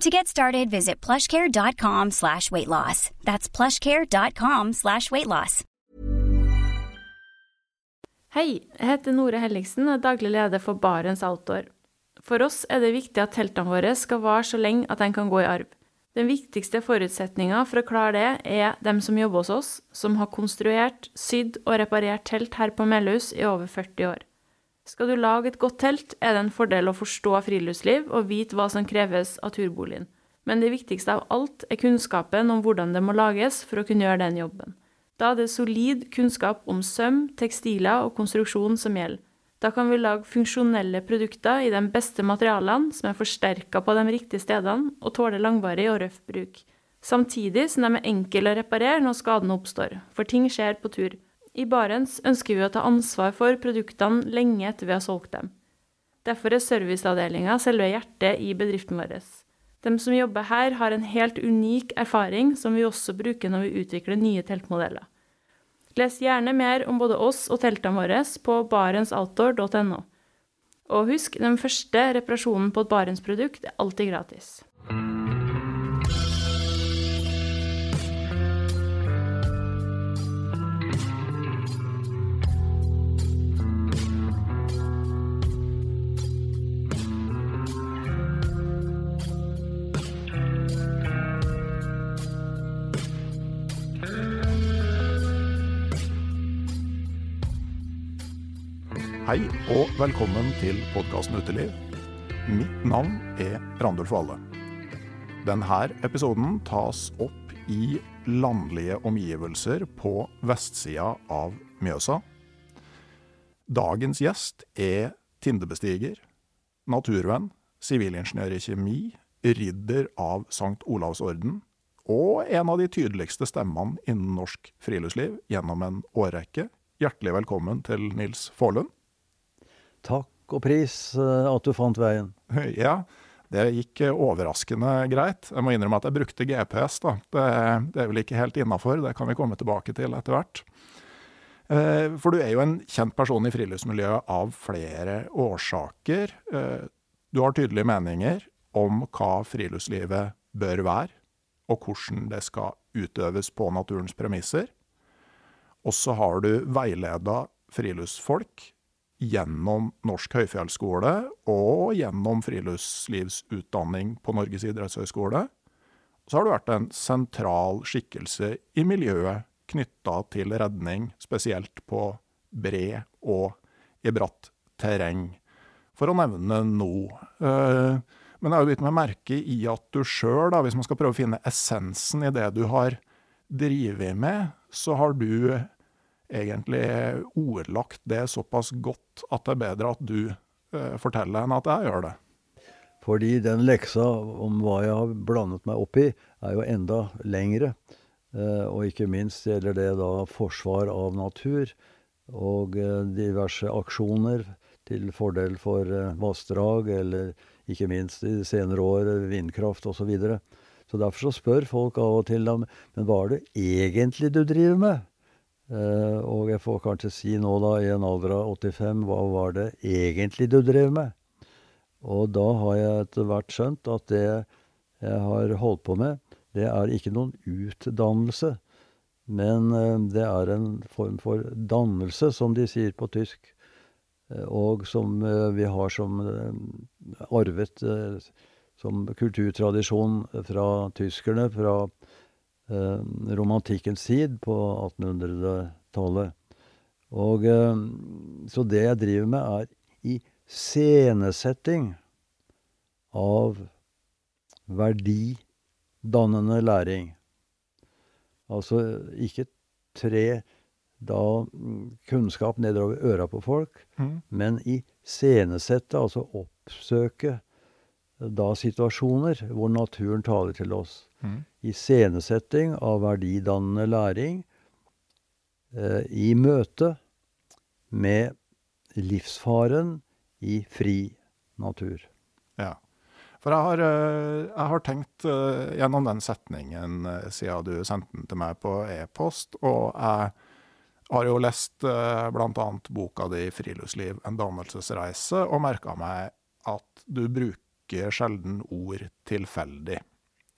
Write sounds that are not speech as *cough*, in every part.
To get started, visit plushcare.com slash weight loss. That's plushcare.com slash weight loss. Hei, jeg heter Nore Helligsen og er daglig leder for Barents Outdoor. For oss er det viktig at teltene våre skal vare så lenge at de kan gå i arv. Den viktigste forutsetninga for å klare det, er dem som jobber hos oss, som har konstruert, sydd og reparert telt her på Melhus i over 40 år. Skal du lage et godt telt, er det en fordel å forstå friluftsliv og vite hva som kreves av turboligen. Men det viktigste av alt er kunnskapen om hvordan det må lages for å kunne gjøre den jobben. Da er det solid kunnskap om søm, tekstiler og konstruksjon som gjelder. Da kan vi lage funksjonelle produkter i de beste materialene, som er forsterka på de riktige stedene og tåler langvarig og røff bruk. Samtidig som de er enkle å reparere når skadene oppstår, for ting skjer på tur. I Barents ønsker vi å ta ansvar for produktene lenge etter vi har solgt dem. Derfor er serviceavdelinga selve hjertet i bedriften vår. De som jobber her, har en helt unik erfaring som vi også bruker når vi utvikler nye teltmodeller. Les gjerne mer om både oss og teltene våre på barentsoutdoor.no. Og husk, den første reparasjonen på et Barents-produkt er alltid gratis. Hei og velkommen til podkasten Uteliv. Mitt navn er Randulf Valle. Denne episoden tas opp i landlige omgivelser på vestsida av Mjøsa. Dagens gjest er tindebestiger, naturvenn, sivilingeniør i kjemi, ridder av St. Olavs orden og en av de tydeligste stemmene innen norsk friluftsliv gjennom en årrekke. Hjertelig velkommen til Nils Faarlund. Takk og pris eh, at du fant veien. *laughs* Ja, det gikk overraskende greit. Jeg må innrømme at jeg brukte GPS. da. Det, det er vel ikke helt innafor, det kan vi komme tilbake til etter hvert. Eh, for du er jo en kjent person i friluftsmiljøet av flere årsaker. Eh, du har tydelige meninger om hva friluftslivet bør være, og hvordan det skal utøves på naturens premisser. Og så har du veileda friluftsfolk gjennom Norsk høyfjellsskole og gjennom friluftslivsutdanning på Norges idrettshøgskole. Så har du vært en sentral skikkelse i miljøet knytta til redning, spesielt på bred og i bratt terreng, for å nevne noe. Men jeg har jo bitt meg merke i at du sjøl, hvis man skal prøve å finne essensen i det du har drevet med, så har du egentlig ordlagt det såpass godt at det er bedre at du eh, forteller enn at jeg gjør det. Fordi den leksa om hva jeg har blandet meg opp i, er jo enda lengre. Eh, og ikke minst gjelder det da forsvar av natur og eh, diverse aksjoner til fordel for eh, vassdrag, eller ikke minst i senere år vindkraft osv. Så, videre. så derfor så spør folk av og til men hva er det egentlig du driver med? Eh, og jeg får kanskje si nå, da, i en alder av 85, hva var det egentlig du drev med? Og da har jeg etter hvert skjønt at det jeg har holdt på med, det er ikke noen utdannelse, men eh, det er en form for dannelse, som de sier på tysk, eh, og som vi har som arvet som kulturtradisjon fra tyskerne fra romantikkens tid på 1800-tallet. Og Så det jeg driver med, er iscenesetting av verdidannende læring. Altså ikke tre da kunnskap nedover øra på folk, mm. men iscenesette, altså oppsøke da situasjoner hvor naturen taler til oss. Mm. Iscenesetting av verdidannende læring eh, i møte med livsfaren i fri natur. Ja. For jeg har, eh, jeg har tenkt uh, gjennom den setningen uh, siden du sendte den til meg på e-post, og jeg har jo lest bl.a. boka di 'Friluftsliv en dannelsesreise', og merka meg at du bruker sjelden ord tilfeldig.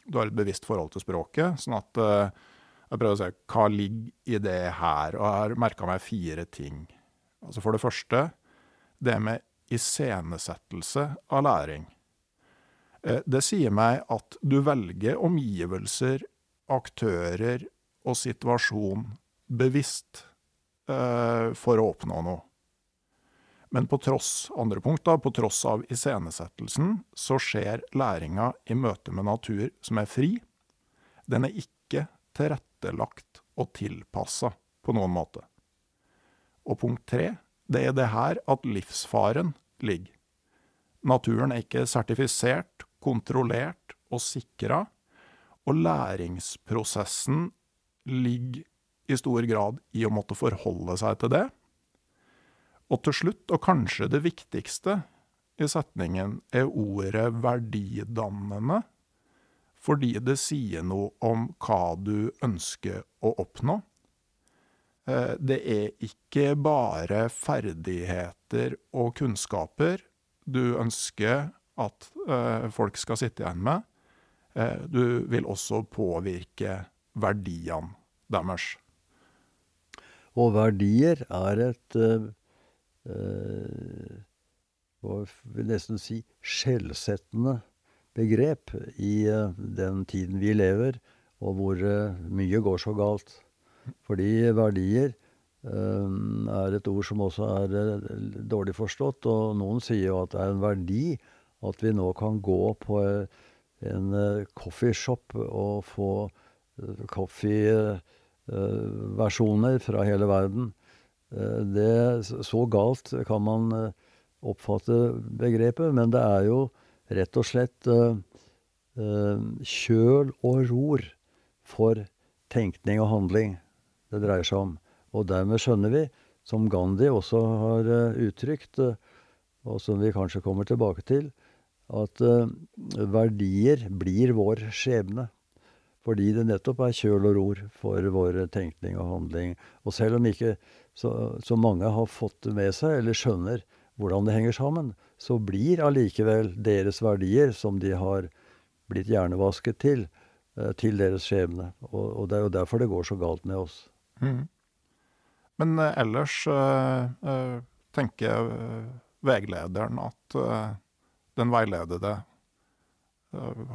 Du har et bevisst forhold til språket, sånn at uh, jeg prøver å se hva ligger i det her, og jeg har merka meg fire ting. Altså For det første, det med iscenesettelse av læring. Eh, det sier meg at du velger omgivelser, aktører og situasjon bevisst eh, for å oppnå noe. Men på tross, andre punkt da, på tross av iscenesettelsen, så skjer læringa i møte med natur som er fri. Den er ikke tilrettelagt og tilpassa på noen måte. Og punkt tre, det er det her at livsfaren ligger. Naturen er ikke sertifisert, kontrollert og sikra, og læringsprosessen ligger i stor grad i å måtte forholde seg til det. Og til slutt, og kanskje det viktigste i setningen, er ordet verdidannende, fordi det sier noe om hva du ønsker å oppnå. Eh, det er ikke bare ferdigheter og kunnskaper du ønsker at uh, folk skal sitte igjen med. Uh, du vil også påvirke verdiene deres. Og verdier er et uh, Hva vil nesten si skjellsettende begrep i den tiden vi lever, og hvor mye går så galt. Fordi verdier er et ord som også er eh, dårlig forstått. Og noen sier jo at det er en verdi at vi nå kan gå på eh, en eh, coffeeshop og få coffee-versjoner fra hele verden. Det, så galt kan man oppfatte begrepet, men det er jo rett og slett kjøl og ror for tenkning og handling det dreier seg om. Og dermed skjønner vi, som Gandhi også har uttrykt, og som vi kanskje kommer tilbake til, at verdier blir vår skjebne. Fordi det nettopp er kjøl og ror for vår tenkning og handling. Og selv om ikke så, så mange har fått det med seg, eller skjønner hvordan det henger sammen, så blir allikevel deres verdier, som de har blitt hjernevasket til, til deres skjebne. Og, og, det er jo derfor det går så galt med oss. Mm. Men eh, ellers eh, eh, tenker veilederen at den veiledede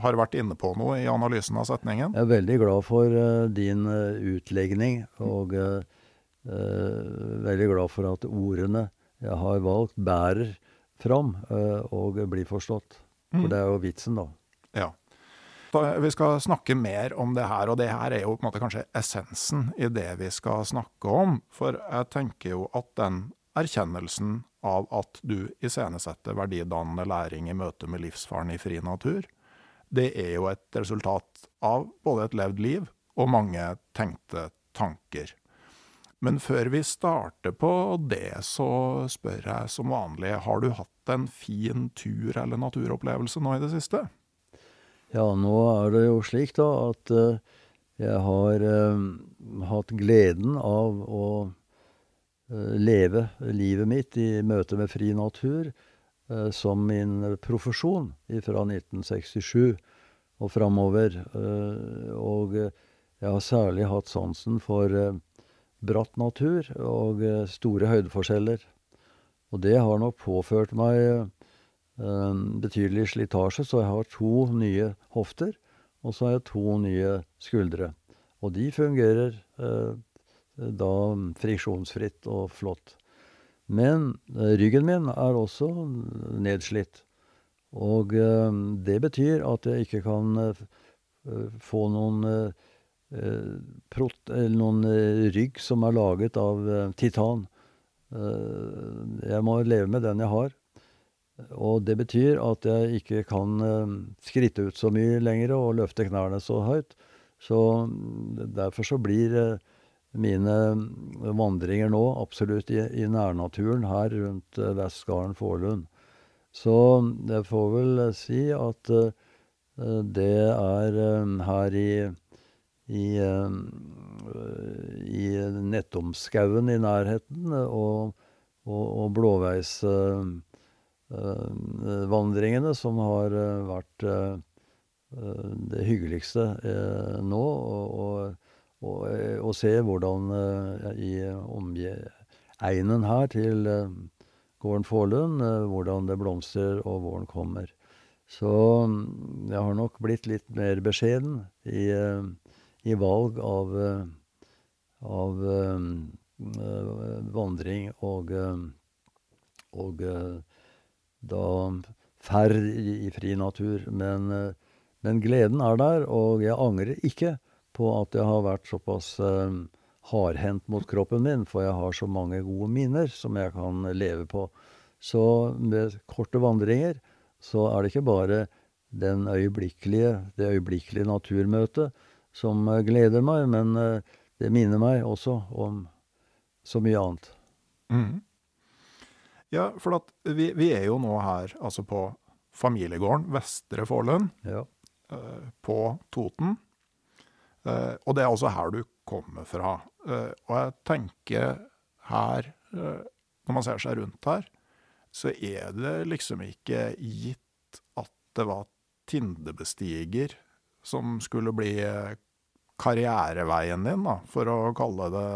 har vært inne på noe i analysen av setningen? Jeg er veldig glad for din utlegning, og veldig glad for at ordene jeg har valgt, bærer fram og blir forstått. For mm. det er jo vitsen, da. Ja. Vi skal snakke mer om det her, og det her er jo på en måte kanskje essensen i det vi skal snakke om. For jeg tenker jo at den erkjennelsen av at du iscenesetter verdidannende læring i møte med livsfaren i fri natur, det er jo et resultat av både et levd liv og mange tenkte tanker. Men før vi starter på det, så spør jeg som vanlig, har du hatt en fin tur eller naturopplevelse nå i det siste? Ja, nå er det jo slik da at uh, Jeg har eh, hatt gleden av å eh, leve livet mitt i møte med fri natur eh, som min profesjon fra 1967 og framover. Eh, og jeg har særlig hatt sansen for eh, bratt natur og eh, store høydeforskjeller. Og det har nok påført meg eh, betydelig slitasje, så jeg har to nye hofter, og så har jeg to nye skuldre. Og de fungerer eh, da friksjonsfritt og flott. Men ryggen min er også nedslitt. Og det betyr at jeg ikke kan få noen prot, noen rygg som er laget av titan. Jeg må leve med den jeg har. Og det betyr at jeg ikke kan skritte ut så mye lenger og løfte knærne så høyt. Så derfor så blir mine vandringer nå absolutt i, i nærnaturen her rundt Vestgarden Forlund. Så jeg får vel si at det er her i i, i Nettomskauen i nærheten, og, og, og blåveisvandringene som har vært det hyggeligste nå. Og, se hvordan i omegnen her til gården Forlund, hvordan det blomstrer og våren kommer. Så jeg har nok blitt litt mer beskjeden i i valg av, av vandring og, og da ferd i, i fri natur. Men, men, gleden er der, og jeg angrer ikke på at jeg har vært såpass hardhendt mot kroppen min, for jeg har så mange gode minner som jeg kan leve på. Så med korte vandringer så er det ikke bare den øyeblikkelige, det øyeblikkelige naturmøtet, som eh, gleder meg, men eh, det minner meg også om så mye annet. Mm. Ja, for at vi, vi, er jo nå her altså på familiegården Vestre Fålund ja. uh, på Toten. Uh, og det er altså her du kommer fra. Uh, og jeg tenker her, når man ser seg rundt her, så er det liksom ikke gitt at det var Tindebestiger som skulle bli eh, karriereveien din, da, for å kalle det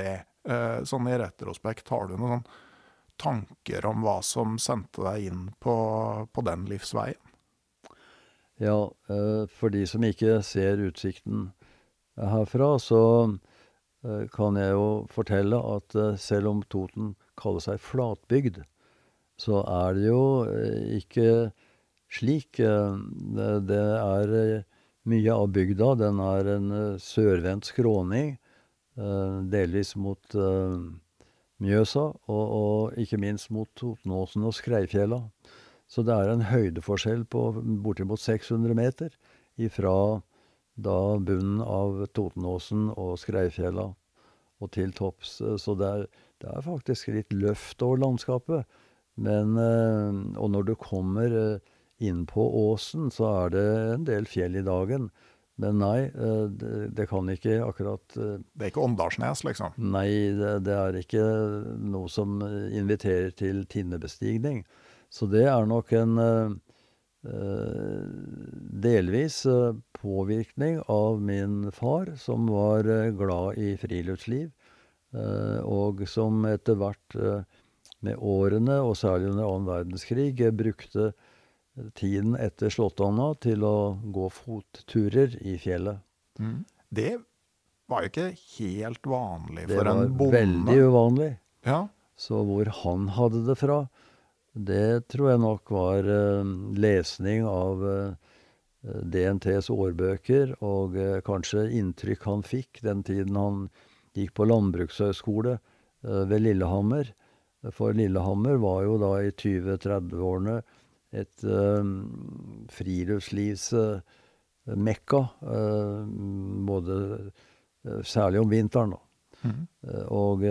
det. Eh, sånn i retrospekt, har du noen tanker om hva som sendte deg inn på, på den livsveien? Ja, eh, for de som ikke ser utsikten herfra, så kan jeg jo fortelle at selv om Toten kaller seg flatbygd, så er det jo ikke slik. Det er mye av bygda. Den er en sørvendt skråning, delvis mot Mjøsa, og, og ikke minst mot Totenåsen og Skreifjella. Så det er en høydeforskjell på bortimot 600 meter ifra da bunnen av Totenåsen og Skreifjella og til topps. Så det er, det er faktisk litt løft over landskapet. Men Og når du kommer Innpå åsen så er det en del fjell i dagen. Men nei, eh, det, det kan ikke akkurat eh, Det er ikke Åndalsnes, liksom? Nei, det, det, er ikke noe som inviterer til tinnebestigning. Så det er nok en delvis påvirkning av min far, som var glad i friluftsliv, og som etter hvert med årene, og særlig under annen verdenskrig, brukte tiden etter Slåttonna til å gå fotturer i fjellet. Mm. Det var jo ikke helt vanlig for en bonde. Det var veldig uvanlig. Ja. Så hvor han hadde det fra, det tror jeg nok var uh, lesning av eh, DNTs årbøker, og uh, kanskje inntrykk han fikk den tiden han gikk på landbrukshøgskole ved Lillehammer. For Lillehammer var jo da i 20-30-årene et uh, friluftslivsmekka. Uh, både Særlig om vinteren, da. Mm. og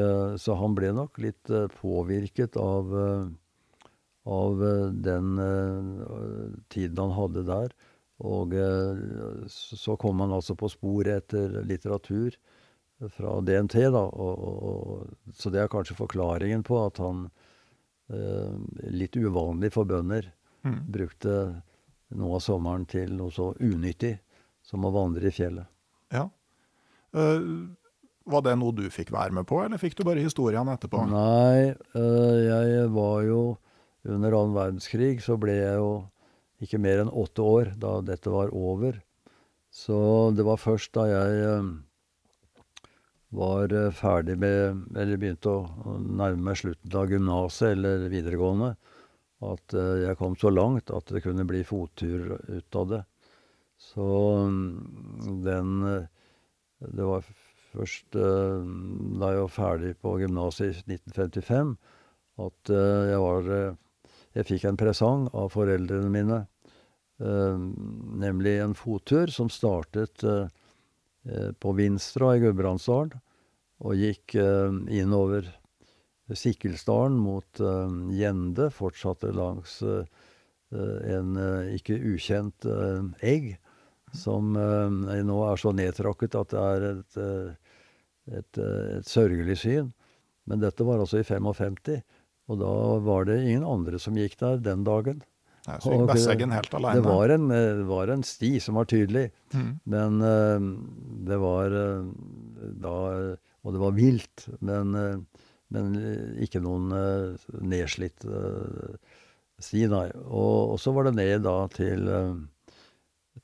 Så han ble nok litt påvirket av, av den tiden han hadde der. Og så kom han altså på sporet etter litteratur fra DNT, da. Og, og, så det er kanskje forklaringen på at han, litt uvanlig for bønder, mm. brukte noe av sommeren til noe så unyttig som å vandre i fjellet. Ja. Uh, var det noe du fikk være med på, eller fikk du bare historiene etterpå? Nei, uh, jeg var jo Under annen verdenskrig så ble jeg jo ikke mer enn åtte år da dette var over. Så det var først da jeg uh, var ferdig med Eller begynte å nærme meg slutten av gymnaset eller videregående, at jeg kom så langt at det kunne bli fottur ut av det. Så mm, den Det var først uh, da jeg var ferdig på gymnaset i 1955, at jeg var Jeg fikk en presang av foreldrene mine, nemlig en fottur som startet på Vinstra i Gudbrandsdalen og gikk innover Sikkelsdalen mot Gjende, fortsatte langs en ikke ukjent egg som eh, nå er så nedtråkket at det er et, eh, et, eh, et, sørgelig syn. Men dette var altså i 55, og da var det ingen andre som gikk der den dagen. Nei, så gikk Besseggen helt alene? Det var en, det var en sti som var tydelig. Mm. Men det var da Og det var vilt, men, men ikke noen nedslitt sti, nei. Og, og, så var det ned da til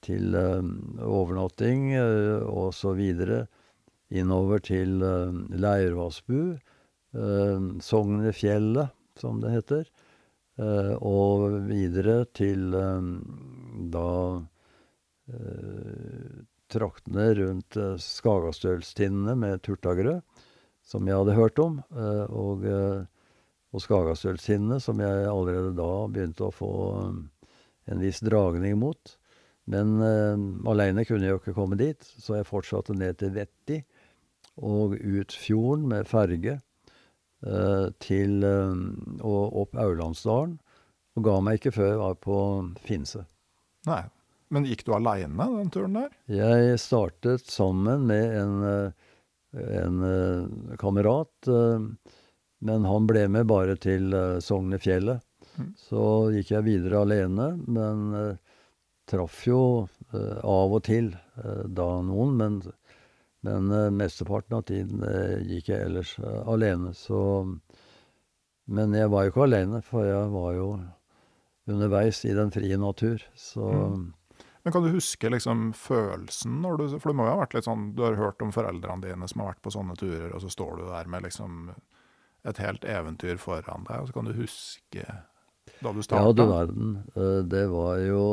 til overnatting og så videre. Innover til Leirvassbu, Sognefjellet, som det heter. og videre til da traktene rundt Skagastølstinnene med Turtagrø, som jeg hadde hørt om. og og Skagastølstinnene, som jeg allerede da begynte å få en viss dragning mot. Men uh, aleine kunne jeg jo ikke komme dit, så jeg fortsatte ned til Vetti og ut fjorden med ferge uh, til uh, og opp Aurlandsdalen. Og ga meg ikke før jeg var på Finse. Nei, Men gikk du aleine den turen der? Jeg startet sammen med en, en kamerat. Men han ble med bare til Sognefjellet. Mm. Så gikk jeg videre alene. Men traff jo av og til da noen, men, men mesteparten av tiden gikk jeg ellers alene. Så Men jeg var jo ikke alene, for jeg var jo underveis i den frie natur, så mm. Men kan du huske liksom følelsen når du For det må jo ha vært litt sånn Du har hørt om foreldrene dine som har vært på sånne turer, og så står du der med liksom et helt eventyr foran deg, og så kan du huske da du starta? Ja, du verden. Det var jo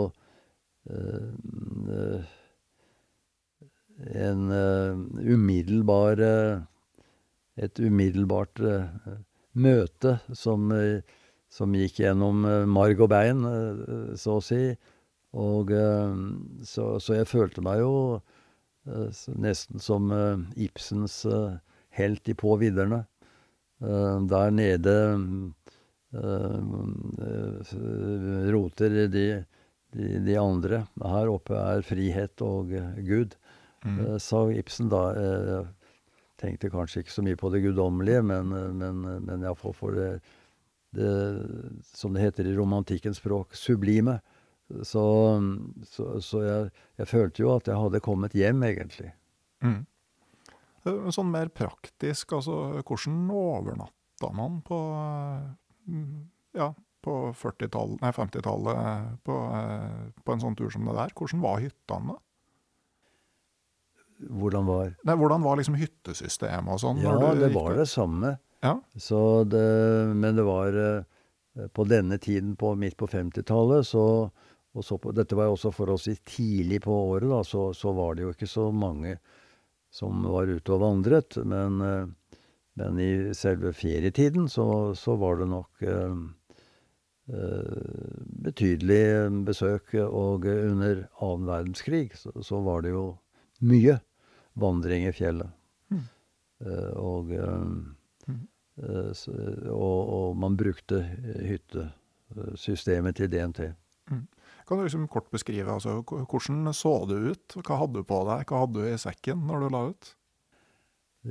Eh, eh, en eh, umiddelbar Et umiddelbart møte som, som gikk gjennom marg og bein, så å si. Og så, så jeg følte meg jo nesten som Ibsens helt i På vidderne. Der nede roter de de, de, andre. Her oppe er frihet og Gud, mm. sa Ibsen da. Tenkte kanskje ikke så mye på det guddommelige, men, men, men iallfall for det, det, som det heter i romantikkens språk, sublime. Så, så, så jeg, jeg, følte jo at jeg hadde kommet hjem, egentlig. Mm. Sånn mer praktisk, altså hvordan overnatta man på ja, på 50-tallet på, eh, på, en sånn tur som det der. Hvordan var hyttene da? Hvordan var Nei, Hvordan var liksom hyttesystemet og sånn? Ja, det var det samme. Ja. Det, men det var eh, på denne tiden, på, midt på 50-tallet, så, så på, Dette var jo også forholdsvis tidlig på året, da, så, så, var det jo ikke så mange som var ute og vandret. Men, eh, men i selve ferietiden så, så var det nok Eh, betydelig besøk. Og under annen verdenskrig så, så, var det jo mye vandring i fjellet. Mm. Og, mm. og, og, man brukte hyttesystemet til DNT. Mm. Kan du liksom kort beskrive altså, hvordan så det ut? Hva hadde du på deg? Hva hadde du i sekken når du la ut?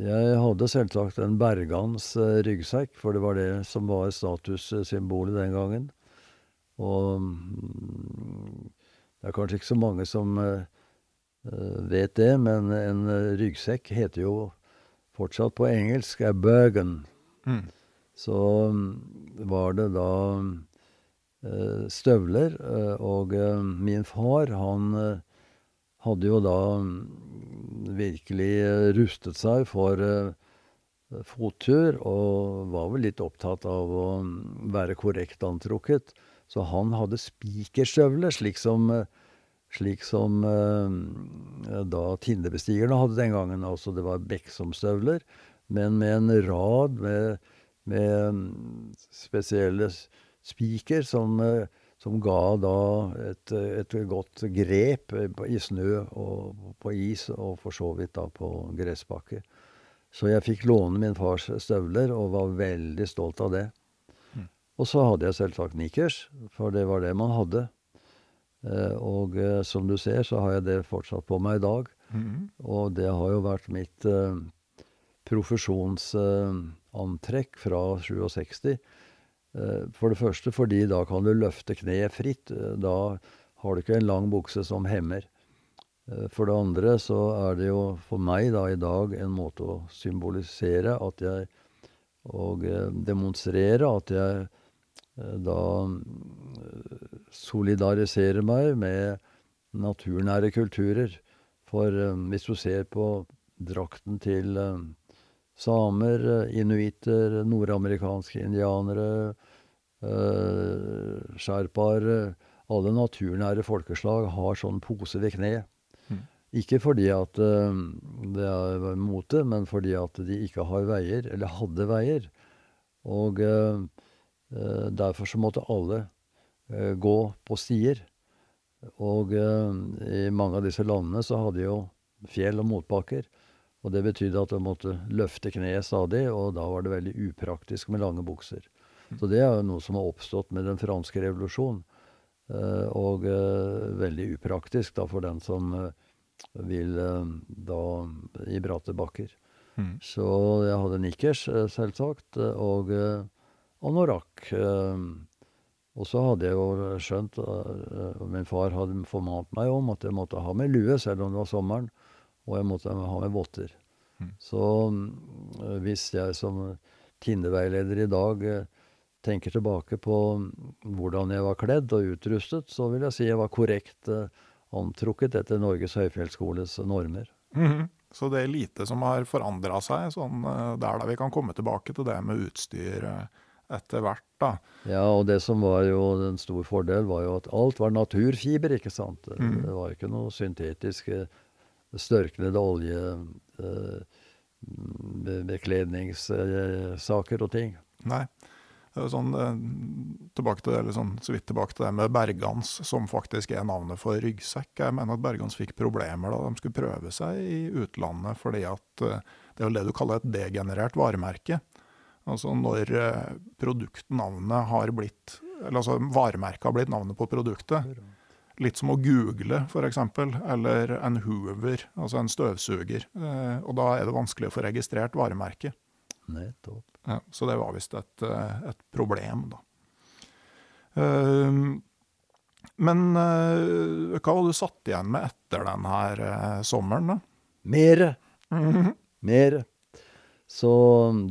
Jeg hadde selvsagt en Bergans eh, ryggsekk, for det var det som var statussymbolet den gangen. Og mm, det er kanskje ikke så mange som uh, vet det, men en ryggsekk heter jo fortsatt på engelsk er Bergen. Mm. Så um, var det da uh, støvler, uh, og uh, min far, han hadde jo da um, virkelig rustet seg for fottur, og var vel litt opptatt av å um, være korrekt antrukket. Så han hadde spikerstøvler, slik som, slik som da Tindebestigerne hadde den gangen. Altså det var Beksomstøvler, men med en rad med med mm, spesielle spiker som, eh, som ga da et, et, godt grep i snø og på is, og for så vidt da på gressbakke. Så jeg fikk låne min fars støvler, og var veldig stolt av det. Mm. Og så hadde jeg selvsagt nikkers, for det var det man hadde. Eh, og eh, som du ser, så har jeg det fortsatt på meg i dag. Mm. Og det har jo vært mitt profesjonsantrekk fra 67. Eh, for det første fordi da kan du løfte kneet fritt. Eh, da har du ikke en lang bukse som hemmer. Eh, for det andre så er det jo for meg da i dag en måte å symbolisere at jeg Og demonstrere at jeg da solidariserer meg med naturnære kulturer. For hvis du ser på drakten til samer, eh, inuitter, nordamerikanske indianere, uh, sherpaer Alle naturnære folkeslag har sånn pose ved kneet. Mm. Ikke fordi at det er mote, men fordi at de ikke har veier, eller hadde veier. Og uh, derfor så måtte alle gå på stier. Og i mange av disse landene så hadde de jo fjell og motbakker. Og det betydde at jeg måtte løfte kneet stadig, og da var det veldig upraktisk med lange bukser. Så det er jo noe som har oppstått med den franske revolusjon. Eh, og eh, veldig upraktisk da for den som eh, vil da i bratte bakker. Mm. Så jeg hadde nikkers, selvsagt, og anorakk. Og så hadde jeg jo skjønt, og min far hadde formant meg om, at jeg måtte ha med lue selv om det var sommeren og jeg måtte ha med votter. Mm. Så øh, hvis jeg som tinneveileder i dag øh, tenker tilbake på hvordan jeg var kledd og utrustet, så vil jeg si jeg var korrekt uh, antrukket etter Norges høyfjellsskoles normer. Mm -hmm. Så det er lite som har forandra seg, sånn der da vi kan komme tilbake til det med utstyr etter hvert, da. Ja, og det som var jo en stor fordel, var jo at alt var naturfiber, ikke sant. Mm. Det var ikke noe syntetiske størknede oljebekledningssaker eh, og ting. Nei. Sånn, eh, tilbake til, eller sånn, så vidt tilbake til det med Bergans, som faktisk er navnet for ryggsekk. Jeg mener at Bergans fikk problemer da de skulle prøve seg i utlandet, fordi at eh, det er jo det du kaller et degenerert varemerke. Altså når produktnavnet har blitt Eller altså varemerket har blitt navnet på produktet. Litt som å google, f.eks., eller en hoover, altså en støvsuger. Eh, og da er det vanskelig å få registrert varemerket. Nettopp. Ja, så det var visst et, eh, et, problem, da. Uh, men uh, hva var du satt igjen med etter denne uh, sommeren, da? Mere. Mm -hmm. Mere. Så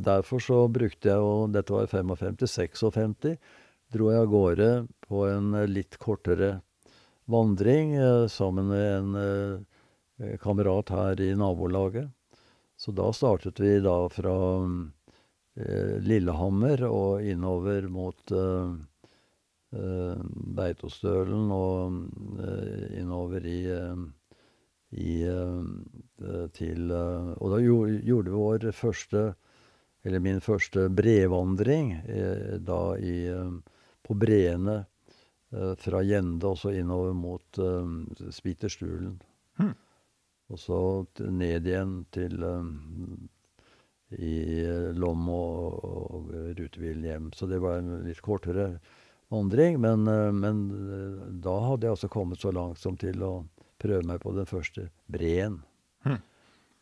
derfor så brukte jeg jo Dette var i 55-56. Dro jeg av gårde på en litt kortere vandring eh, sammen med en eh, kamerat her i nabolaget. Så da startet vi da fra eh, Lillehammer og innover mot Beitostølen og innover i, i til Og da gjorde vi vår første Eller min første brevandring da i, på breene fra Gjende og så innover mot uh, Spiterstulen. Hmm. Og så ned igjen til um, i Lom og, og rutebilen hjem. Så det var en litt kortere vandring. Men, men, da hadde jeg altså kommet så langt som til å prøve meg på den første breen. Hmm.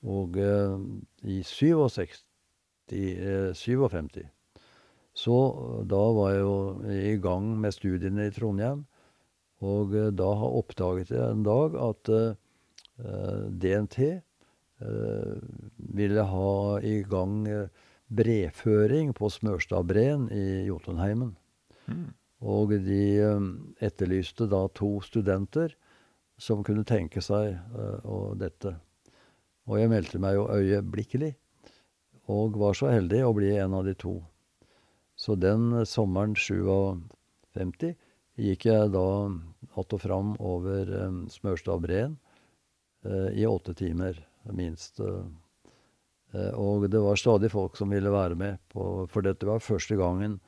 Og i 67, 57 så da var jeg jo i gang med studiene i Trondheim. Og da oppdaget jeg en dag at DNT ville ha i gang breføring på Smørstadbreen i Jotunheimen. Mm. Og de etterlyste da to studenter som kunne tenke seg uh, dette. Og jeg meldte meg jo øyeblikkelig, og var så heldig å bli en av de to. Så den sommeren 57 gikk jeg da att og fram over um, Smørstadbreen uh, i åtte timer, minst. Uh, og det var stadig folk som ville være med, på, for dette var første gangen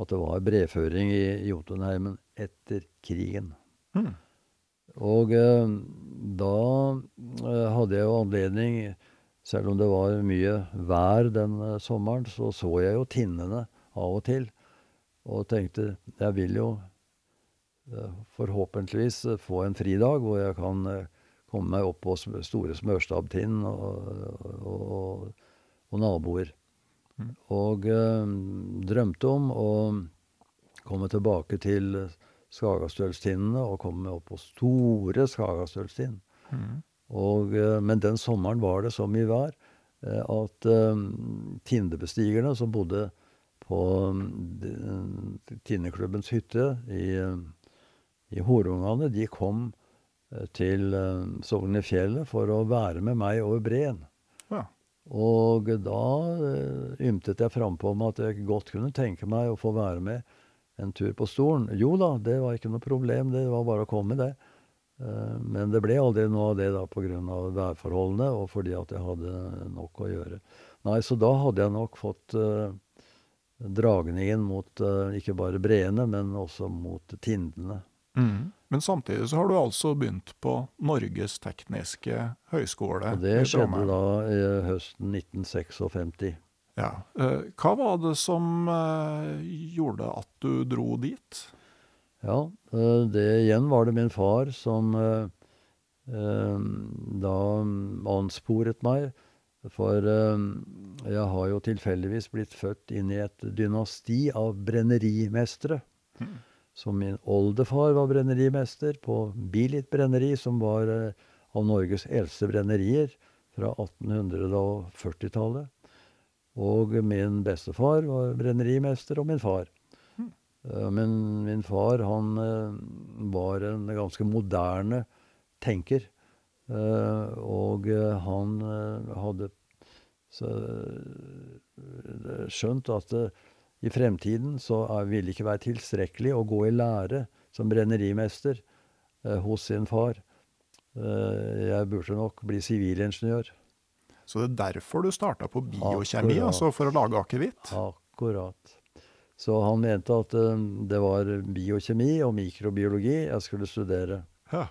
at det var brevføring i Jotunheimen etter krigen. Mm. Og eh, da eh, hadde jeg jo anledning, selv om det var mye vær den eh, sommeren, så så jeg jo tinnene av og til. Og tenkte jeg vil jo forhåpentligvis få en fridag hvor jeg kan komme meg opp på store Smørstadtind og, og, og, naboer. Mm. Og drømte om å komme tilbake til Skagastølstinnene og komme meg opp på store Skagastølstinn. Mm. Og, men den sommeren var det så mye vær at um, tindebestigerne som bodde på Tineklubbens Tinneklubbens hytte i, i Horungane, de kom til um, Sognefjellet for å være med meg over breen. Ja. Og da uh, ymtet jeg frampå om at jeg godt kunne tenke meg å få være med en tur på stolen. Jo da, det var ikke noe problem, det var bare å komme, det. Men det ble aldri noe av det da pga. værforholdene og fordi at jeg hadde nok å gjøre. Nei, så da hadde jeg nok fått uh, dragningen mot uh, ikke bare breene, men også mot tindene. Mm. Men samtidig så har du altså begynt på Norges tekniske høgskole. Og det skjedde da i høsten 1956. Ja. Hva var det som gjorde at du dro dit? Ja, det igjen var det min far som da ansporet meg. For jeg har jo tilfeldigvis blitt født inn i et dynasti av brennerimestere. Mm. Så min oldefar var brennerimester på Bilit brenneri, som var av Norges eldste brennerier fra 1840-tallet. Og min bestefar var brennerimester, og min far. Mm. Men min far, han var en ganske moderne tenker. Og han hadde skjønt at i fremtiden så ville det ikke være tilstrekkelig å gå i lære som brennerimester hos sin far. Jeg burde nok bli sivilingeniør. Så det er derfor du starta på biokjemi, Akkurat. altså for å lage akevitt? Akkurat. Så han mente at det var biokjemi og mikrobiologi jeg skulle studere. Ja.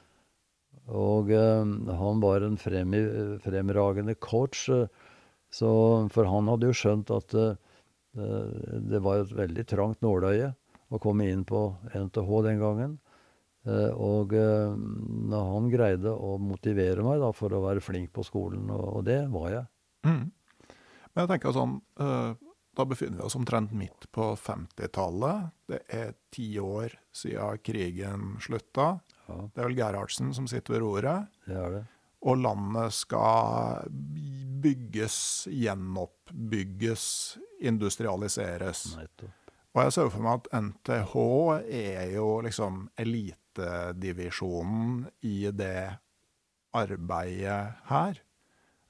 Og han var en frem, fremragende coach, så, for han hadde jo skjønt at det var et veldig trangt nåløye å komme inn på NTH den gangen. Og når han greide å motivere meg da, for å være flink på skolen, og det var jeg. Mm. Men jeg tenker sånn Da befinner vi oss omtrent midt på 50-tallet. Det er ti år siden krigen slutta. Ja. Det er vel Gerhardsen som sitter ved roret. Det er det. Og landet skal bygges, gjenoppbygges, industrialiseres. Nettopp. Og jeg ser for meg at NTH er jo liksom elitedivisjonen i det arbeidet her.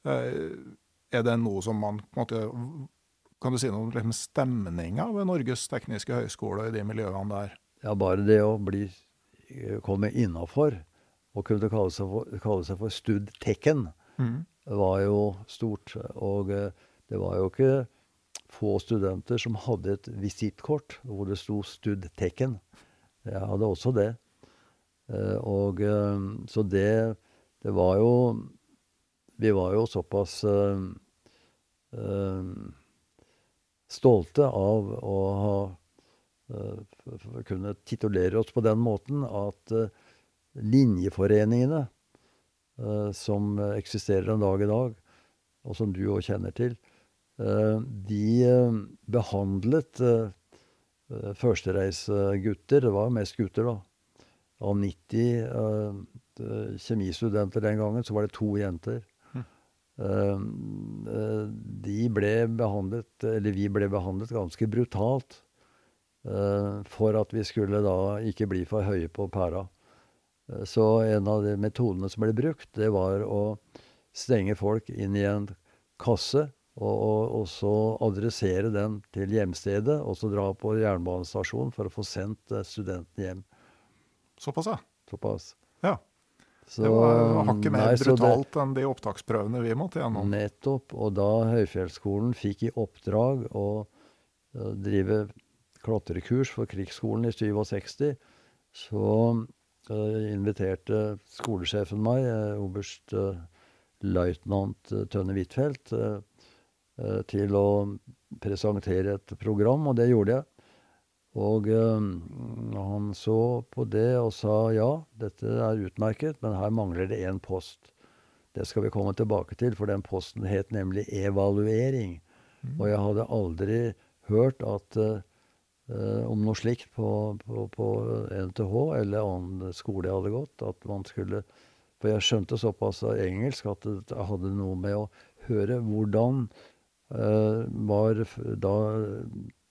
Er det noe som man på en måte Kan du si noe om liksom stemninga ved Norges tekniske høgskole i de miljøene der? Ja, bare det å bli komme innafor og kunne kalle seg for, kalle seg for Stud Tekken, Mm. var jo stort. Og det var jo ikke få studenter som hadde et visittkort hvor det sto Stud Tekken. Jeg hadde også det. Og så det Det var jo Vi var jo såpass stolte av å ha kunne titulere oss på den måten at uh, linjeforeningene uh, som eksisterer en dag i dag, og som du òg kjenner til, de behandlet førstereisegutter, det var mest gutter, da. Av 90 kjemistudenter den gangen, så var det to jenter. De ble behandlet, eller vi ble behandlet ganske brutalt Eh, for at vi skulle da ikke bli for høye på pæra. Eh, så en av de metodene som ble brukt, det var å stenge folk inn i en kasse. Og, og, og så adressere dem til hjemstedet, og så dra på jernbanestasjonen for å få sendt studentene studenten hjem. Såpass, ja. Såpass. Ja. Så, det var hakket mer nei, brutalt det, enn de opptaksprøvene vi måtte gjennom. Nettopp. Og da Høyfjellsskolen fikk i oppdrag å drive klatrekurs for krigsskolen i 67, så uh, inviterte skolesjefen meg, uh, oberst uh, løytnant Tønne Huitfeldt, til å presentere et program, og det gjorde jeg. Og han så på det og sa ja, dette er utmerket, men her mangler det én post. Det skal vi komme tilbake til, for den posten het nemlig evaluering. Mm. Og jeg hadde aldri hørt at eh, om noe slikt på, på, på, NTH eller annen skole jeg hadde gått. At man skulle For jeg skjønte såpass av engelsk at det hadde noe med å høre hvordan eh, var da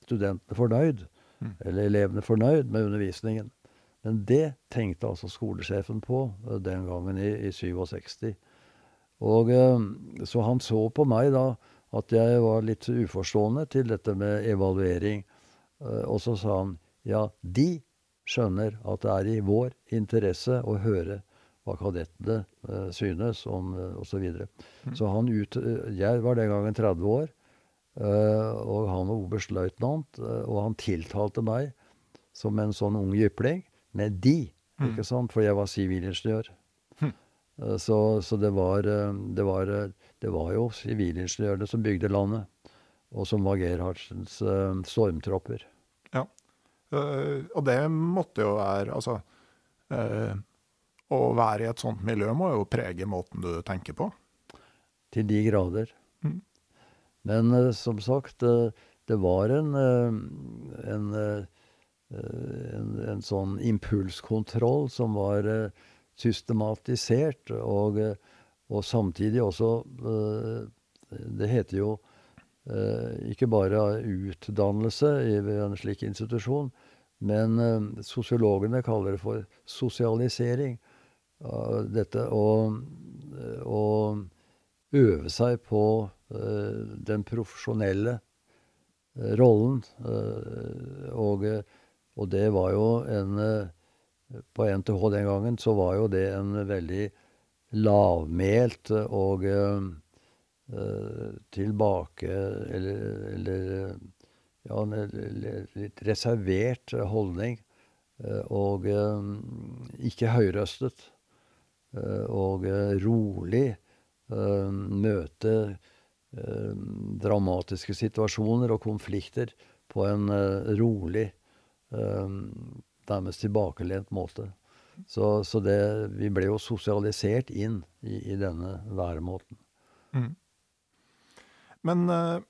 studentene fornøyd, mm. eller elevene fornøyd med undervisningen. Men det tenkte altså skolesjefen på eh, den gangen i, i 67. Og eh, Så han så på meg da at jeg var litt uforstående til dette med evaluering. Eh, og så sa han ja, de skjønner at det er i vår interesse å høre hva kadettene uh, synes om uh, osv. Så, videre. mm. så han ut, Jeg var den gangen 30 år, uh, og han var oberstløytnant. Og han tiltalte meg som en sånn ung jypling med 'de', mm. ikke sant? for jeg var sivilingeniør. Mm. så, så det, var, det, var, det var jo sivilingeniørene som bygde landet og som var Gerhardsens uh, stormtropper. Ja, uh, og det måtte jo være Altså uh, Å være i et sånt miljø må jo prege måten du tenker på? Til de grader. Mm. Men som sagt, det var en, en, en, en sånn impulskontroll som var systematisert, og, og samtidig også Det heter jo Eh, ikke bare utdannelse i en slik institusjon, men eh, sosiologene kaller det for sosialisering. Dette å, å øve seg på eh, den profesjonelle rollen. Og, og, det var jo en På NTH den gangen så var jo det en veldig lavmælt og Eh, tilbake Eller, eller ja, en litt reservert holdning. Eh, og eh, ikke høyrøstet. Og rolig møte dramatiske situasjoner og konflikter på en rolig, nærmest tilbakelent måte. Så, så det, vi ble jo sosialisert inn i, i denne væremåten. Mm. Men uh,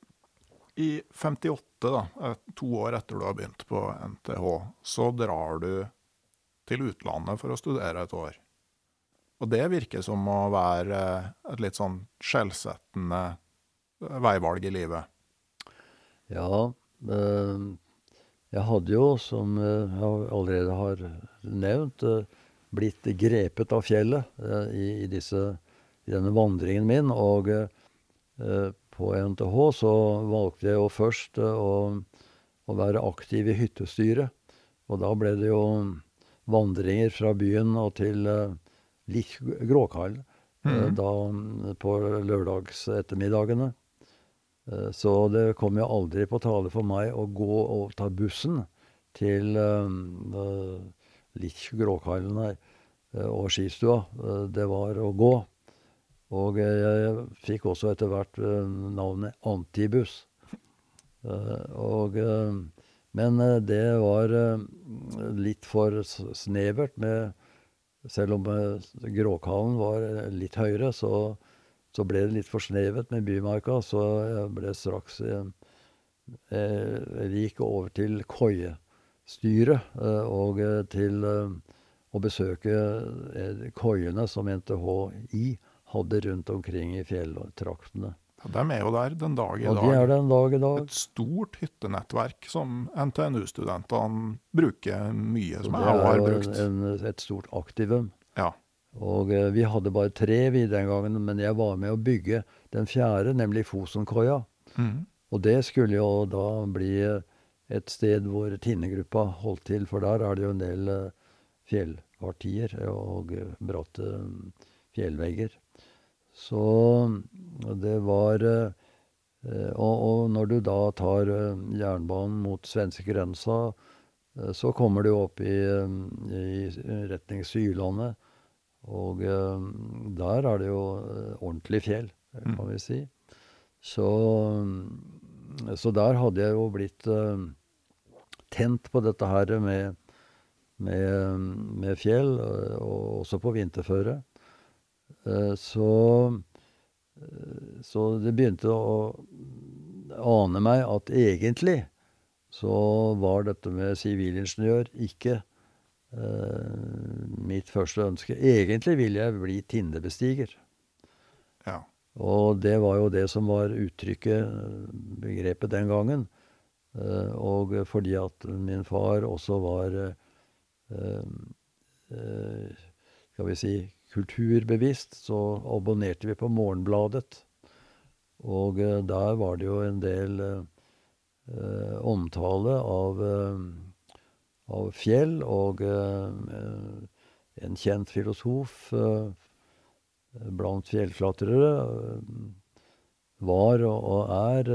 i 58, da, eh, to år etter du har begynt på NTH, så drar du til utlandet for å studere et år. Og det virker som å være et litt sånn skjellsettende veivalg i livet. Ja. Jeg hadde jo, som jeg allerede har nevnt, blitt grepet av fjellet i, disse, i denne vandringen min. Og på NTH, så valgte jeg jo først eh, å, å være aktiv i hyttestyret. Og da ble det jo vandringer fra byen og til uh, litt Gråkallen. Mm. Da på lørdagsettermiddagene. Så det kom jo aldri på tale for meg å gå og ta bussen til uh, litt Gråkallen her og skistua. det var å gå. Og jeg fikk også etter hvert eh, navnet Antibuss. Eh, og, eh, Men det var litt for snevert med Selv om Gråkallen var litt høyere, så, så, ble det litt for snevet med Bymarka. Så jeg ble straks Jeg gikk over til koiestyret og til å besøke koiene som NTHI hadde rundt omkring i fjelltraktene. Ja, de er jo der den dag i og Ja, De er den dag i dag. Et stort hyttenettverk som NTNU-studentene bruker mye, som jeg har brukt. Det er jo et stort aktivum. Ja. Og eh, vi hadde bare tre vi den gangen, men jeg var med å bygge den fjerde, nemlig Fosenkoia. Mm. Og det skulle jo da bli et sted hvor Tinnegruppa holdt til, for der er det jo en del eh, fjellpartier og bratte fjellvegger. Så det var eh, og, og, når du da tar eh, jernbanen mot svenskegrensa, eh, så kommer du opp i, i retning Sydlandet. Og der er det jo ordentlig fjell, kan mm. vi si. Så, så der hadde jeg jo blitt tent på dette her med, med, med fjell, og også på vinterføre. Eh, så, eh, så det begynte å ane meg at egentlig så var dette med sivilingeniør ikke eh, mitt første ønske. Egentlig ville jeg bli tindebestiger. Ja. Og det var jo det som var uttrykket, begrepet, den gangen. Og fordi at min far også var Skal vi si kulturbevisst, så abonnerte vi på Morgenbladet. Og eh, der var det jo en del eh, omtale av, uh, av fjell, og en kjent filosof blant fjellklatrere var og, og er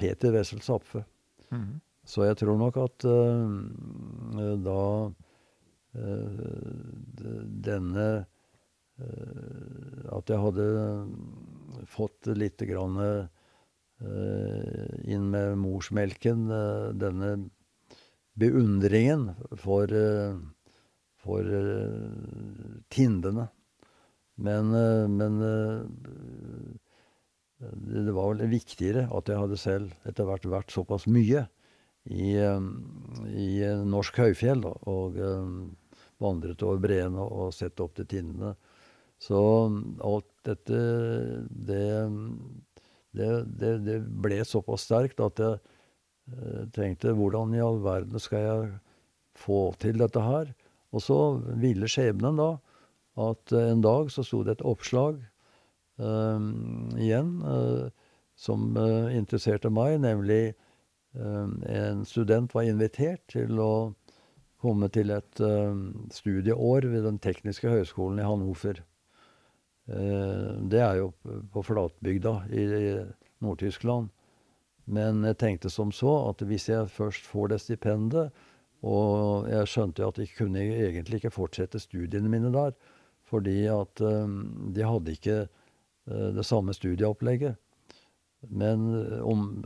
Peter Wessel Zapfe. Mm. Så jeg tror nok at da denne Eh, at jeg hadde fått litt grann eh, inn med morsmelken eh, denne beundringen for, for tindene. Men, men det var vel viktigere at jeg hadde selv etter hvert vært såpass mye i, i norsk høyfjell og vandret over breene og sett opp til tindene. Så alt dette det, det, det, det ble såpass sterkt at jeg eh, tenkte hvordan i all verden skal jeg få til dette her? Og så ville skjebnen da at en dag så sto det et oppslag eh, igjen eh, som eh, interesserte meg, nemlig eh, en student var invitert til å komme til et studieår ved Den tekniske høgskolen i Hannover. Eh, det er jo på flatbygda i Nord-Tyskland. Men jeg tenkte som så at hvis jeg først får det stipendet Og jeg skjønte jo at jeg kunne egentlig ikke fortsette studiene mine der. Fordi at um, de hadde ikke uh, det samme studieopplegget. Men om,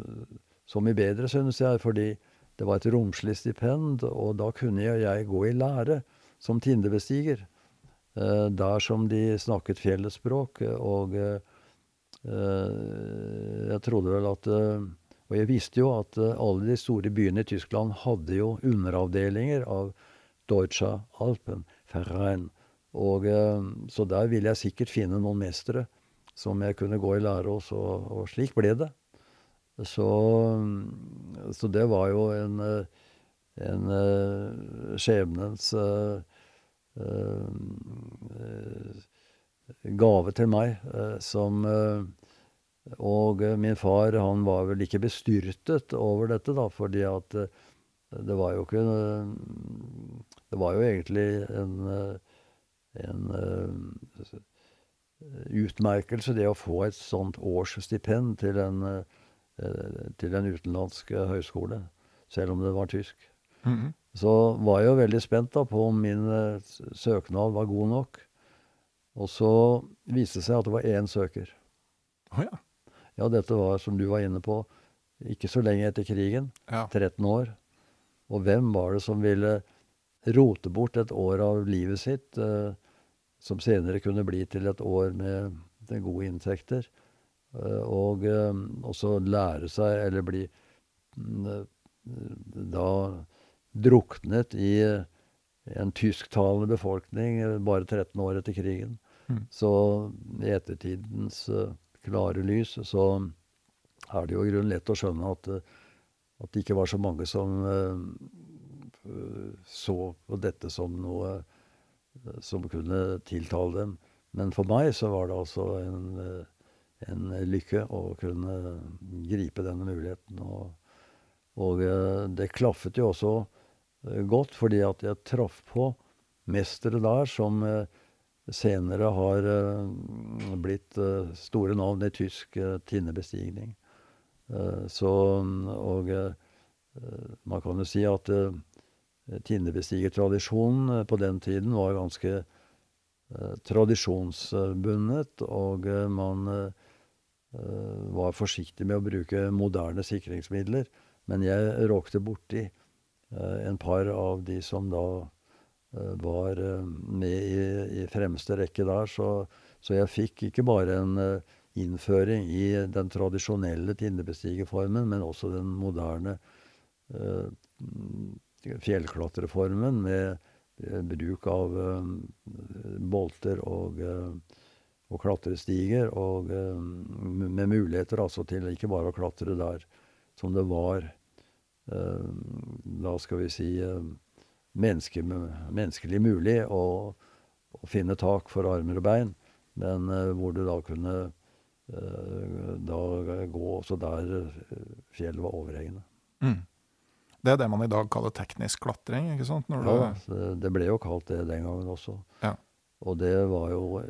så mye bedre, synes jeg, fordi det var et romslig stipend, og da kunne jeg gå i lære som tindebestiger. Eh, der som de snakket fjellsspråk. Og eh, jeg trodde vel at Og jeg visste jo at alle de store byene i Tyskland hadde jo underavdelinger av Deutsche Alpen, Ferrein. Og, så der ville jeg sikkert finne noen mestere som jeg kunne gå i lære hos, og, og slik ble det. Så, så, det var jo en, en skjebnens uh, Eh, gave til meg eh, som eh, Og min far, han var vel ikke bestyrtet over dette, da, fordi at det var jo ikke Det var jo egentlig en, en utmerkelse, det å få et sånt årsstipend til en, til en utenlandsk høyskole, selv om det var tysk. Mm -hmm. Så var jeg jo veldig spent da på om min uh, søknad var god nok. Og så viste det seg at det var én søker. Oh, ja. ja, dette var, som du var inne på, ikke så lenge etter krigen. Ja. 13 år. Og hvem var det som ville rote bort et år av livet sitt, eh, som senere kunne bli til et år med, med gode inntekter? Eh, og eh, også lære seg, eller bli mm, eh, da druknet i en tysktalende befolkning bare 13 år etter krigen. Mm. Så i ettertidens uh, klare lys så er det jo i grunnen lett å skjønne at, at det ikke var så mange som så på dette som noe som kunne tiltale dem. Men for meg så var det altså en, en lykke å kunne gripe denne muligheten. Og, og det klaffet jo også godt, fordi at jeg traff på mestere der som senere har blitt store navn i tysk tinnebestigning. Så Og man kan jo si at tinnebestigertradisjonen på den tiden var ganske tradisjonsbundet, og man var forsiktig med å bruke moderne sikringsmidler. Men jeg råkte borti en par av de som da var med i, i fremste rekke der. Så, så, jeg fikk ikke bare en innføring i den tradisjonelle tinnebestigerformen, men også den moderne uh, fjellklatreformen med bruk av uh, bolter og, uh, og klatrestiger, og med muligheter altså til ikke bare å klatre der som det var da skal vi si menneske, menneskelig mulig å, å, finne tak for armer og bein, men hvor du da kunne da gå også der fjellet var overhengende. Mm. Det er det man i dag kaller teknisk klatring? ikke sant? Når ja, det, det ble jo kalt det den gangen også. Ja. Og det var jo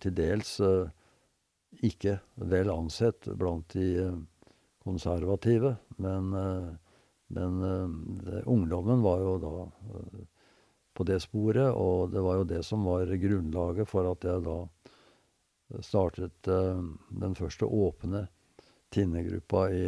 til dels ikke vel ansett blant de konservative. Men, men det, ungdommen var jo da på det sporet, og det var jo det som var grunnlaget for at jeg da startet den første åpne tinnegruppa i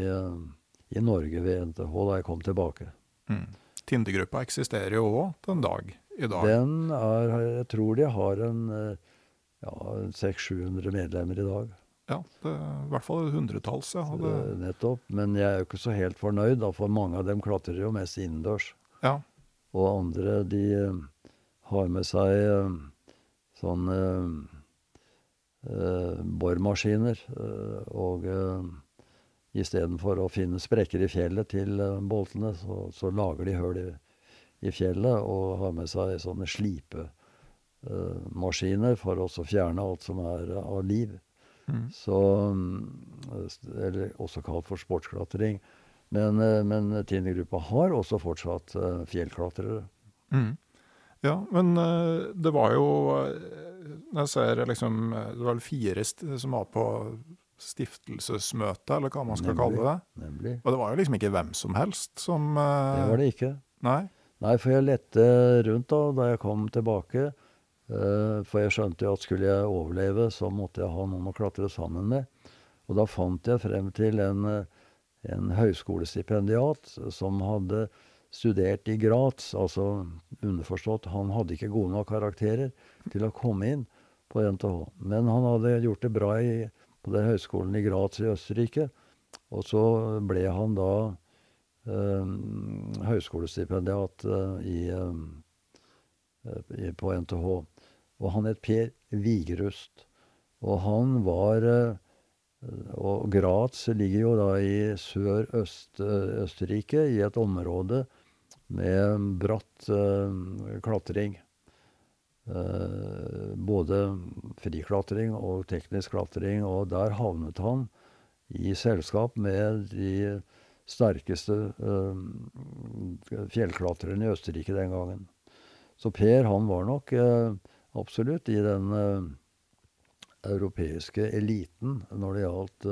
i Norge ved NTH da jeg kom tilbake. Mm. Tindegruppa eksisterer jo òg den dag i dag? Den er, Jeg tror de har en ja, 600-700 medlemmer i dag. Ja, det i hvert fall hundretalls. Ja. Det... Nettopp. Men jeg er jo ikke så helt fornøyd, da, for mange av dem klatrer jo mest innendørs. Ja. Og andre, de uh, har med seg uh, sånne uh, boremaskiner og Istedenfor å finne sprekker i fjellet til boltene, så, så, lager de hull i, i, fjellet og har med seg sånne slipemaskiner for å fjerne alt som er av liv. Mm. Så, eller også kalt for sportsklatring. Men, men Tine-gruppa har også fortsatt fjellklatrere. Mm. Ja, men det var jo Jeg ser liksom Det var vel fire som var på stiftelsesmøte, eller hva man skal nemlig, kalle det. Nemlig. Og det var jo liksom ikke hvem som helst som Det var det ikke. Nei. Nei, for jeg lette rundt da, da jeg kom tilbake. Uh, for jeg skjønte jo at skulle jeg overleve, så måtte jeg ha noen å klatre sammen med. Og da fant jeg frem til en, en høyskolestipendiat som hadde studert i Graz. Altså underforstått, han hadde ikke gode nok karakterer til å komme inn på NTH. Men han hadde gjort det bra i på den høyskolen i Graz i Østerrike. Og så ble han da eh, høyskolestipendiat eh, i, eh, på NTH. Og han het Per Vigrust. Og han var eh, Og Graz ligger jo da i sør-Østerrike, i et område med bratt eh, klatring. Eh, både friklatring og teknisk klatring. Og der havnet han i selskap med de sterkeste eh, fjellklatrerne i Østerrike den gangen. Så Per han var nok eh, absolutt i den europeiske eliten når det gjaldt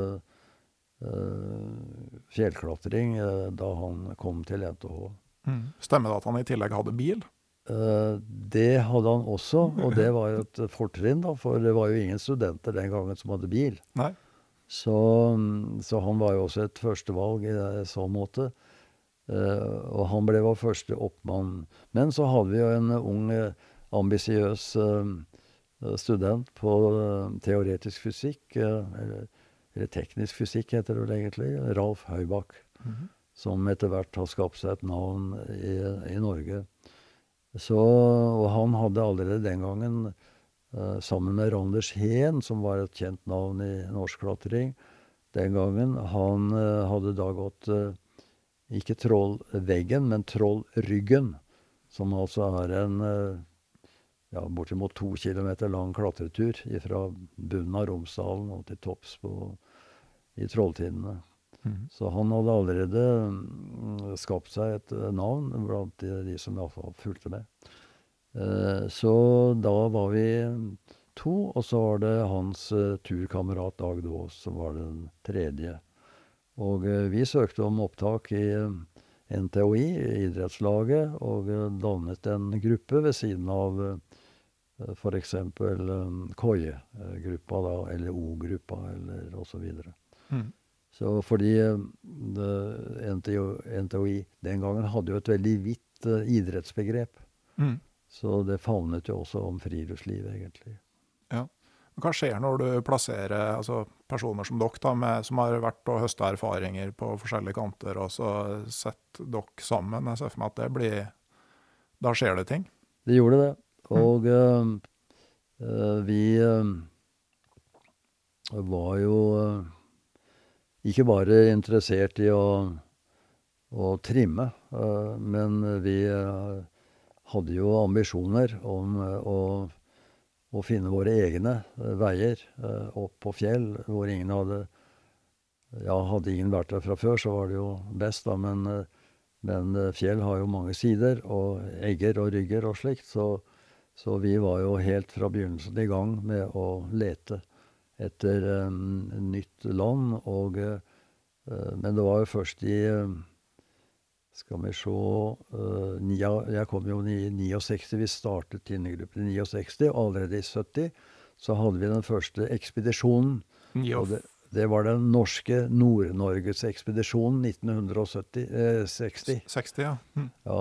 fjellklatring da han kom til NTH. Mm. Stemmer det at han i tillegg hadde bil? Det hadde han også, og det var jo et fortrinn, da, for det var jo ingen studenter den gangen som hadde bil. Så, så han var jo også et førstevalg i så måte. og han ble vår første oppmann. Men så hadde vi jo en ung, ambisiøs student på teoretisk fysikk, eller, eller, teknisk fysikk heter det vel egentlig, Ralf Høybakk. Mm -hmm. Som etter hvert har skapt seg et navn i, i Norge. Så, og han hadde allerede den gangen Eh, sammen med Randers Heen, som var et kjent navn i norsk klatring den gangen. Han hadde da gått ikke Trollveggen, men Trollryggen, som altså er en ja, bortimot to kilometer lang klatretur fra bunnen av Romsdalen og til topps på, i Trolltindene. Mm. Så han hadde allerede mm, skapt seg et navn blant de, de som iallfall fulgte med. Eh, så da var vi to, og så var det hans eh, turkamerat Dag Daas som var den tredje. Og eh, vi søkte om opptak i NTOI, idrettslaget, og dannet en gruppe ved siden av f.eks. Koie-gruppa, da, eller O-gruppa, eller osv. Mm. Så fordi NTOI den gangen hadde jo et veldig vidt idrettsbegrep. Mm. Så det favnet jo også om friluftsliv, egentlig. Ja. Hva skjer når du plasserer altså, personer som dere, da, med, som har vært og høsta erfaringer på forskjellige kanter, og så setter dere sammen? Jeg ser for meg at det blir Da skjer det ting? Det gjorde det. Og uh, vi uh, var jo uh, ikke bare interessert i å, å trimme, men vi hadde jo ambisjoner om eh, å, å finne våre egne eh, veier eh, opp på fjell hvor ingen hadde Ja, hadde ingen vært der fra før, så var det jo best, da, men, men fjell har jo mange sider, og egger og rygger og slikt, så, så vi var jo helt fra begynnelsen i gang med å lete etter um, nytt land, og uh, Men det var jo først i uh, skal vi se uh, Jeg kom jo i 69. Vi startet Tinnegruppen i 69. Og allerede i 70 så hadde vi den første ekspedisjonen. Det, det, var den norske Nord-Norgesekspedisjonen 1960. Eh, 60. 60, ja. Mm. ja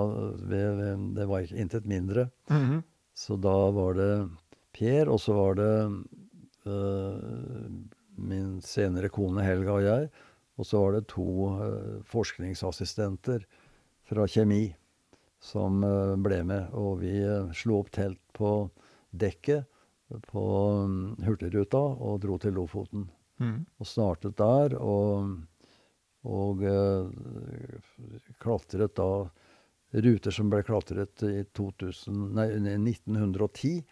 det, det var intet mindre. Mm -hmm. Så da var det Per, og så var det uh, min senere kone Helga og jeg. Og så var det to uh, forskningsassistenter fra kjemi som eh, ble med. Og vi slo opp telt på dekket på mm, Hurtigruta og dro til Lofoten. Mm. Og startet der. Og, og uh, klatret da ruter som ble klatret i 2000, nei, 1910.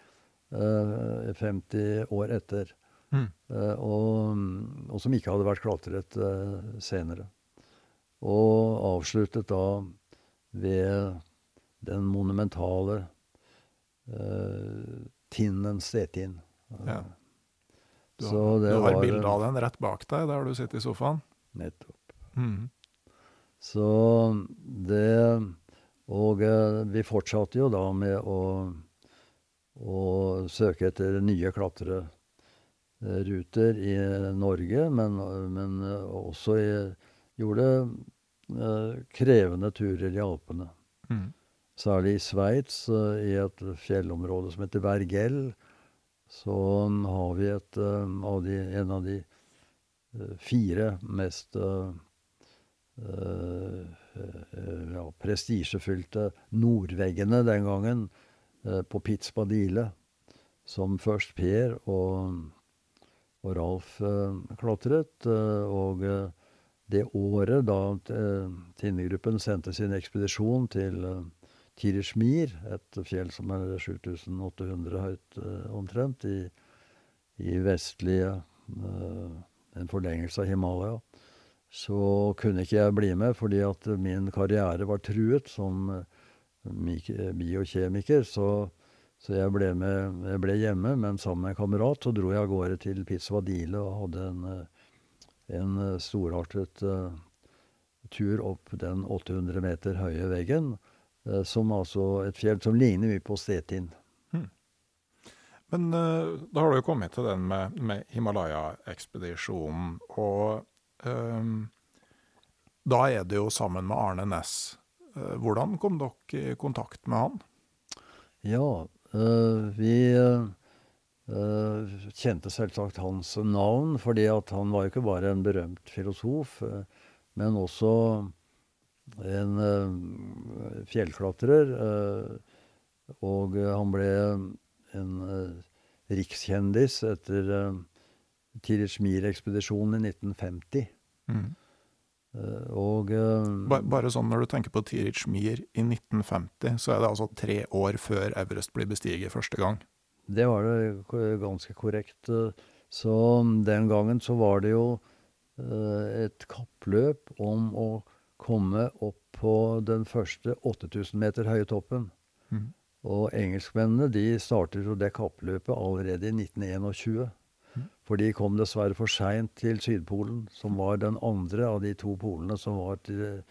Uh, 50 år etter. Mm. Uh, og, og, som ikke hadde vært klatret senere. Og avsluttet da ved den monumentale uh, tinnen Stetin. Ja. Du har, du har bilde av den rett bak deg der du sitter i sofaen? Nettopp. Mm. Så det Og uh, vi fortsatte jo da med å, å søke etter nye klatreruter i Norge, men, men også i, gjorde Eh, krevende turer i Alpene. Mm. Særlig i Sveits, eh, i et fjellområde som heter Vergell, så har vi et, eh, av de, en av de fire mest uh, ja, prestisjefylte nordveggene den gangen, uh, på Pitzbadile, som først Per og, og Ralf uh, klatret. og det året da Tinnegruppen sendte sin ekspedisjon til Tirishmir, et fjell som er 7800 høyt omtrent, i, i vestlige En forlengelse av Himalaya. Så kunne ikke jeg bli med fordi at min karriere var truet som biokjemiker. Så, så jeg, ble med, jeg, ble hjemme, men sammen med en kamerat så dro jeg av gårde til Pizzvadile og hadde en en eh, storartet uh, tur opp den 800 meter høye veggen, uh, som altså et fjell som ligner mye på Stetin. Hmm. Men uh, da har du jo kommet til den med, med Himalaya-ekspedisjonen. Og Da er det jo sammen med Arne Næss. Eh, hvordan kom dere i kontakt med han? Ja, øh, vi øh, kjente selvsagt hans navn, fordi han var jo ikke bare en berømt filosof, men også en fjellklatrer. og han ble en rikskjendis etter uh, Tirich Mir-ekspedisjonen i 1950. Mm. Uh, og uh, Bare sånn når du tenker på Tirich Mir i 1950, så er det altså tre år før Everest blir bestiget første gang? Det var det ganske korrekt. Så den gangen så var det jo et kappløp om å komme opp på den første 8000 meter høye toppen. Mm. Og engelskmennene de startet jo det kappløpet allerede i 1921. For de kom dessverre for seint til Sydpolen, som var den andre av de to polene som var til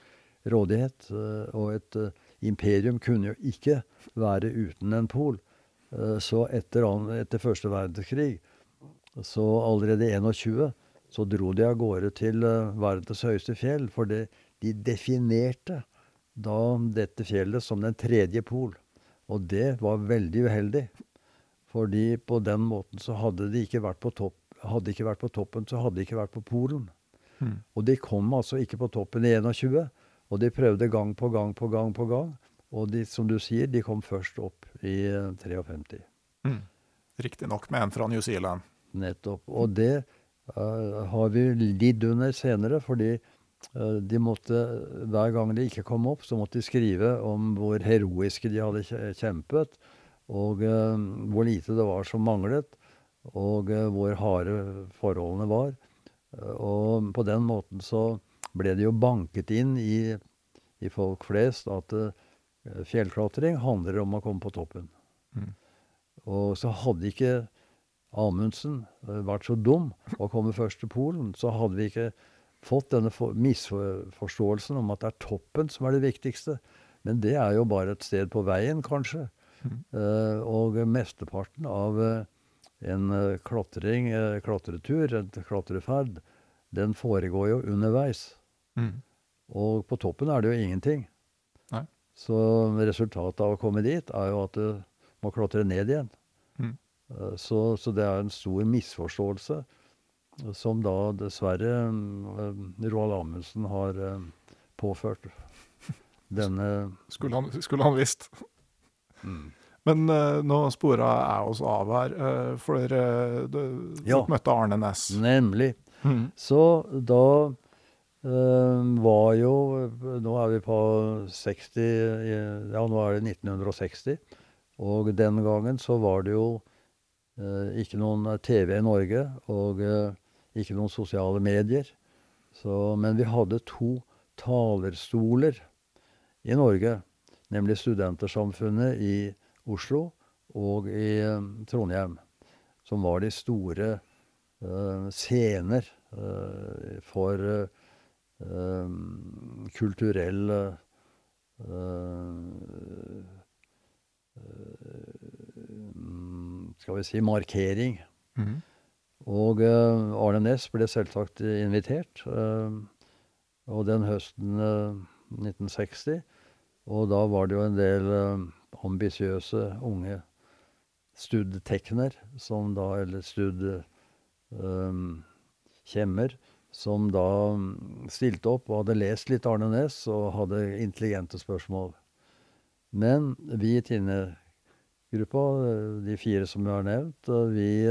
rådighet. Eh, og et uh, imperium kunne jo ikke være uten en pol. Så etter, etter, første verdenskrig, så allerede i 21, så dro de av gårde til verdens høyeste fjell. For det, de definerte da dette fjellet som den tredje pol. Og det var veldig uheldig. Fordi på den måten så hadde de ikke vært på topp. Ikke vært på toppen, så hadde de ikke vært på Polen. Mm. Og de kom altså ikke på toppen i 21. Og de prøvde gang på gang på gang på gang. Og de, som du sier, de kom først opp i 53. Mm. Riktignok med en fra New Zealand. Nettopp. Og det uh, har vi lidd under senere, fordi Eh, de måtte, Hver gang de ikke kom opp, så måtte de skrive om hvor heroiske de hadde kjempet, og uh, hvor lite det var som manglet, og uh, hvor harde forholdene var. Og på den måten så ble det jo banket inn i, i folk flest at fjellklatring handler om å komme på toppen. Mm. Og så hadde ikke Amundsen vært så dum å komme først til Polen, så hadde vi ikke fått denne misforståelsen om at det er toppen som er det viktigste. Men det er jo bare et sted på veien, kanskje. Uh, og mesteparten av uh, en uh, klatring, klatretur, en klatreferd, den foregår jo underveis. Mm. Og på toppen er det jo ingenting. Nei. Så resultatet av å komme dit er jo at du må klatre ned igjen. Mm. Så, så, det er en stor misforståelse som da dessverre eh, Roald Amundsen har eh, påført *laughs* denne Skulle han, skulle han visst. Mm. Men uh, nå spora jeg oss av her, uh, for uh, du, ja, møtte Arne Næss. Nemlig. Mm. Så da var jo Nå er vi på 60 Ja, nå er det 1960. Og den gangen så var det jo ikke noen TV i Norge. Og ikke noen sosiale medier. Så, men vi hadde to talerstoler i Norge, nemlig Studentersamfunnet i Oslo og i um, Trondheim, som var de store uh, scener uh, for uh, kulturell Skal vi si markering. Mm -hmm. Og Arne Næss ble selvsagt invitert. Og den høsten uh, eh, 1960. Og da var det jo en del ambisiøse unge studtekner, som da Eller studkjemmer. som da mm, stilte opp og hadde lest litt Arne Næss og hadde intelligente spørsmål. Men vi i Tine-gruppa, de fire som vi har nevnt, vi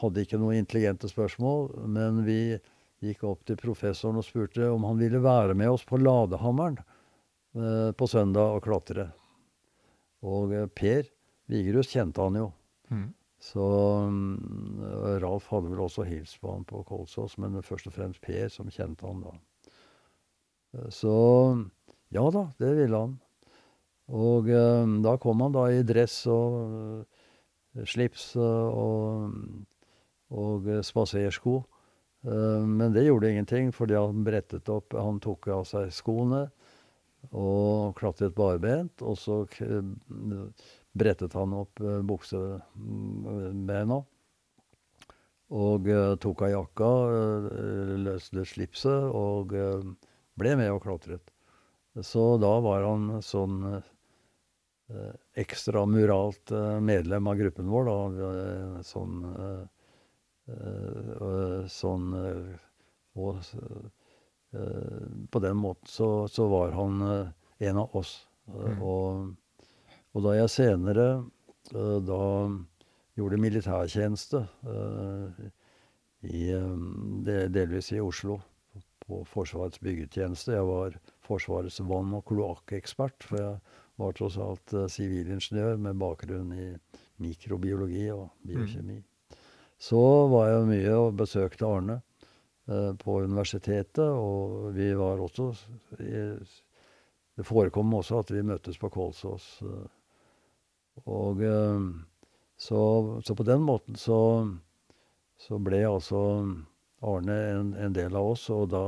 hadde ikke noen intelligente spørsmål, men vi gikk opp til professoren og spurte om han ville være med oss på Ladehammeren eh, på søndag og klatre. Og eh, Per Vigerus kjente han jo. Mm. Så um, Ralf hadde vel også hilst på han på Kolsås, men først og fremst Per som kjente han da. Eh, så ja da, det ville han. Og da kom han da i dress og slips og og eh, spasersko. Eh, men det gjorde ingenting, fordi han brettet opp Han tok av seg skoene og klatret barbent. Og så brettet han opp eh, buksebena. Og tok av jakka, løste slipset og ble med og klatret. Så da var han sånn eh, ekstramuralt eh, medlem av gruppen vår, da. Eh, sånn eh, Sånn Og på den måten så, så var han en av oss. Mm. Og, og, da jeg senere da gjorde militærtjeneste i, delvis i Oslo på Forsvarets byggetjeneste. Jeg var Forsvarets vann- og kloakkekspert, for jeg var tross alt sivilingeniør med bakgrunn i mikrobiologi og biokjemi. Mm. Så var jeg mye og besøkte Arne eh, på universitetet, og vi var også Det forekom også at vi møttes på Kolsås. Eh, og eh, så, så, på den måten så, så ble altså Arne en, en, del av oss, og da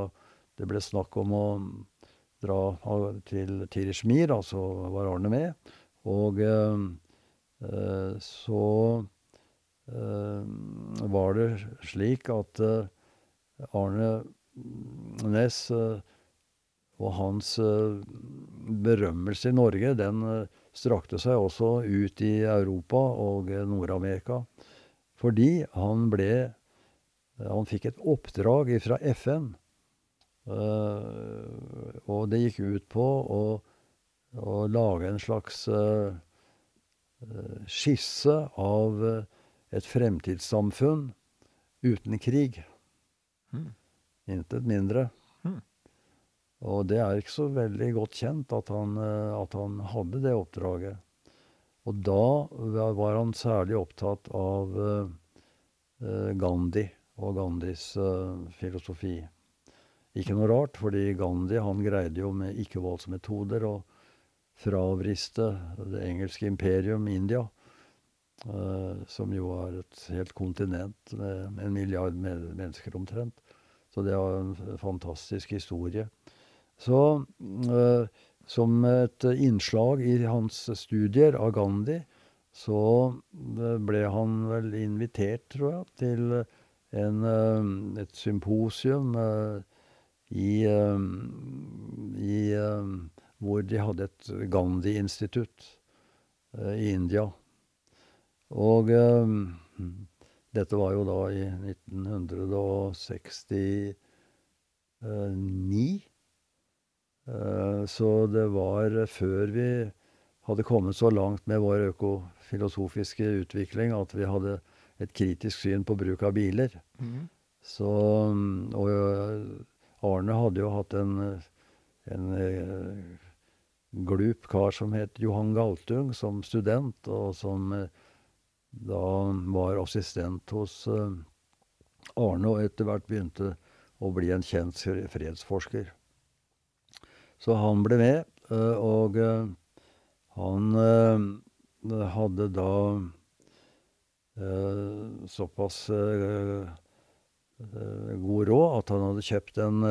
det ble snakk om å dra til Tirishmir, altså var Arne med. Og eh, så Eh, var det slik at eh, Arne Næss eh, og hans berømmelse i Norge, den strakte seg også ut i Europa og Nord-Amerika. Fordi han ble Han fikk et oppdrag fra FN. og det gikk ut på å, å lage en slags skisse av et fremtidssamfunn uten krig. Mm. Intet mindre. Mm. Og det er ikke så veldig godt kjent at han, eh, at han, hadde det oppdraget. Og da var han særlig opptatt av uh, Gandhi og Gandhis filosofi. Ikke noe rart, fordi Gandhi han greide jo med ikkevoldsmetoder å fravriste det engelske imperium India. Uh, som jo er et helt kontinent med en milliard mennesker omtrent. Så det er en fantastisk historie. Så uh, som et innslag i hans studier av Gandhi, så eh, ble han vel invitert, tror jeg, til en, et symposium i, i Hvor de hadde et Gandhi-institutt i India. Og um, dette var jo da i 1969. Uh, så det var før vi hadde kommet så langt med vår økofilosofiske utvikling at vi hadde et kritisk syn på bruk av biler. Mm. Så, og Arne hadde jo hatt en, en glup kar som het Johan Galtung, som student, og som da var assistent hos eh, Arne, og etter hvert begynte å bli en kjent fredsforsker. Så han ble med, eh, og eh, han hadde da såpass god råd at han hadde kjøpt en,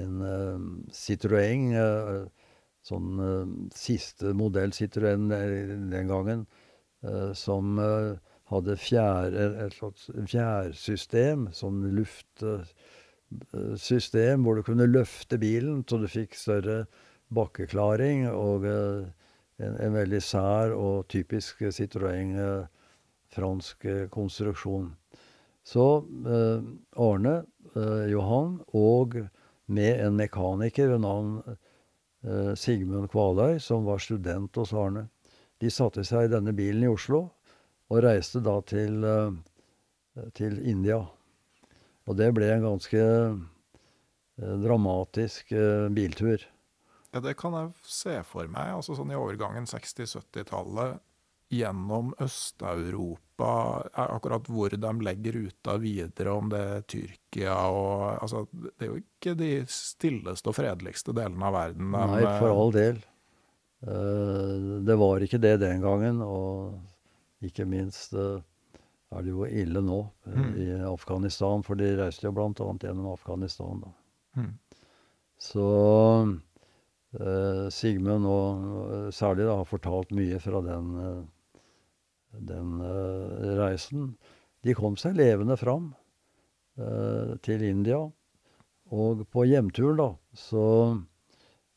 en Citroën, sånn siste modell Citroën den gangen, som eh, hadde fjær, et slags fjærsystem, sånn luftsystem, hvor du kunne løfte bilen så du fikk større bakkeklaring, og en, en veldig sær og typisk Citroën fransk konstruksjon. Så eh, Arne eh, Johan og med en mekaniker ved navn eh, Sigmund Kvaløy, som var student hos Arne. De satte seg i denne bilen i Oslo og reiste da til, eh, til India. Og det ble en ganske eh, dramatisk eh, biltur. Ja, det kan jeg se for meg. Altså sånn i overgangen 60-70-tallet gjennom Øst-Europa, akkurat hvor de legger ruta videre, om det er Tyrkia og altså, Det er jo ikke de stilleste og fredeligste delene av verden. Nei, for all del. Eh, det var ikke det den gangen, og ikke minst eh, er det jo ille nå eh, mm. i Afghanistan, for de reiste jo bl.a. gjennom Afghanistan. da. Mm. Så eh, Sigmund og særlig da, har fortalt mye fra den, den eh, reisen. De kom seg levende fram eh, til India. Og på hjemturen, da, så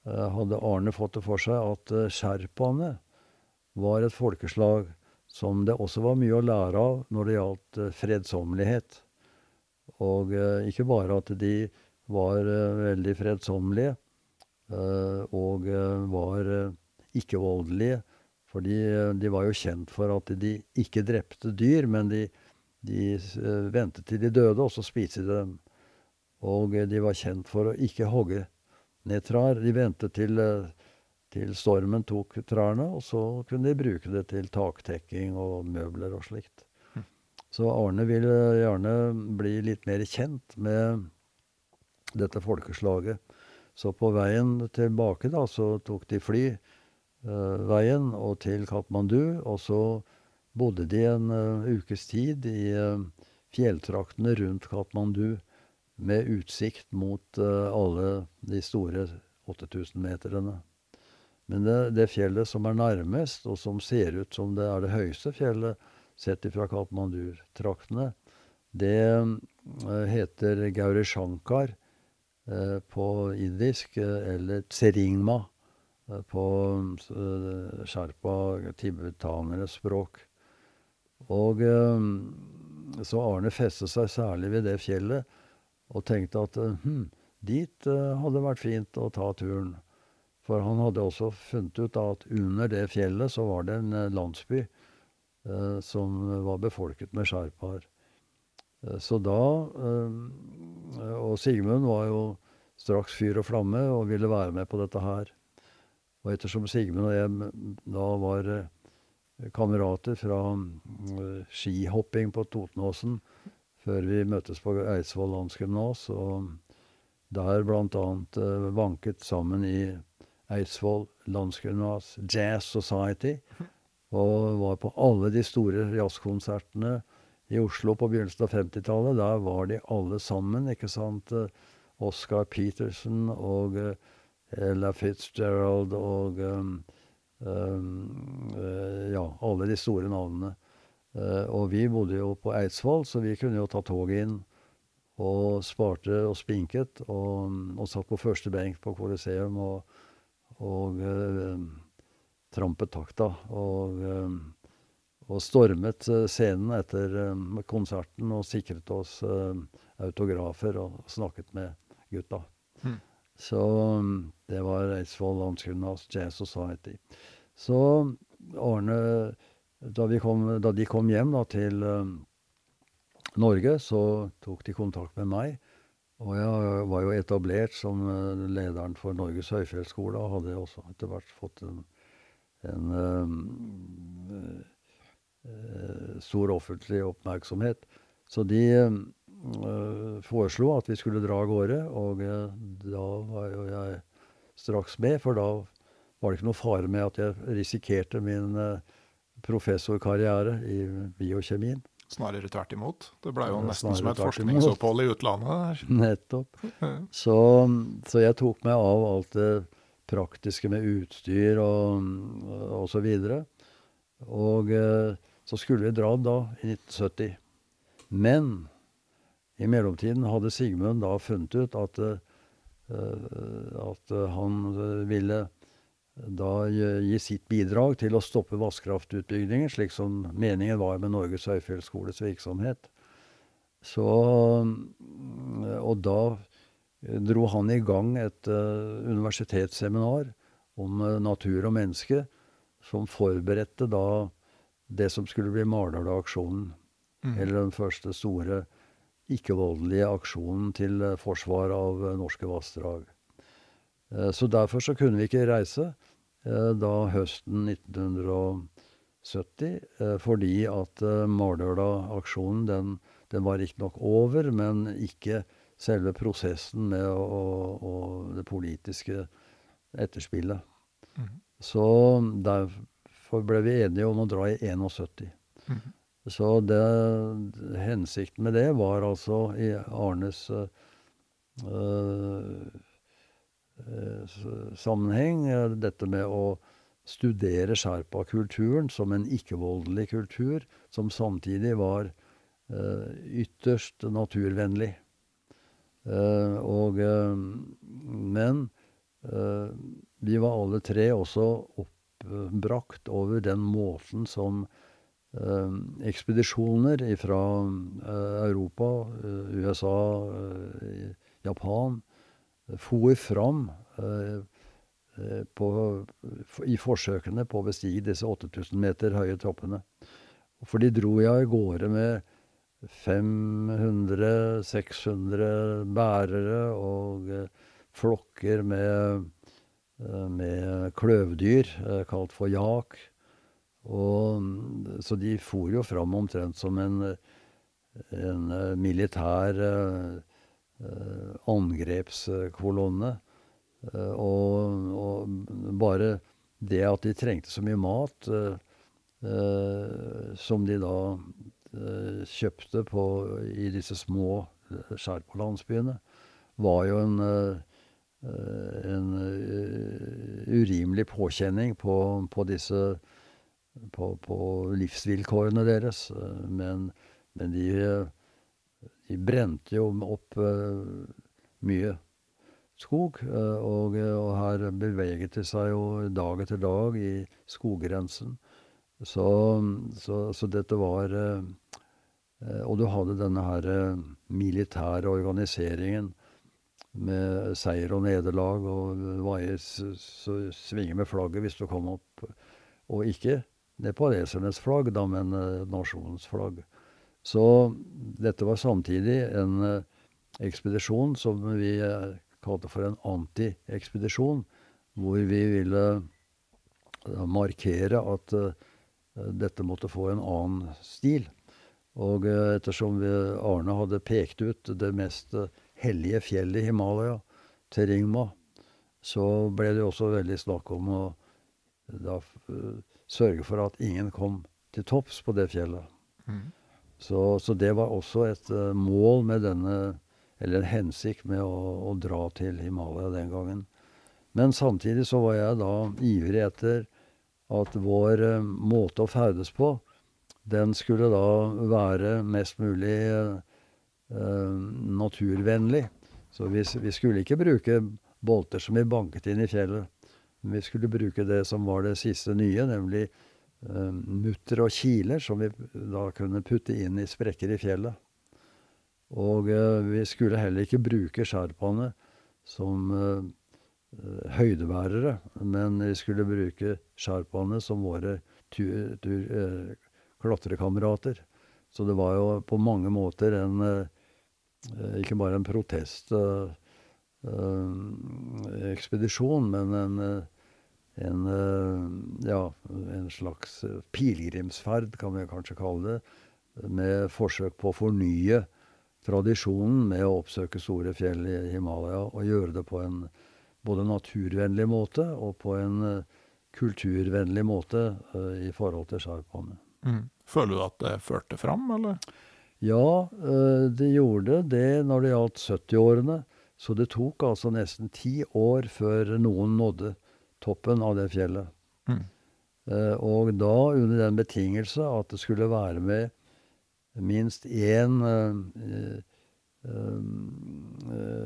hadde Arne fått det for seg at eh, sherpaene var et folkeslag som det også var mye å lære av når det gjaldt eh, fredsommelighet. Og eh, ikke bare at de var eh, veldig fredsommelige eh, og eh, var ikke-voldelige, for de, var jo kjent for at de ikke drepte dyr, men de, de ventet til de døde, og så spiste de dem. Og de var kjent for å ikke hogge ned trær. De ventet til, til stormen tok trærne, og så kunne de bruke det til taktekking og møbler og slikt. Hm. Så Arne ville gjerne bli litt mer kjent med dette folkeslaget. Så på veien tilbake da, så tok de fly uh, veien og til Katmandu. Og så bodde de en uh, ukes tid i uh, fjelltraktene rundt Katmandu med utsikt mot alle de store 8000-meterne. Men det, det, fjellet som er nærmest, og som ser ut som det er det høyeste fjellet sett fra Katmandu-traktene, det heter Gaurishankar Eh, på indisk, eh, eller tseringma eh, på sherpa tibetaneres språk. Og så Arne festet seg særlig ved det fjellet og tenkte at hm, dit hadde vært fint å ta turen. For han hadde også funnet ut at under det fjellet så var det en landsby eh, som var befolket med sherpaer. Eh, så da eh, Og Sigmund var jo straks fyr og flamme og ville være med på dette her. Og ettersom Sigmund og jeg da var eh, kamerater fra skihopping på Totenåsen før vi møttes på Eidsvoll landsgymnas, og der bl.a. vanket sammen i Eidsvoll landsgymnas Jazz Society, og var på alle de store jazzkonsertene i Oslo på begynnelsen av 50-tallet. Der var de alle sammen. ikke sant? Oscar Peterson og uh, Ella Fitzgerald og um, um, Ja, alle de store navnene. Uh, og vi bodde jo på Eidsvoll, så vi kunne jo ta toget inn. Og sparte og spinket, og, og satt på første benk på Coliseum og, og trampet takta. Og og stormet eh, scenen etter eh, konserten og sikret oss eh, autografer og snakket med gutta. Mm. Så det var Eidsvoll Landsgymnas Jazz Society. Så Arne da, kom, da de kom hjem da, til uh, Norge, så tok de kontakt med meg. Og jeg var jo etablert som uh, lederen for Norges høyfjellsskole, og hadde også etter hvert fått en, en uh, Eh, stor offentlig oppmerksomhet. Så de uh, foreslo at vi skulle dra av gårde, og uh, da var jo jeg straks med, for da var det ikke noe fare med at jeg risikerte min uh, professorkarriere i biokjemien. Snarere tvert imot. Det ble jo nesten Snarere som et forskningsopphold i utlandet. der. *laughs* Nettopp. Så, så, jeg tok meg av alt det praktiske med utstyr og, og så videre. Og så skulle vi dra da i 1970. Men i mellomtiden hadde Sigmund da funnet ut at, uh, at han ville da gi sitt bidrag til å stoppe vannkraftutbyggingen, slik som meningen var med Norges høyfjellsskoles virksomhet. Så, og da dro han i gang et uh, universitetsseminar om uh, natur og menneske, som forberedte da det som skulle bli Mardala-aksjonen. Mm. Eller den første store ikke-voldelige aksjonen til eh, forsvar av eh, norske vassdrag. Eh, så derfor så kunne vi ikke reise da høsten 1970, fordi at Mardøla-aksjonen den, den var riktignok over, men ikke selve prosessen med å, å, det politiske etterspillet. Mm. Så derfor ble vi enige om å dra i 71. Mm. Så det, hensikten med det var altså i Arnes uh, sammenheng dette med å studere sherpa-kulturen som en ikke-voldelig kultur, som samtidig var uh, ytterst naturvennlig. og, men vi var alle tre også oppbrakt over den måten som ekspedisjoner fra Europa, USA, Japan for fram på, i forsøkene på å bestige disse 8000 meter høye toppene. For de dro jeg av gårde med 500-600 bærere og eh, flokker med, eh, med kløvdyr, eh, kalt for jak. Og, så de for jo fram omtrent som en, en militær angrepskolonne. Og, og, bare det at de trengte så mye mat som de da Eh, kjøpte på, i disse små eh, skjærpålandsbyene, var jo en, eh, en urimelig påkjenning på, på disse på, på, livsvilkårene deres. Men, men de, de, brente jo opp mye skog. Og, og, her beveget de seg jo dag etter dag i skoggrensen. Så, så, så dette var Eh, og du hadde denne her eh, militære organiseringen med seier og nederlag, og vaier, svinge med flagget hvis du kom opp. Og ikke nepalesernes flagg, da, men nasjonens flagg. Så dette var samtidig en uh, ekspedisjon som vi uh, kalte for en anti-ekspedisjon, hvor vi ville markere at dette måtte få en annen stil. Og eh, ettersom Arne hadde pekt ut det mest eh, hellige fjellet i Himalaya, Teringma, så ble det også veldig snakk om å da, sørge for at ingen kom til topps på det fjellet. Mm. Så, så, det var også et uh, mål med denne Eller en hensikt med å, å, dra til Himalaya den gangen. Men samtidig så var jeg da ivrig etter at vår uh, måte å ferdes på den skulle da være mest mulig eh, naturvennlig. Så vi, vi, skulle ikke bruke bolter som vi banket inn i fjellet. Men vi skulle bruke det som var det siste nye, nemlig eh, mutter og kiler, som vi da kunne putte inn i sprekker i fjellet. Og eh, vi skulle heller ikke bruke sherpaene som eh, høydebærere, men vi skulle bruke sherpaene som våre tur, eh, klatrekamerater. Så det var jo på mange måter en eh, Ikke bare en protestekspedisjon, eh, men en, en, ja, en slags pilegrimsferd, kan vi kanskje kalle det. Med forsøk på å fornye tradisjonen med å oppsøke store fjell i Himalaya og gjøre det på en både naturvennlig måte og på en kulturvennlig måte i forhold til sjarpaene. Mm. Føler du at det førte fram, eller? Ja, eh, det gjorde det når det gjaldt 70-årene. Så det tok altså nesten ti år før noen nådde toppen av det fjellet. Mm. Eh, og da under den betingelse at det skulle være med minst én eh,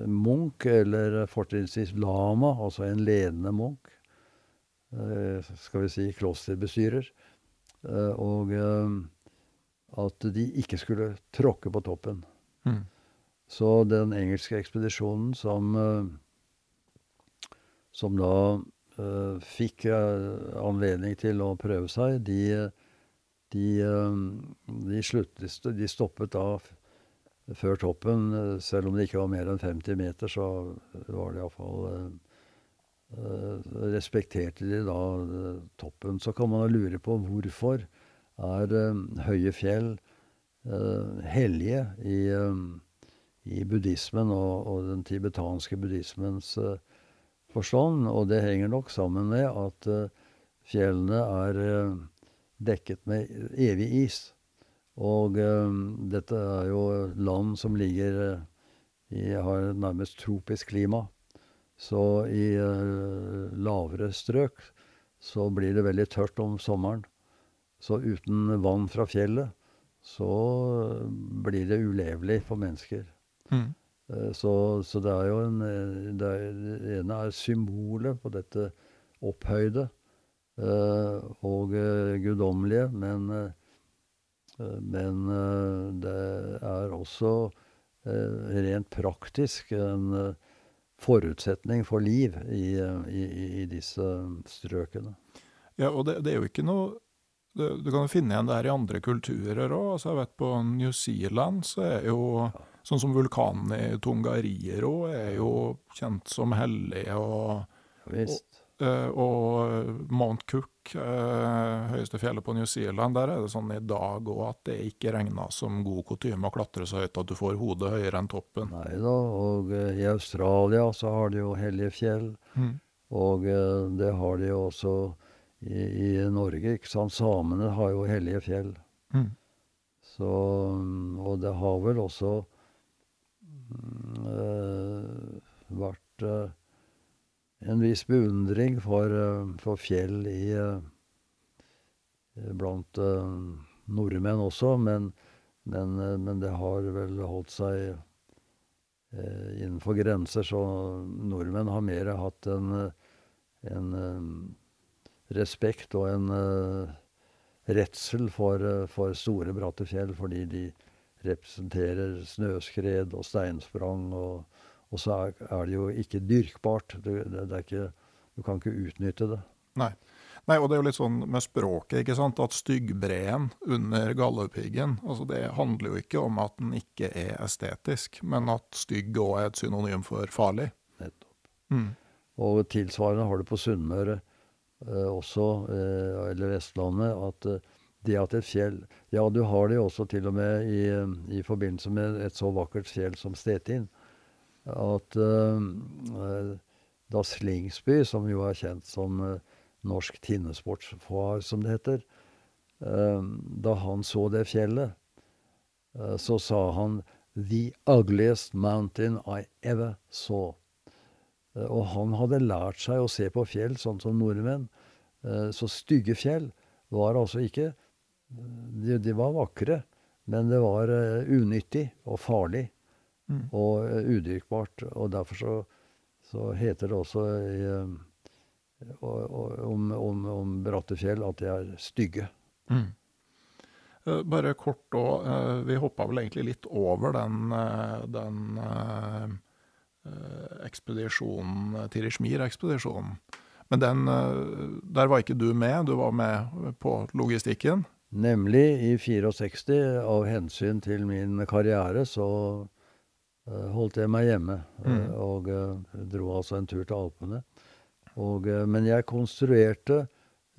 munk, eller fortrinnsvis lama, altså en ledende munk. skal vi si klosterbestyrer. Eh, og eh, at de ikke skulle tråkke på toppen. Mm. Så den engelske ekspedisjonen som, eh, som da fikk uh, anledning til å prøve seg, de, de, uh, de, sluttet, de stoppet da før toppen. Selv om det ikke var mer enn 50 meter, så var det iallfall Eh, respekterte de da eh, toppen. Så kan man lure på hvorfor er eh, høye fjell hellige i, i buddhismen og, og, den tibetanske buddhismens forstand. Og det henger nok sammen med at fjellene er dekket med evig is. Og dette er jo land som ligger i, har nærmest tropisk klima. Så i lavere strøk så blir det veldig tørt om sommeren. Så uten vann fra fjellet så blir det ulevelig for mennesker. Mm. Så, så, det er jo en Det, er, det ene er symbolet på dette opphøyde og guddommelige, men, men det er også rent praktisk en forutsetning for liv i, i, i disse strøkene. Ja, og det, det, er jo ikke noe Du, du kan jo finne igjen det her i andre kulturer òg. Altså, jeg vet på New Zealand så er jo ja. Sånn som vulkanen i Tungariro er jo kjent som hellig. og, og Eh, og Mount Cook, eh, høyeste fjellet på New Zealand, der er det sånn i dag òg at det ikke regner som god kutyme å klatre så høyt at du får hodet høyere enn toppen. Nei da, og uh, i Australia så har de jo hellige fjell. Mm. Og det har de jo også i, i, Norge, ikke sant. Samene har jo hellige fjell. Mm. Så Og det har vel også vært en viss beundring for, eh, for fjell i, eh, blant nordmenn også, men, men, men, det har vel holdt seg innenfor grenser, så nordmenn har mer hatt en, en respekt og en redsel for, for, store, bratte fjell, fordi de representerer snøskred og steinsprang og og så er, er, det jo ikke dyrkbart. Det, det, det ikke, du kan ikke utnytte det. Nei. Nei. og det er jo litt sånn med språket, ikke sant? at styggbreen under Galdhøpiggen altså Det handler jo ikke om at den ikke er estetisk, men at stygg òg er et synonym for farlig. Nettopp. Mm. Og tilsvarende har du på Sunnmøre eh, også, eh, eller Vestlandet, at eh, det at et fjell Ja, du har det jo også til og med i, i forbindelse med et så vakkert fjell som Stetin at uh, da Slingsby, som jo er kjent som uh, norsk tinnesportsfar, som det heter uh, Da han så det fjellet, så sa han 'The ugliest mountain I ever saw'. og han hadde lært seg å se på fjell sånn som nordmenn. så stygge fjell var altså ikke de, de var vakre, men det var unyttig og farlig. Mm. Og uh, udyrkbart. Og derfor så, så heter det også i, uh, om, om, om Brattefjell at de er stygge. Mm. Bare kort òg, vi hoppa vel egentlig litt over den, den ekspedisjonen, Tirishmir-ekspedisjonen. Men den, der var ikke du med, du var med på logistikken? Nemlig i 64, av hensyn til min karriere, så uh, holdt jeg meg hjemme. Mm. Uh, Og uh, dro altså en tur til Alpene. Og, uh, men jeg konstruerte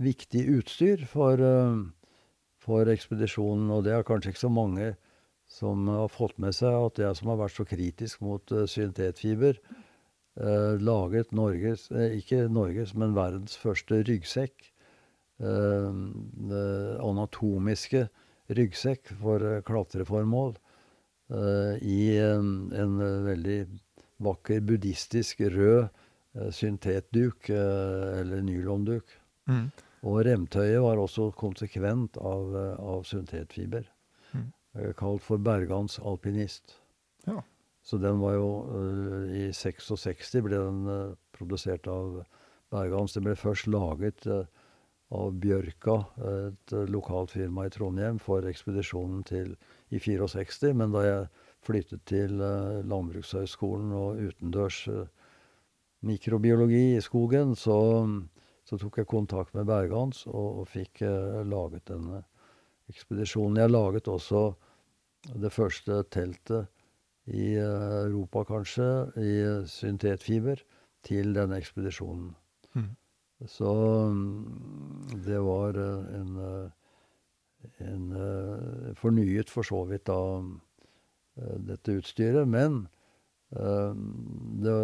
viktig utstyr for, uh, for, ekspedisjonen. Og det er kanskje ikke så mange som har fått med seg at jeg som har vært så kritisk mot syntetfiber, laget Norges, ikke Norges, men verdens første ryggsekk. Anatomiske ryggsekk for klatreformål. Eh, i en, veldig vakker buddhistisk rød uh, syntetduk, uh, eller nylonduk. Mm. Og remtøyet var også konsekvent av, av syntetfiber. Mm. kalt for Bergans alpinist. Ja. Så den var jo I 66 ble den produsert av Bergans. Den ble først laget av Bjørka, et lokalt firma i Trondheim, for ekspedisjonen til i 64. Men da jeg flyttet til uh, Landbrukshøgskolen og utendørs uh, mikrobiologi i skogen, så, så, tok jeg kontakt med Bergans og, og fikk uh, laget denne ekspedisjonen. Jeg laget også det første teltet i Europa, kanskje, i syntetfiber, til denne ekspedisjonen. Mm. Så mm, det var en en uh, fornyet for så vidt da dette utstyret. Men det,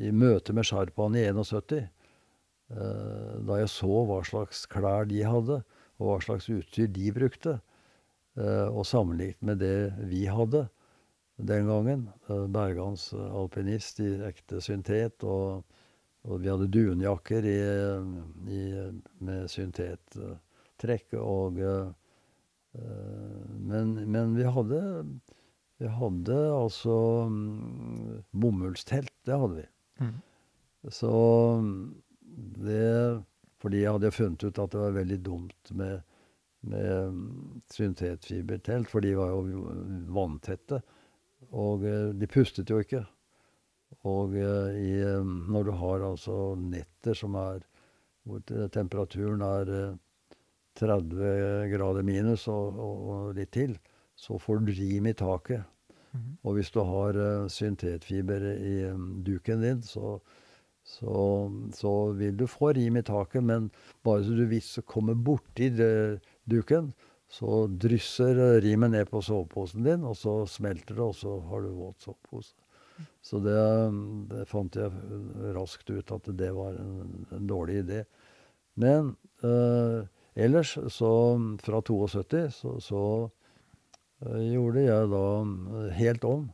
i møte med sherpaene i 71, da jeg så hva slags klær de hadde, og hva slags utstyr de brukte, og sammenlignet med det vi hadde den gangen, Bergans alpinist i ekte syntet, og, og vi hadde dunjakker i, i, med syntettrekk. Og, eh, men, men, vi hadde Vi hadde altså mm, bomullstelt. Det hadde vi. Mm. Så det Fordi jeg hadde funnet ut at det var veldig dumt med, med mm, syntetfibertelt, for de var jo vanntette. Og eh, de pustet jo ikke. Og eh, i, eh, når du har altså netter som er hvor temperaturen er 30 grader minus og, og, litt til, så får du rim i taket. Mhm. Og hvis du har syntetfiber i duken din, så, så, så, vil du få rim i taket. Men bare så du hvis du kommer borti det, duken, så drysser rimet ned på soveposen din, og så smelter det, og så har du våt sovepose. Så det, det, fant jeg raskt ut at det var en, en dårlig idé. Men eh, ellers, så fra 72, så, så gjorde jeg da helt om.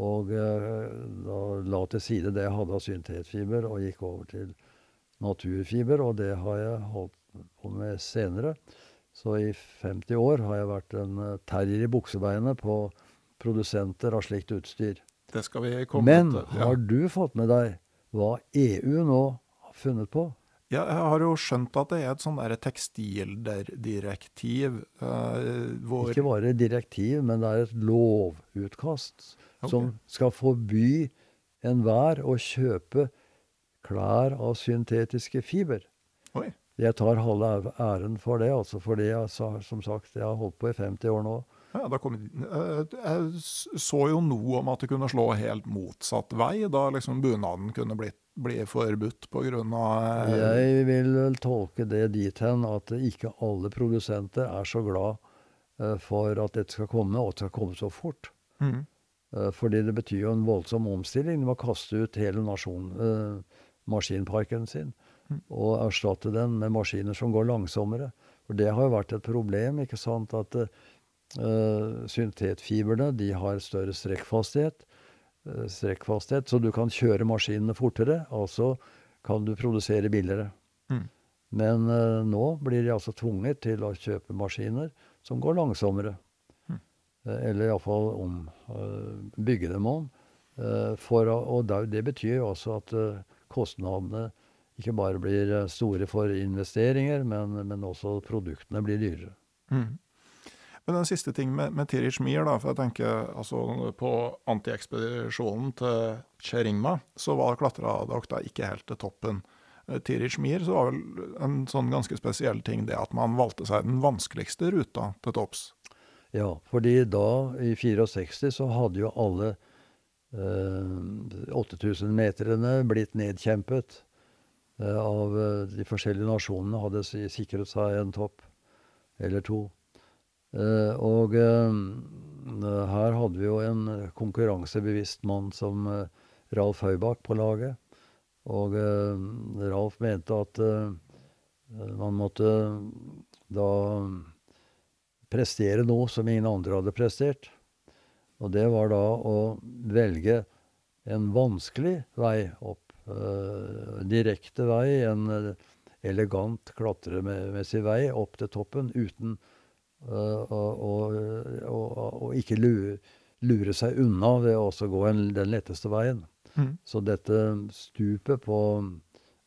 Og da la til side det jeg hadde av syntetfiber, og gikk over til naturfiber. Og det har jeg holdt på med senere. Så i 50 år har jeg vært en terrier i buksebeinet på produsenter av slikt utstyr. Det skal vi komme Men til. Ja. har du fått med deg hva EU nå har funnet på? Ja, jeg har jo skjønt at det er et sånn tekstildirektiv eh, Ikke bare direktiv, men det er et lovutkast okay. som skal forby enhver å kjøpe klær av syntetiske fiber. Oi. Jeg tar halve æren for det, altså det jeg som sagt, jeg har holdt på i 50 år nå. Ja, kom, eh, jeg så jo noe om at det kunne slå helt motsatt vei, da liksom bunaden kunne bli, bli forbudt av eh, Jeg vil vel tolke det dit hen at ikke alle produsenter er så glad eh, for at dette skal komme, og at det skal komme så fort. Eh, Fordi det betyr jo en voldsom omstilling. De må kaste ut hele nasjon, eh, maskinparken sin og erstatte den med maskiner som går langsommere. For det har jo vært et problem, ikke sant, at eh, syntetfibrene de har større strekkfasthet, eh, strekkfasthet, så du kan kjøre maskinene fortere, altså kan du produsere billigere. Mm. Men uh, nå blir de altså tvunget til å kjøpe maskiner som går langsommere. Eh, Eller iallfall om eh, bygge dem om. Uh, For, og da- det betyr jo også at eh, kostnadene ikke bare blir eh, store for investeringer, men, men også produktene blir dyrere. Mhm. Men en siste ting med, med Tirich Mir, da, for jeg tenker altså på antiekspedisjonen til Cheringma, så var da ikke helt til toppen. Eh, Tirich Mir så var vel en sånn ganske spesiell ting det at man valgte seg den vanskeligste ruta til topps. Ja, fordi da, i 64, så hadde jo alle eh, 8000-meterne blitt nedkjempet eh, av eh, de forskjellige nasjonene, hadde sikret seg en topp eller to. Eh, og eh, her hadde vi jo en konkurransebevisst mann som eh, Ralf Høybakk på laget. Og Ralf mente at man måtte da prestere noe som ingen andre hadde prestert. Og det var da å velge en vanskelig vei opp. Uh, direkte vei, en elegant klatremessig vei opp til toppen uten eh, og, og, å ikke lure, lure seg unna ved å også gå en, den letteste veien. Mm. Så dette stupet på,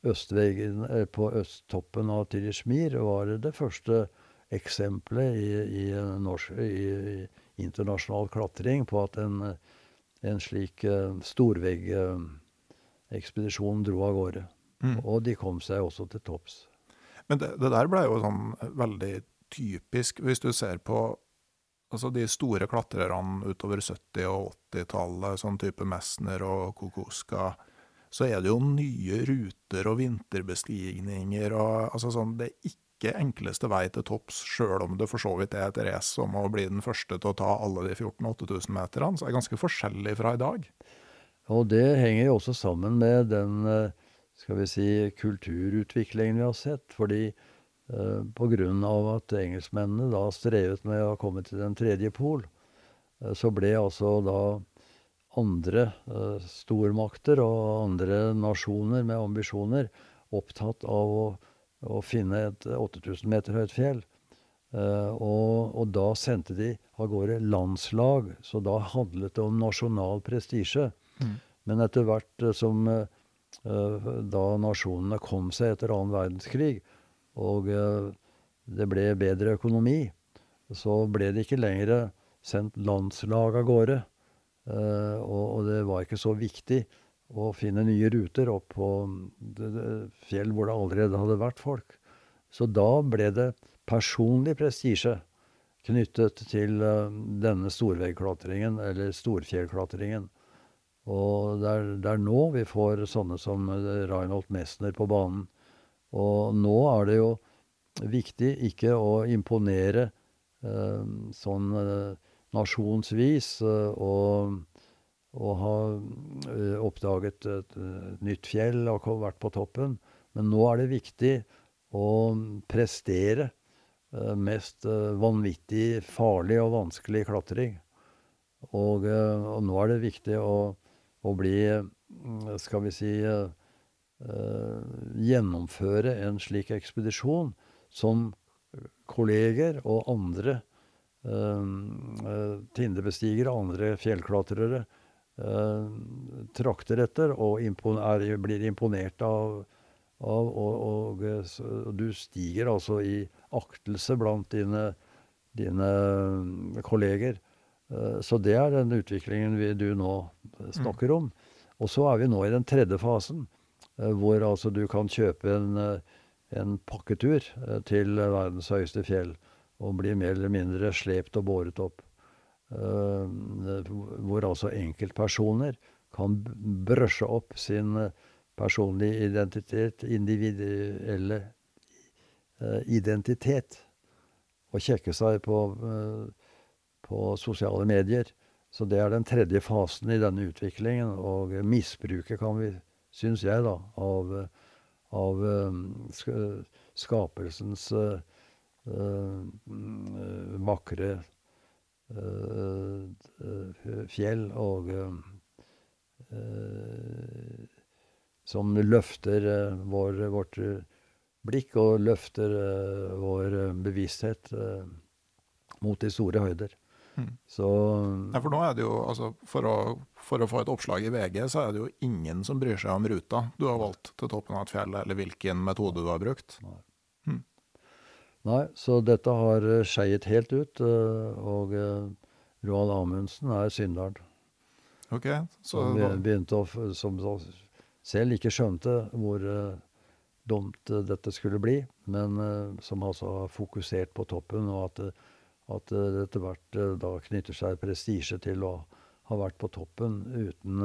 østveggen, eh, på østtoppen av Tirishmir var det første eksempelet i, i, norsk, i, i internasjonal klatring på at en, en slik uh, storveggekspedisjon dro av gårde. Mm. Og de kom seg også til topps. Men det, det der ble jo sånn veldig typisk, hvis du ser på altså de store klatrerne utover 70- og 80-tallet, sånn type Messner og Kokoska, så er det jo nye ruter og vinterbestigninger og altså sånn Det er ikke enkleste vei til topps, sjøl om det for så vidt er et race om å bli den første til å ta alle de 14 8000-meterne. Så er det ganske forskjellig fra i dag. Og det henger jo også sammen med den eh, skal vi si, kulturutviklingen vi har sett. Fordi eh, av at engelskmennene da strevet med å komme til den tredje pol, eh, så ble altså da andre eh, stormakter og andre nasjoner med ambisjoner opptatt av å, å finne et 8000 meter høyt fjell. og, og, da sendte de av gårde landslag, så da handlet det om nasjonal prestisje. Mm. Men etter hvert som da nasjonene kom seg etter annen verdenskrig, og det ble bedre økonomi, så ble det ikke lenger sendt landslag av gårde. Uh, og, det var ikke så viktig å finne nye ruter opp på det, fjell hvor det allerede hadde vært folk. Så da ble det personlig prestisje knyttet til uh, denne storveggklatringen, eller storfjellklatringen. Og det er, det er, nå vi får sånne som Reinhold Messner på banen. Og nå er det jo viktig ikke å imponere eh, sånn nasjonsvis og, og ha oppdaget et, nytt fjell og vært på toppen. Men nå er det viktig å prestere mest vanvittig farlig og vanskelig klatring. Og, og nå er det viktig å, å bli, skal vi si Gjennomføre en slik ekspedisjon som kolleger og andre uh, tinderbestigere og andre fjellklatrere trakter etter og impon er, blir imponert av. av og, og, og, du stiger altså i aktelse blant dine, dine kolleger. Så det er den utviklingen vi, du nå snakker om. Og så er vi nå i den tredje fasen, hvor altså du kan kjøpe en, en pakketur til verdens høyeste fjell og bli mer eller mindre slept og båret opp. Hvor altså enkeltpersoner kan brøsje opp sin personlige identitet, individuelle identitet, og kjekke seg på, på sosiale medier. Så det er den tredje fasen i denne utviklingen. Og misbruket, kan vi, syns jeg, da, av, av skapelsens uh, Eh, vakre eh, fjell og eh, som løfter vår, vårt blikk og løfter vår bevissthet mot de store høyder. Mm. Så ja, For nå er det jo, altså, for å, for å, få et oppslag i VG, så er det jo ingen som bryr seg om ruta du har valgt til toppen av et fjell, eller hvilken metode du har brukt. Nei. Nei, så dette har uh, skeiet helt ut, uh, og uh, Roald Amundsen er synderen. Ok, så... Som begynte å, som selv ikke skjønte hvor dumt dette skulle bli, men som altså har fokusert på toppen, og at, at det etter hvert da knytter seg prestisje til å ha vært på toppen uten,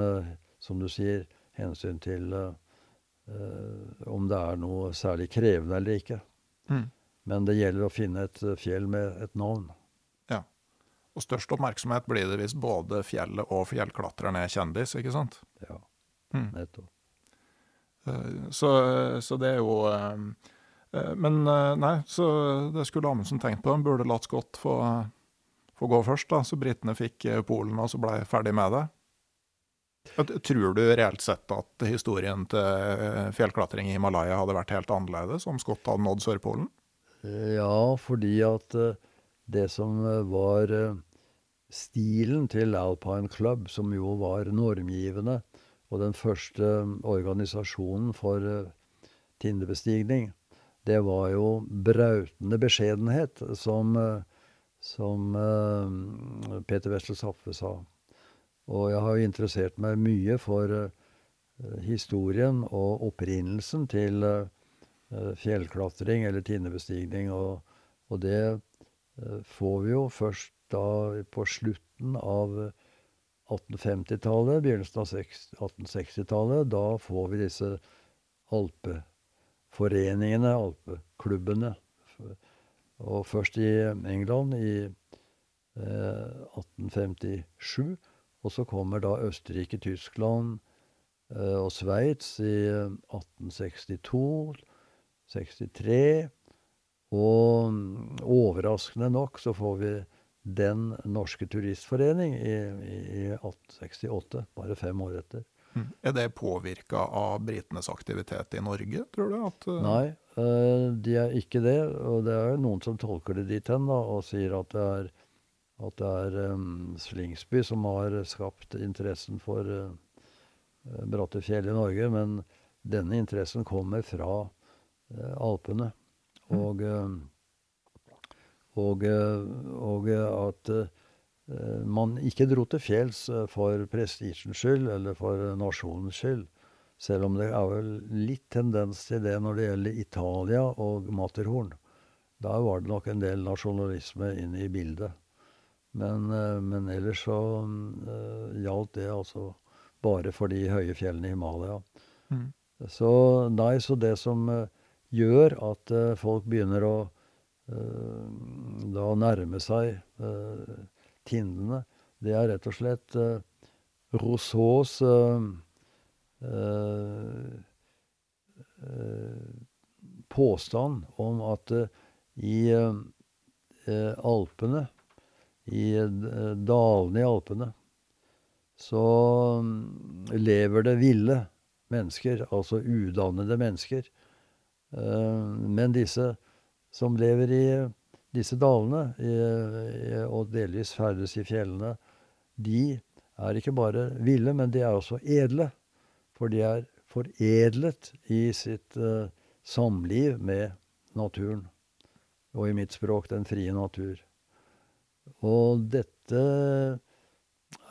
som du sier, hensyn til om det er noe særlig krevende eller ikke. Mm. Men det gjelder å finne et eh, fjell med et navn. Ja. Og størst oppmerksomhet blir det hvis både fjellet og fjellklatreren er kjendis, ikke sant? Ja, mm. nettopp. Eh, så, så, det er jo eh, Men nei, så det skulle Amundsen tenkt på. Han burde latt Scott få, få gå først, da, så britene fikk Polen og så ble ferdig med det. Tror du reelt sett at historien til fjellklatring i Himalaya hadde vært helt annerledes om Scott hadde nådd Sørpolen? Ja, fordi at eh, det som eh, var eh, stilen til Alpine Club, som jo var normgivende, og den første organisasjonen for tinderbestigning, det var jo brautende beskjedenhet, som, som Peter Wessel Saffe sa. Og jeg har jo interessert meg mye for historien og opprinnelsen til Eh, fjellklatring eller tinnebestigning. Og, og, det eh, får vi jo først da på slutten av 1850-tallet, begynnelsen av 1860-tallet. Da får vi disse alpeforeningene, alpeklubbene. Og først i England i eh, 1857. Og så kommer da Østerrike, Tyskland eh, og Sveits i 1862. 63. Og overraskende nok så får vi Den norske turistforening i, i, i 1868, bare fem år etter. Er det påvirka av britenes aktivitet i Norge, tror du? At, uh... Nei, uh, de er ikke det. Og det er jo noen som tolker det dit hen da, og sier at det er, at det er um, Slingsby som har skapt interessen for uh, bratte fjell i Norge. Men denne interessen kommer fra Alpene. Mm. Og, og, og at man ikke dro til fjells eh, for prestisjens skyld eller for nasjonens skyld. Selv om det er vel litt tendens til det når det gjelder Italia og Matterhorn. Der var det nok en del nasjonalisme inne i bildet. Men, eh, men ellers så uh, gjaldt det altså bare for de høye fjellene i Himalaya. Mm. Så nei, så det som uh, gjør at uh, folk begynner å da nærme seg Tindene, det er rett og slett uh, Rousseaus uh, påstand om at i Alpene, i dalene i Alpene, så um, lever det ville mennesker, altså udannede mennesker. men disse som lever i disse dalene, og delvis ferdes i fjellene, de er ikke bare ville, men de er også edle. For de er foredlet i sitt uh, samliv med naturen. Og i mitt språk den frie natur. Og dette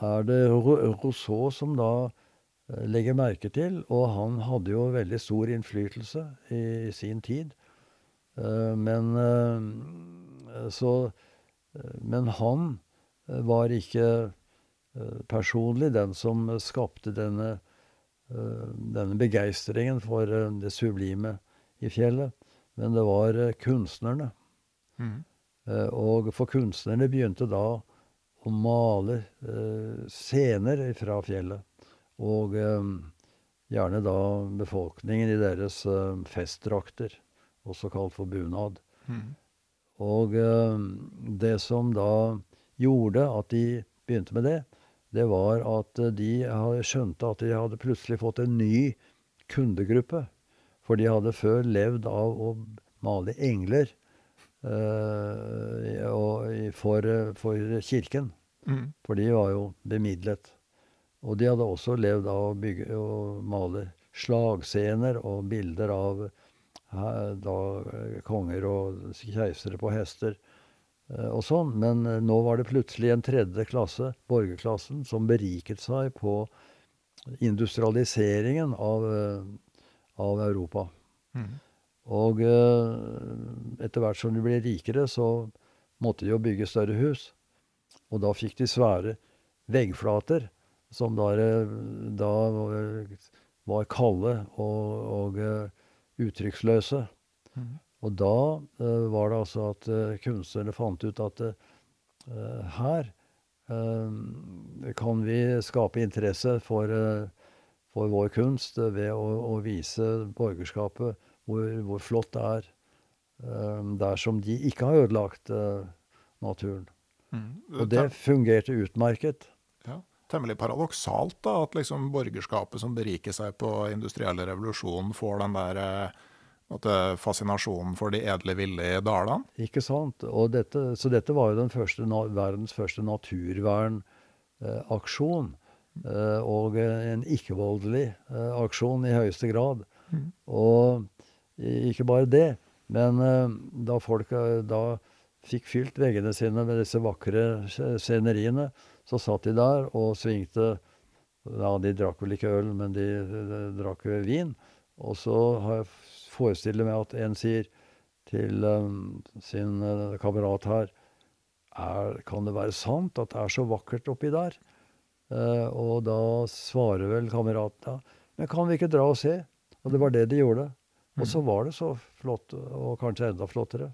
er det Rousseau som da uh, legger merke til, og han hadde jo veldig stor innflytelse i, sin tid. Uh, men Eh, så, eh, men han eh, var ikke personlig den som skapte denne, denne begeistringen for det sublime i fjellet. Men det var kunstnerne. Mm. Og for kunstnerne begynte da å male scener fra fjellet. Og gjerne da befolkningen i deres festdrakter, også kalt for bunad. Mm. Og eh, det som da gjorde at de begynte med det, det var at de skjønte at de hadde plutselig fått en ny kundegruppe. For de hadde før levd av å male engler uh, for, for, kirken. Mm. For de var jo bemidlet. Og de hadde også levd av å bygge og male slagscener og bilder av da eh, konger og keisere på hester eh, og sånn. Men eh, nå var det plutselig en tredje klasse, borgerklassen, som beriket seg på industrialiseringen av, av Europa. Mm. Og etter hvert som de ble rikere, så måtte de jo bygge større hus. Og da fikk de svære veggflater, som da, da var kalde og, og uttrykksløse. Mm. Og da uh, var det altså at uh, kunstnerne fant ut at uh, her kan vi skape interesse for, for vår kunst ved å, å vise borgerskapet hvor, hvor, flott det er. dersom de ikke har ødelagt naturen. Mm. Og det fungerte utmerket. Temmelig paradoksalt da, at liksom borgerskapet som beriker seg på industrielle revolusjonen, får den der eh, fascinasjonen for de edle ville i dalene. Ikke sant. Dette, så dette var jo den første, verdens første naturvernaksjon. Eh, og en ikke-voldelig eh, aksjon i høyeste grad. Mm. Og ikke bare det, men eh, da folk da fikk fylt veggene sine med disse vakre sceneriene, så satt de der og svingte Ja, de drakk vel ikke øl, men de, de, de drakk vin. Og så har jeg forestiller meg at en sier til um, sin uh, kamerat her er, Kan det være sant at det er så vakkert oppi der? Uh, og da svarer vel kameraten ja, men kan vi ikke dra og se? Og det var det de gjorde. Og så var det så flott, og kanskje enda flottere.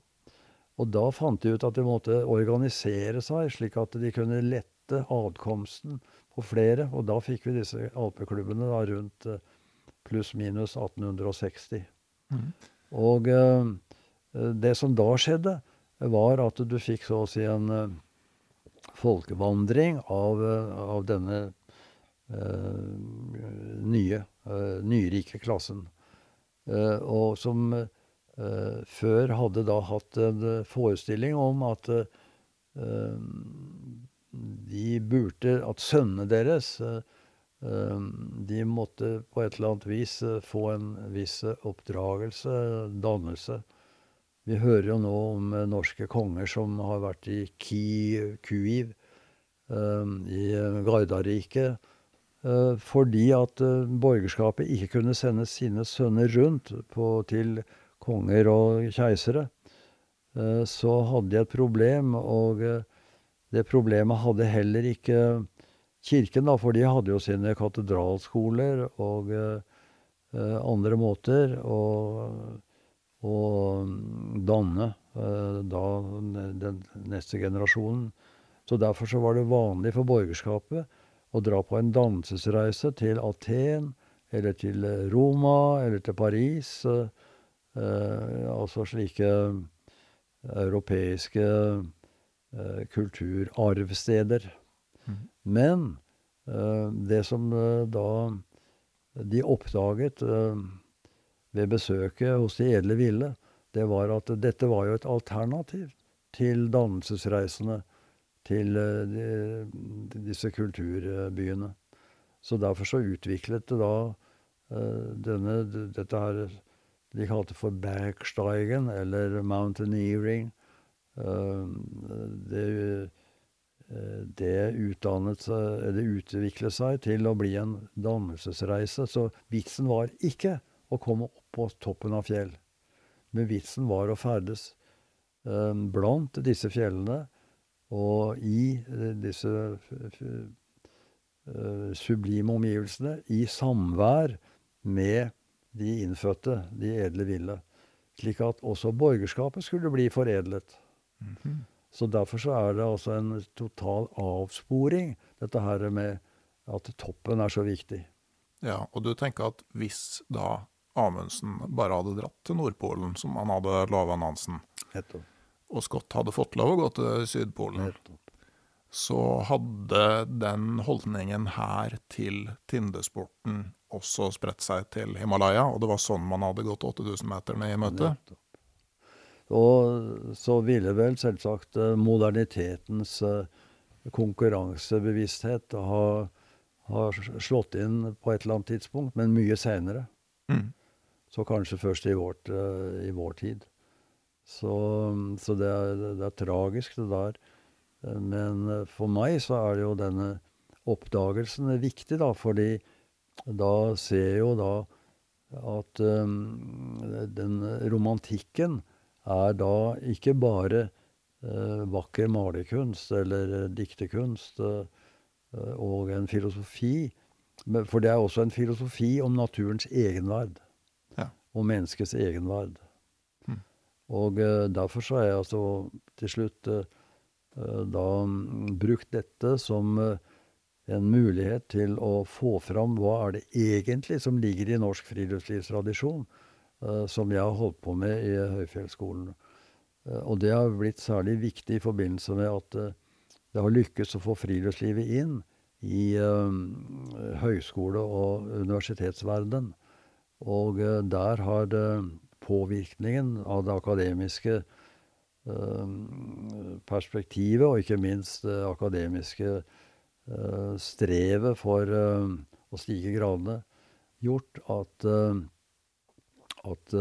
Og da fant de ut at de måtte organisere seg, slik at de kunne lette adkomsten på flere. Og da fikk vi disse alpeklubbene da, rundt uh, pluss-minus 1860. Og eh, det som da skjedde, var at du fikk så å si en eh, folkevandring av, eh, av denne nye, nyrike klassen. og som før hadde da hatt en forestilling om at de burde At sønnene deres de måtte på et eller annet vis få en viss oppdragelse, dannelse. Vi hører jo nå om eh, norske konger som har vært i Kyiv, eh, i Gardarriket, eh, fordi at borgerskapet ikke kunne sende sine sønner rundt på, til konger og keisere. Så hadde de et problem, og det problemet hadde heller ikke kirken, da, for de hadde jo sine katedralskoler og andre måter. å, å danne eh, da den neste generasjonen. Så derfor så var det vanlig for borgerskapet å dra på en dannelsesreise til Aten eller til Roma eller til Paris. Eh, eh, altså slike europeiske eh, kulturarvsteder. Mm. Men eh, det som eh, da de oppdaget ved besøket hos De edle ville, det var at dette var jo et alternativ til dannelsesreisene til disse kulturbyene. Så derfor så utviklet det da denne, dette her de kalte for Bergsteigen, eller mountaineering. Det, det, utdannet, det utviklet seg til å bli en dannelsesreise. Så vitsen var ikke å komme opp på toppen av fjell. Men vitsen var å ferdes eh, blant disse fjellene og i eh, disse eh, sublime omgivelsene, i samvær med de innfødte, de edle ville. Slik at også borgerskapet skulle bli foredlet. Mm -hmm. Så derfor så er det altså en total avsporing, dette her med at toppen er så viktig. Ja, og du tenker at hvis da Amundsen bare hadde dratt til Nordpolen, som han hadde lova Nansen, og Scott hadde fått lov å gå til Sydpolen, så hadde den holdningen her til tindesporten også spredt seg til Himalaya, og det var sånn man hadde gått 8000-meterne i møte. Og så ville vel selvsagt eh, modernitetens eh, konkurransebevissthet ha, ha slått inn på et eller annet tidspunkt, men mye seinere. Mm. Så kanskje først i, vårt, uh, i vår tid. Så, så det, er, det, er, tragisk, det der. Eh, men eh, for meg så er det jo denne oppdagelsen viktig, da, fordi da ser jeg jo da at um, den romantikken er da ikke bare uh, vakker malerkunst eller diktekunst uh, og en filosofi, for det er også en filosofi om naturens egenverd og menneskets egenverd. Mm. Og derfor så har jeg altså til slutt da um, brukt dette som en mulighet til å få fram hva er det egentlig som ligger i norsk friluftslivstradisjon, som jeg har holdt på med i Høyfjellsskolen. og det har blitt særlig viktig i forbindelse med at det har lykkes å få friluftslivet inn i høyskole- og universitetsverdenen. Og eh, der har påvirkningen av det akademiske eh, perspektivet, og ikke minst det akademiske eh, strevet for å stige gradene, gjort at, at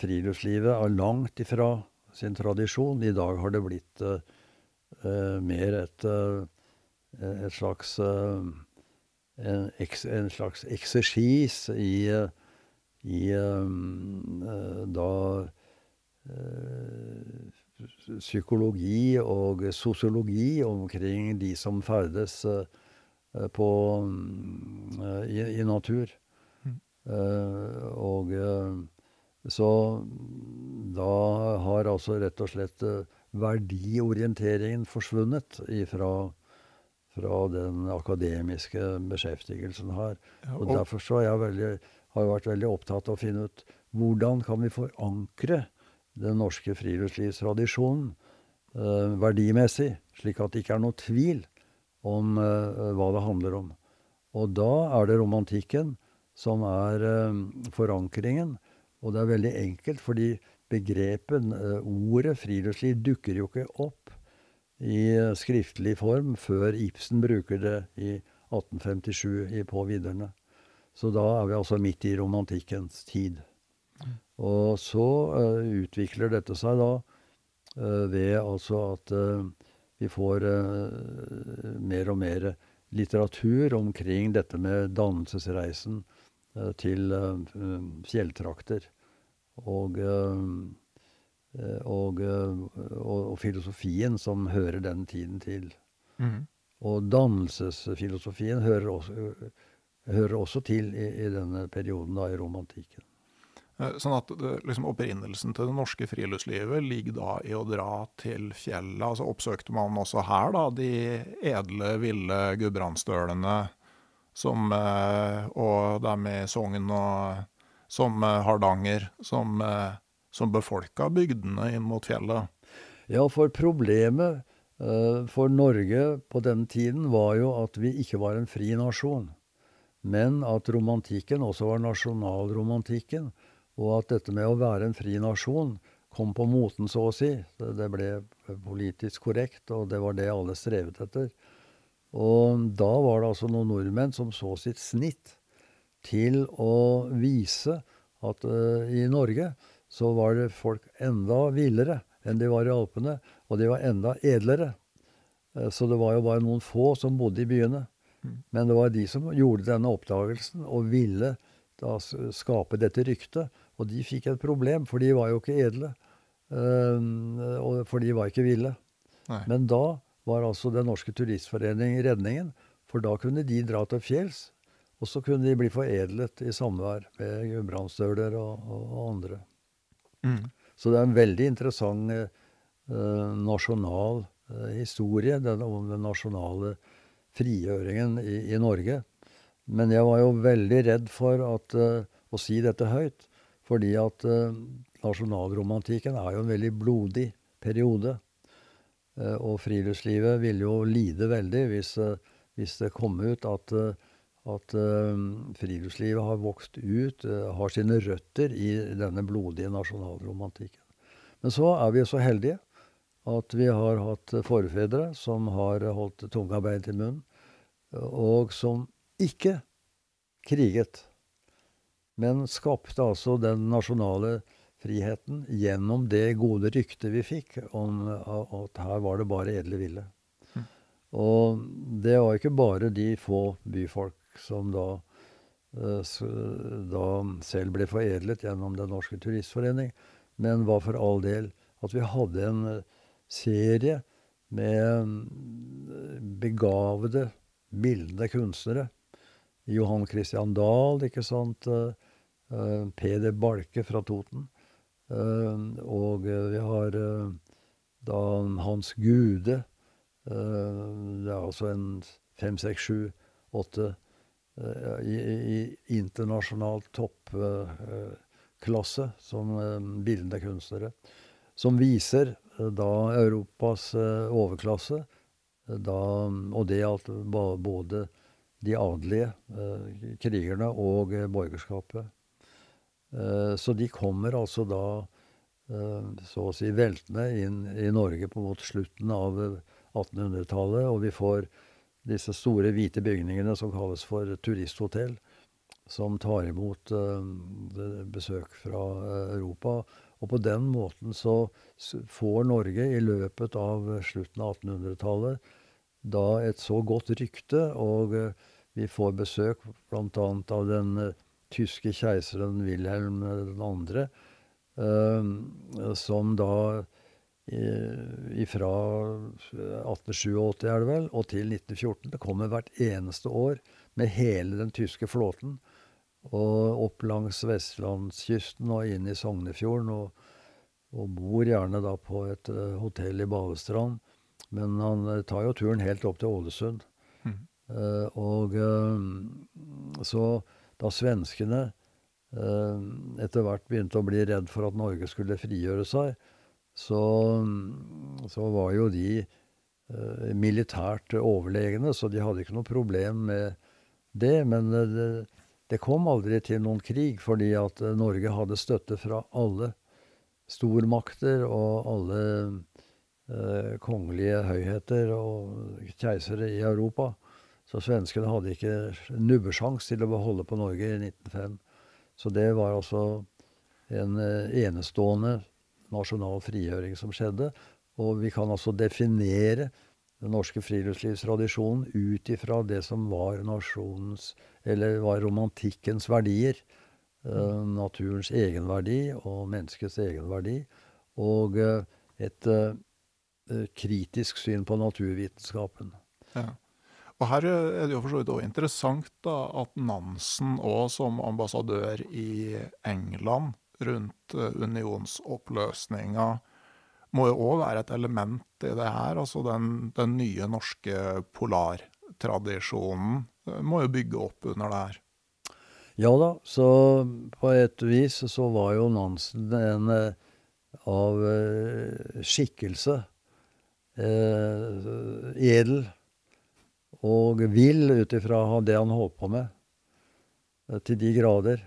friluftslivet er langt ifra sin tradisjon. I dag har det blitt mer et, et slags en, en slags eksersis i, i da psykologi og sosiologi omkring de som ferdes på, i, i, natur. Mm. og så da har altså rett og slett verdiorienteringen forsvunnet ifra fra den akademiske beskjeftigelsen her. Og Derfor så jeg veldig, har jeg vært veldig opptatt av å finne ut hvordan kan vi forankre den norske friluftslivstradisjonen eh, verdimessig, slik at det ikke er noe tvil om eh, hva det handler om. Og da er det romantikken som er eh, forankringen. Og det er veldig enkelt, fordi begrepen, eh, ordet friluftsliv, dukker jo ikke opp i eh, skriftlig form før Ibsen bruker det i 1857 i På vidderne. Så da er vi altså midt i romantikkens tid. Og så uh, utvikler dette seg da uh, ved altså at uh, vi får mer og mer litteratur omkring dette med dannelsesreisen til fjelltrakter. Og, og, og, filosofien som hører den tiden til. Mm. Og dannelsesfilosofien hører også, hører også til i, i, denne perioden, da, i romantikken. Eh, sånn at liksom, Opprinnelsen til det norske friluftslivet ligger da i å dra til fjellet. Altså Oppsøkte man også her da, de edle, ville gudbrandsdølene som, eh, og dem i Sogn og som eh, Hardanger, som, som befolka bygdene inn mot fjellet? Ja, for problemet for Norge på den tiden var jo at vi ikke var en fri nasjon men at romantikken også var nasjonalromantikken, og at dette med å være en fri nasjon kom på moten, så å si. Det ble politisk korrekt, og det var det alle strevet etter. Og da var det altså noen nordmenn som så sitt snitt til å vise at uh, i Norge så var det folk enda villere enn de var i Alpene, og de var enda edlere. Uh, så det var jo bare noen få som bodde i byene. Men det var de som gjorde denne oppdagelsen og ville da skape dette ryktet. Og de fikk et problem, for de var jo ikke edle. Uh, for de var ikke ville. Nei. Men da var altså Den norske turistforening redningen. For da kunne de dra til fjells, og så kunne de bli foredlet i samvær med gudbrandsdøler og, og, andre. Mm. Så det er en veldig interessant eh, nasjonal eh, historie den, om den nasjonale frigjøringen i, i, Norge. Men jeg var jo veldig redd for at, eh, å si dette høyt. Fordi at uh, nasjonalromantikken er jo en veldig blodig periode. Uh, og friluftslivet ville jo lide veldig hvis, hvis det kom ut at, at friluftslivet har vokst ut, har sine røtter i denne blodige nasjonalromantikken. Men så er vi så heldige at vi har hatt forfedre som har holdt tunga beint i munnen, og som ikke kriget, men skapte altså den nasjonale friheten gjennom det gode ryktet vi fikk om at her var det bare edle ville. Mm. Og det var ikke bare de få byfolk som da, eh, da selv ble foredlet gjennom Den norske turistforening, men var for all del at vi hadde en serie med mm, begavede, bildende kunstnere. Johan Christian Dahl, ikke sant. Uh, Peder Balke fra Toten. Uh, og vi har uh, da Hans Gude. det er altså en fem, seks, sju, åtte i, i internasjonal toppklasse som bildende kunstnere. Som viser da Europas eh, overklasse. Da, og det at både de adelige eh, krigerne og borgerskapet. Eh, så de kommer altså da så å si veltende inn i Norge på mot slutten av 1800-tallet. Og vi får disse store hvite bygningene som kalles for turisthotell, som tar imot besøk fra Europa. Og på den måten så får Norge i løpet av slutten av 1800-tallet da et så godt rykte, og eh, vi får besøk bl.a. av den tyske keiseren Wilhelm 2., uh, som da fra 1887 er det vel, og til 1914 det kommer hvert eneste år med hele den tyske flåten og opp langs vestlandskysten og inn i Sognefjorden. Og, og bor gjerne da på et uh, hotell i Balestrand. Men han uh, tar jo turen helt opp til Ålesund. Mm. Uh, og så da svenskene etter hvert begynte å bli redd for at Norge skulle frigjøre seg, så, så var jo de militært overlegne, så de hadde ikke noe problem med det, men det, det kom aldri til noen krig, fordi at Norge hadde støtte fra alle stormakter og alle eh, kongelige høyheter og keisere i Europa. Så svenskene hadde ikke nubbesjans til å beholde på Norge i 1905. Så det var altså en eh, enestående nasjonal frigjøring som skjedde. Og vi kan altså definere den norske friluftslivstradisjonen ut ifra det som var nasjonens Eller var romantikkens verdier. Uh, naturens egenverdi og menneskets egenverdi. Og uh, et kritisk syn på naturvitenskapen. Ja. Og her er det jo for så vidt også interessant da, at Nansen òg som ambassadør i England rundt uh, unionsoppløsninga må jo òg være et element i det her. Altså den, den nye norske polartradisjonen uh, må jo bygge opp under det her. Ja da, så på et vis så var jo Nansen en uh, av skikkelse. edel og vill ut ifra det han holdt på med, eh, til de grader.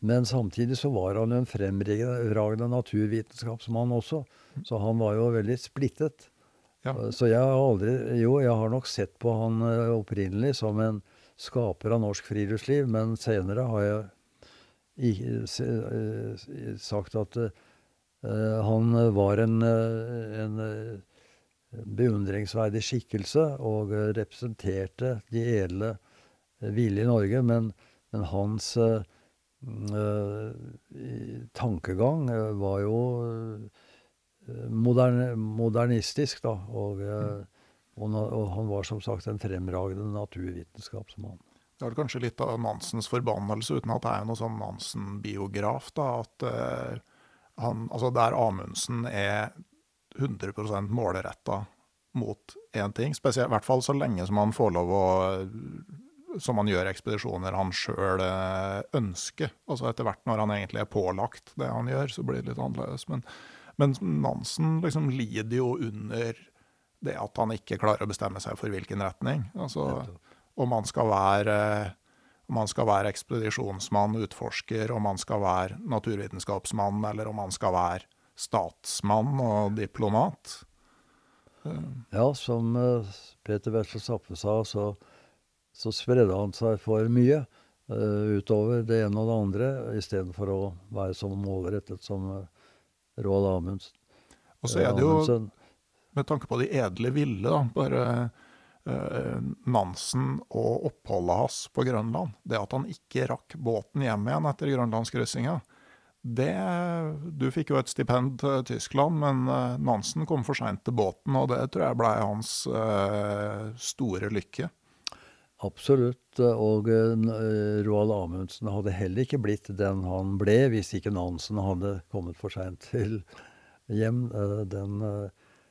Men samtidig så var han jo en fremragende naturvitenskapsmann også. Så han var jo veldig splittet. Ja. Eh, så jeg har aldri Jo, jeg har nok sett på han eh, opprinnelig som en skaper av norsk friluftsliv, men senere har jeg sagt at han var en, en beundringsverdig skikkelse og eh, representerte de edle eh, ville i Norge. Men, men hans uh, tankegang var jo moderne, modernistisk, da. Og, og, og, han var som sagt en fremragende naturvitenskapsmann. Det er kanskje litt av Nansens forbannelse, uten at det er noe sånn Nansen-biograf. da, at uh, han, altså Der Amundsen er 100% målretta mot én ting. Spesielt, I hvert fall så lenge som han får lov å som han gjør ekspedisjoner han sjøl eh, ønsker. Altså etter hvert når han egentlig er pålagt det han gjør, så blir det litt annerledes. Men, men Nansen liksom lider jo under det at han ikke klarer å bestemme seg for hvilken retning. Altså om han skal være om han skal være ekspedisjonsmann, utforsker, om han skal være naturvitenskapsmann, eller om han skal være statsmann og diplomat. Ja, som uh, Peter Wessel Zappe sa, så, så, spredde han seg for mye uh, utover det ene og det andre, istedenfor å være så målrettet som uh, Roald Amundsen. Og så er det jo, med tanke på de edle ville, da, bare Nansen og oppholdet hans på Grønland. Det at han ikke rakk båten hjem igjen etter grønlandskryssinga. Det, du fikk jo et stipend til Tyskland, men eh, Nansen kom for seint til båten, og det tror jeg blei hans uh, store lykke. Absolutt. Og uh, Roald Amundsen hadde heller ikke blitt den han ble, hvis ikke Nansen hadde kommet for seint til hjem. Den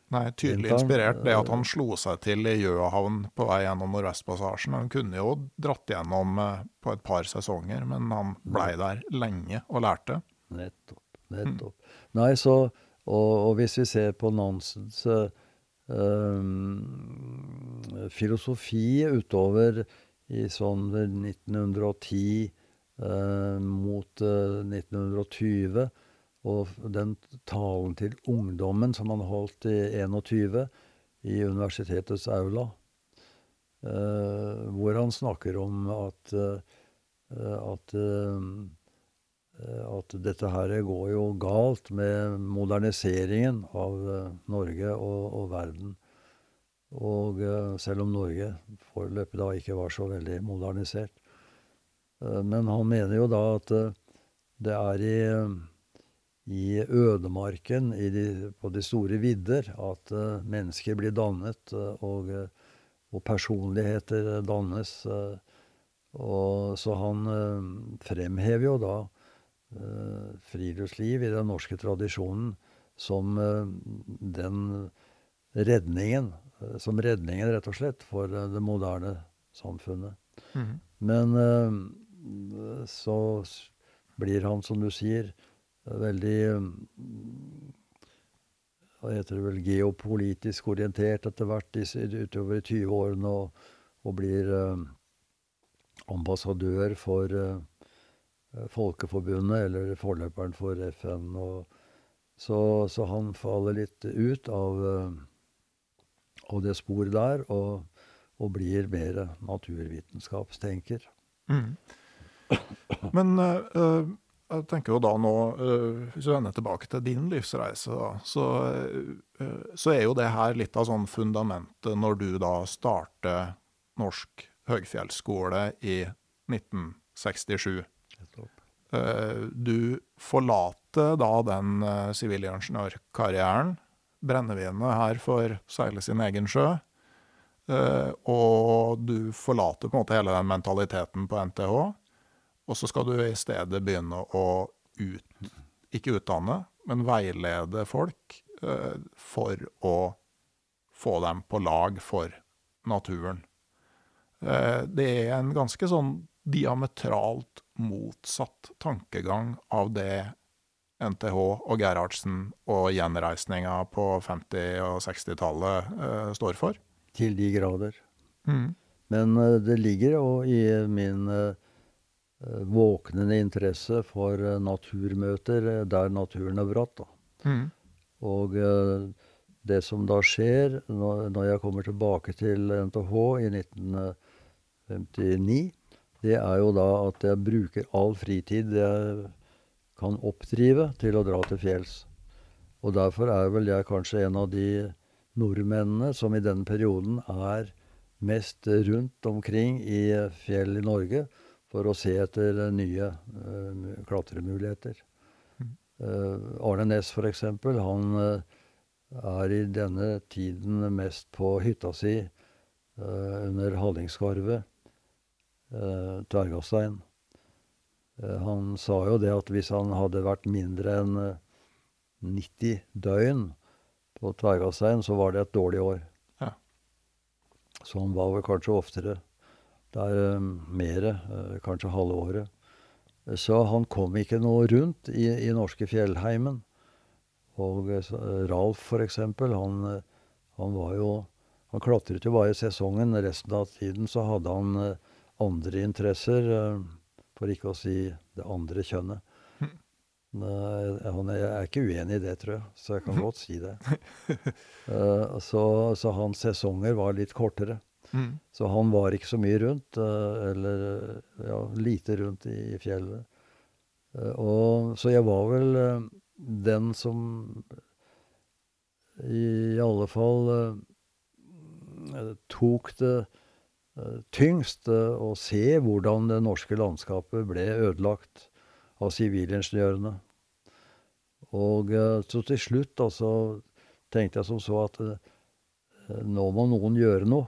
Nei, tydelig inspirert det at han slo seg til i Gjøahavn på vei gjennom Nordvestpassasjen. Han kunne jo dratt gjennom på et par sesonger, men han blei der lenge og lærte. Nettopp. Nettopp. Mm. Nei, så og, og, hvis vi ser på Nansens uh, filosofi utover i sånn 1910 uh, mot uh, 1920, og den talen til ungdommen som han holdt i 21 i universitetets aula, hvor han snakker om at, at Eh, at dette her går jo galt med moderniseringen av eh, Norge og, og verden. Og eh, selv om Norge foreløpig da ikke var så veldig modernisert. Men han mener jo da at det er i, i ødemarken, i de, på de store vidder, at mennesker blir dannet, og, og personligheter dannes. Og, så han fremhever jo da Eh, friluftsliv i den norske tradisjonen som eh, den redningen, eh, som redningen, rett og slett, for det moderne samfunnet. Mm. Men så blir han, som du sier, veldig Hva heter det vel Geopolitisk orientert etter hvert utover i 20-årene og, og, blir ambassadør for Folkeforbundet, eller forløperen for FN. så, så, han faller litt ut av, av det sporet der, og, og blir mer naturvitenskapstenker. Mm. Men uh, jeg tenker jo da nå, uh, hvis vi vender tilbake til din livsreise, da, så, uh, så, er jo det her litt av sånn fundamentet når du da starter Norsk høgfjellsskole i 1967. Du forlater da den sivilingeniørkarrieren. Brennevinet her får seile sin egen sjø. Og du forlater på en måte hele den mentaliteten på NTH. Og så skal du i stedet begynne å ut, ikke utdanne, men veilede folk for å få dem på lag for naturen. Det er en ganske sånn diametralt motsatt tankegang av det NTH og Gerhardsen og gjenreisninga på 50- og 60-tallet uh, står for. Til de grader. Mm. Men det ligger jo i min uh, våknende interesse for eh, naturmøter eh, der naturen er bratt. Mm. Og det som da skjer når, jeg kommer tilbake til NTH i 1959, det er jo da at jeg bruker all fritid jeg kan oppdrive, til å dra til fjells. Og derfor er vel jeg kanskje en av de nordmennene som i denne perioden er mest rundt omkring i fjell i Norge for å se etter nye uh, klatremuligheter. Uh, Arne Næss, f.eks., han uh, er i denne tiden mest på hytta si under Hallingskarvet, uh, Tvergastein. han sa jo det at hvis han hadde vært mindre enn 90 døgn på Tvergastein, så var det et dårlig år. Ja. Så han var vel kanskje oftere der er uh, mer, kanskje halve året. Så han kom ikke noe rundt i, i norske fjellheimen. Og Ralf, for eksempel, han, han, var jo Han klatret jo bare i sesongen. Resten av tiden så hadde han andre interesser, for ikke å si det andre kjønnet. Hm. Han er, ikke uenig i det, tror jeg, så jeg kan godt si det. *laughs* så, så hans sesonger var litt kortere. Mm. Så han var ikke så mye rundt, eh, eller ja, lite rundt i fjellet. Eh, og, så jeg var vel eh, den som i alle fall tok det tyngst å se hvordan det norske landskapet ble ødelagt av sivilingeniørene. Og så til slutt altså, tenkte jeg som så at nå må noen gjøre noe.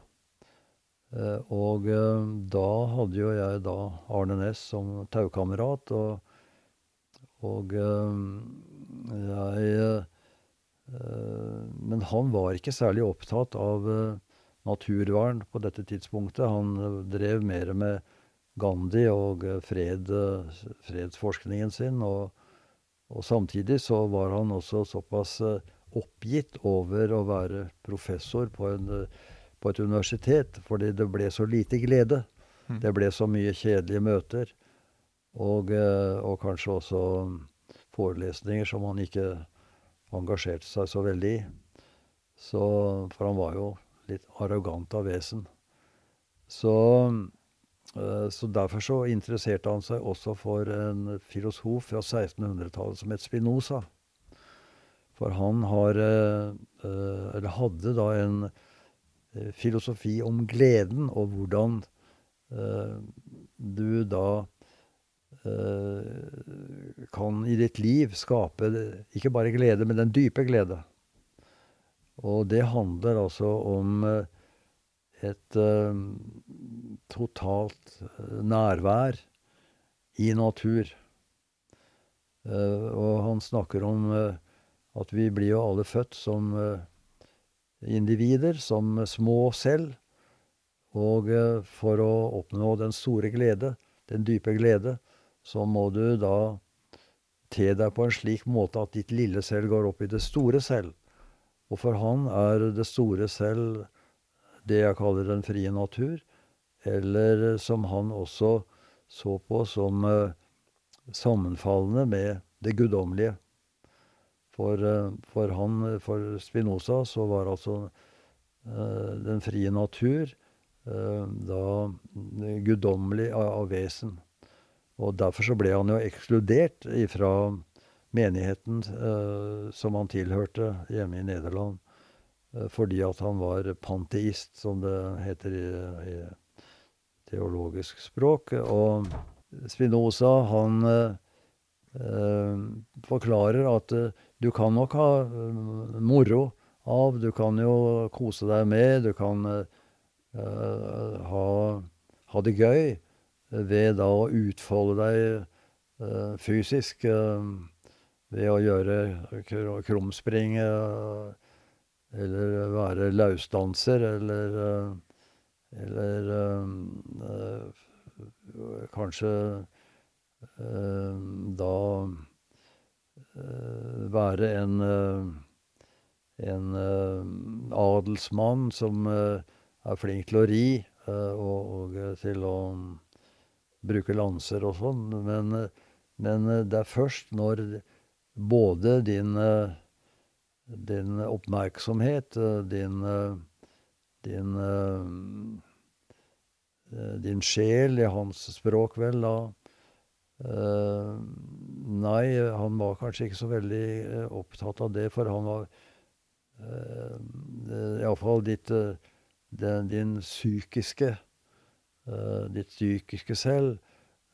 Eh, og eh, da hadde jo jeg da Arne Næss som taukamerat, og, og eh, jeg Men han var ikke særlig opptatt av naturvern på dette tidspunktet. Han drev mer med Gandhi og fred, fredsforskningen sin. Og, og, samtidig så var han også såpass oppgitt over å være professor på en på et universitet fordi det ble så lite glede. Mm. Det ble så mye kjedelige møter. Og, eh, og, kanskje også forelesninger som han ikke engasjerte seg så veldig i. Så, for han var jo litt arrogant av vesen. Så, eh, så derfor så interesserte han seg også for en filosof fra 1600-tallet som het Spinoza. For han har, eh, eller hadde da en Eh, filosofi om gleden, og hvordan du da kan i ditt liv skape ikke bare glede, men den dype glede. Og det handler altså om uh, et totalt nærvær i natur. og han snakker om at vi blir jo alle født som individer som små selv. Og eh, for å oppnå den store glede, den dype glede, så må du da te deg på en slik måte at ditt lille selv går opp i det store selv. Og for han er det store selv det jeg kaller den frie natur. eller som han også så på som uh, sammenfallende med det guddommelige. For, uh, for for Spinoza, så var altså uh, den frie natur da guddommelig av, av, vesen. Og derfor så ble han jo ekskludert ifra menigheten som han tilhørte hjemme i Nederland. fordi at han var panteist, som det heter i, i teologisk språk. Og Spinoza, han eh, forklarer at eh, du kan nok ha eh, moro av, du kan jo kose deg med, du kan uh, ha, ha, det gøy ved da å utfolde deg uh, fysisk ved å gjøre krumspring eller være lausdanser eller eller øh, kanskje øh, da være en en adelsmann som er flink til å ri og, og, til å bruke lanser og sånn. Men, men, det er først når både din, din oppmerksomhet, din din uh, din sjel, i hans språk, vel, da. Nei, han var kanskje ikke så veldig opptatt av det, for han var Iallfall ditt Din psykiske Ditt psykiske selv.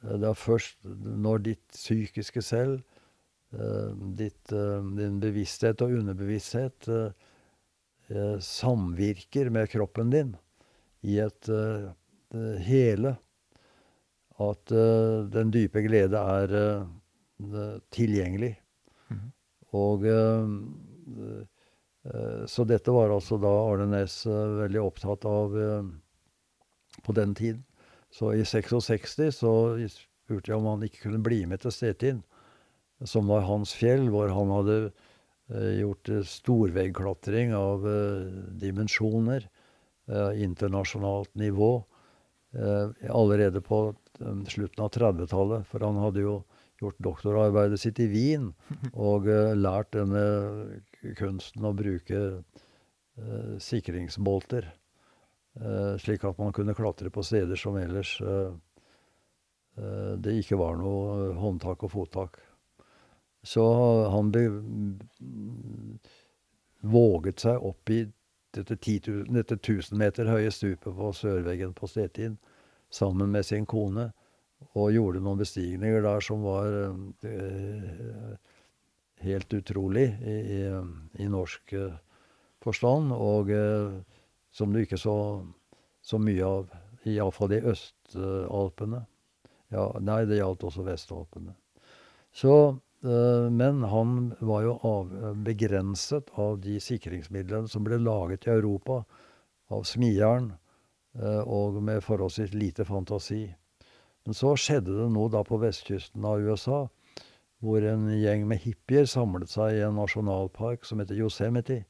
det er først når ditt psykiske selv, ditt, din bevissthet og underbevissthet, eh, samvirker med kroppen din i et eh, hele. At eh, den dype glede er eh, tilgjengelig. Mm. Og eh, Så dette var altså da Arne Næss veldig opptatt av på den tiden. Så i 66 så spurte jeg om han ikke kunne bli med til Stettin, som var hans fjell, hvor han hadde Eh, gjort eh, storveggklatring av eh, dimensjoner. internasjonalt nivå. allerede på slutten av 30-tallet, for han hadde jo gjort doktorarbeidet sitt i Wien *laughs* og lært denne kunsten å bruke sikringsbolter. Slik at man kunne klatre på steder som ellers det ikke var noe håndtak og fottak. Så han be, våget seg opp i dette, 10, dette 1000 meter høye stupet på sørveggen på Stettin sammen med sin kone. Og gjorde noen bestigninger der som var eh, helt utrolig i, i, i norsk eh, forstand. Og eh, som du ikke så så mye av, iallfall i Østalpene. Ja, nei, det gjaldt også Vestalpene. Så men han var jo av, begrenset av de sikringsmidlene som ble laget i Europa av smijern, eh, og med forholdsvis lite fantasi. Men så skjedde det noe da på vestkysten av USA, hvor en gjeng med hippier samlet seg i en nasjonalpark som heter Yosemite.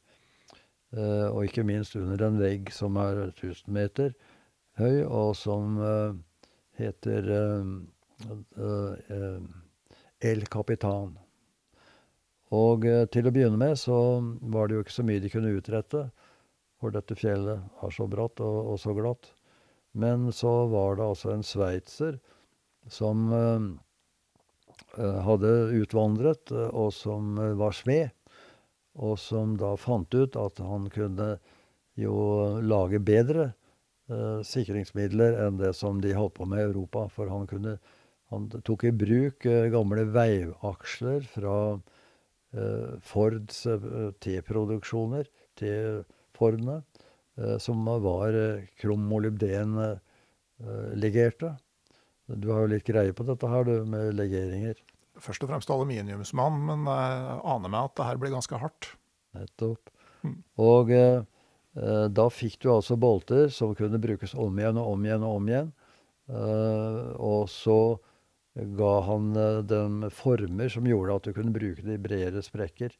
Eh, og ikke minst under en vegg som er 1000 meter høy, og som heter El Capitan. Og eh, til å begynne med så var det jo ikke så mye de kunne utrette, for dette fjellet er så bratt og, og så glatt. Men så var det altså en sveitser som eh, eh hadde utvandret, eh, og som var smed. Og som da fant ut at han kunne jo lage bedre eh, sikringsmidler enn det som de holdt på med i Europa. For han kunne han tok i bruk eh, gamle veivaksler fra eh, Fords eh, T-produksjoner, T-Fordene, som var krommolybden-legerte. Du har jo litt greie på dette her, du, med legeringer. Først og fremst aluminiumsmann, men jeg aner meg at det her blir ganske hardt. Nettopp. Mm. Og eh, da fikk du altså bolter som kunne brukes om igjen og om igjen og om igjen. Eh, og så ga han eh, dem former som gjorde at du kunne bruke det i bredere sprekker.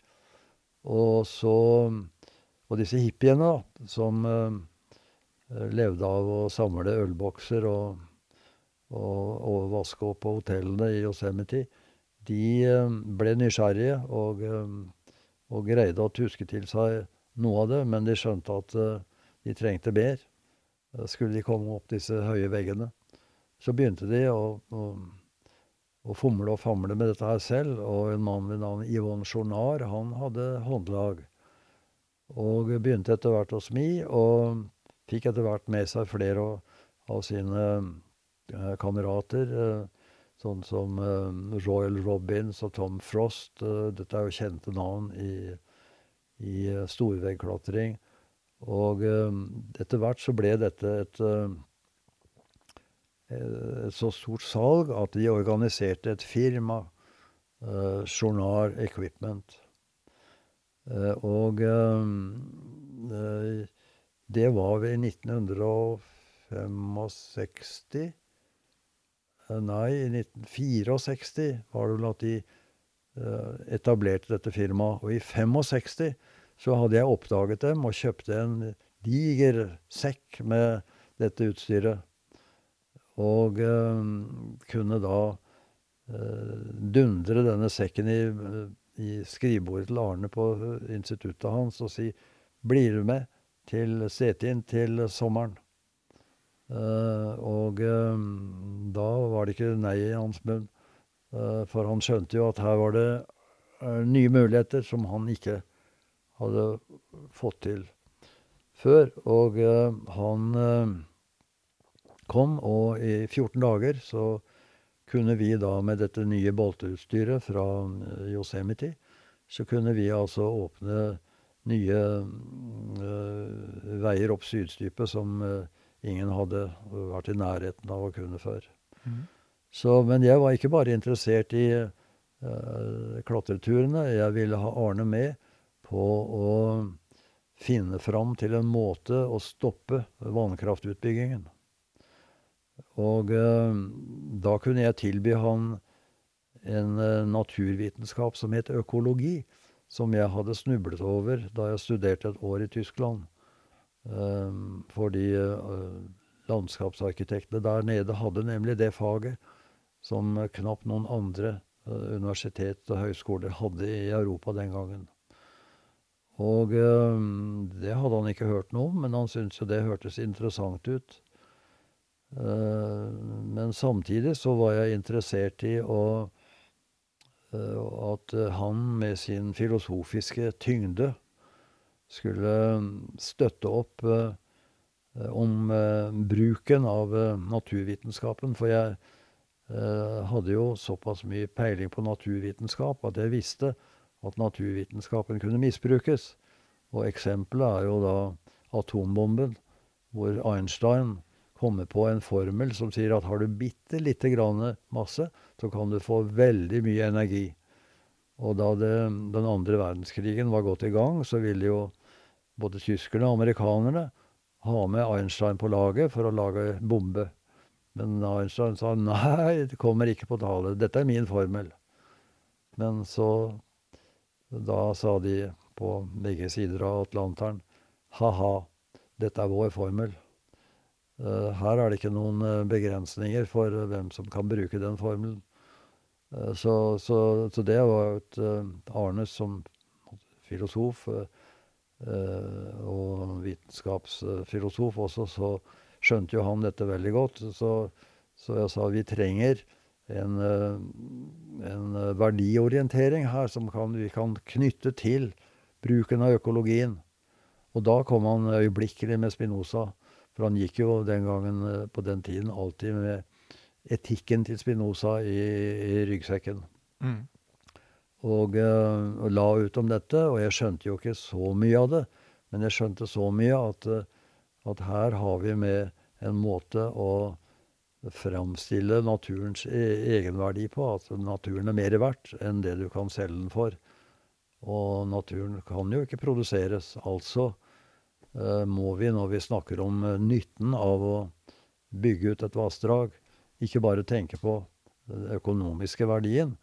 Og så Og disse hippiene, da, som, eh, levde av å samle ølbokser og, og, og vaske opp på hotellene i Yosemite, de ble nysgjerrige og, og greide å tuske til seg noe av det, men de skjønte at de trengte mer. Skulle de komme opp disse høye veggene. Så begynte de å, å og fomle og famle med dette her selv. Og en mann ved navn Yvonne Journar, han hadde håndlag. Og begynte etter hvert å smi, og fikk etter hvert med seg flere av sine eh, kamerater. Eh, sånn som eh, Royal Robins og Tom Frost. Dette er jo kjente navn i, i storveggklatring. Og etter hvert så ble dette et et så stort salg at de organiserte et firma, uh, Journal Equipment. Uh, og det var ved 1965 Nei, i 1964 var det vel at de etablerte dette firmaet. Og i 65 så hadde jeg oppdaget dem og kjøpte en diger sekk med dette utstyret. Og øh, kunne da øh, dundre denne sekken i, i, skrivebordet til Arne på instituttet hans og si 'Blir du med til Setin til sommeren?' Og da var det ikke nei i hans munn. For han skjønte jo at her var det nye muligheter som han ikke hadde fått til før. Og han kom, og i 14 dager så kunne vi da med dette nye bolteutstyret fra eh, Yosemite, så kunne vi altså åpne nye øh, veier opp Sydstypet som øh, ingen hadde vært i nærheten av å kunne før. Mm. Så, men jeg var ikke bare interessert i øh, klatreturene. Jeg ville ha Arne med på å finne fram til en måte å stoppe vannkraftutbyggingen. Og eh, da kunne jeg tilby han en eh, naturvitenskap som het økologi, som jeg hadde snublet over da jeg studerte et år i Tyskland. Eh, fordi landskapsarkitektene der nede hadde nemlig det faget som knapt noen andre universitet og høyskoler hadde i Europa den gangen. Og det hadde han ikke hørt noe om, men han syntes jo det hørtes interessant ut. Eh, men samtidig så var jeg interessert i å eh, at han med sin filosofiske tyngde skulle støtte opp eh, om bruken av naturvitenskapen. For jeg hadde jo såpass mye peiling på naturvitenskap at jeg visste at naturvitenskapen kunne misbrukes. Og eksempelet er jo da atombomben, hvor Einstein komme på en formel som sier at har du bitte lite grann masse, så kan du få veldig mye energi. Og da det, den andre verdenskrigen var godt i gang, så ville jo både tyskerne og amerikanerne ha med Einstein på laget for å lage bombe. Men Einstein sa nei, det kommer ikke på tale. Dette er min formel. Men så Da sa de på begge sider av Atlanteren ha-ha, dette er vår formel. Eh, her er det ikke noen eh, begrensninger for eh, hvem som kan bruke den formelen. Så, så, så det var et Arnes som filosof og vitenskapsfilosof også, så skjønte jo han dette veldig godt. Så, så jeg sa vi trenger en, en verdiorientering her som kan, vi kan knytte til bruken av økologien. Og da kom han øyeblikkelig med Spinoza. For han gikk jo den gangen, eh, på den tiden, alltid med etikken til Spinoza i, i ryggsekken. Mm. Og, uh, og, la ut om dette, og jeg skjønte jo ikke så mye av det. Men jeg skjønte så mye at, uh, at her har vi med en måte å framstille naturens e egenverdi på. At naturen er mer verdt enn det du kan selge den for. Og naturen kan jo ikke produseres. Altså Eh, må vi, når vi snakker om eh, nytten av å bygge ut et vassdrag, ikke bare tenke på den økonomiske verdien,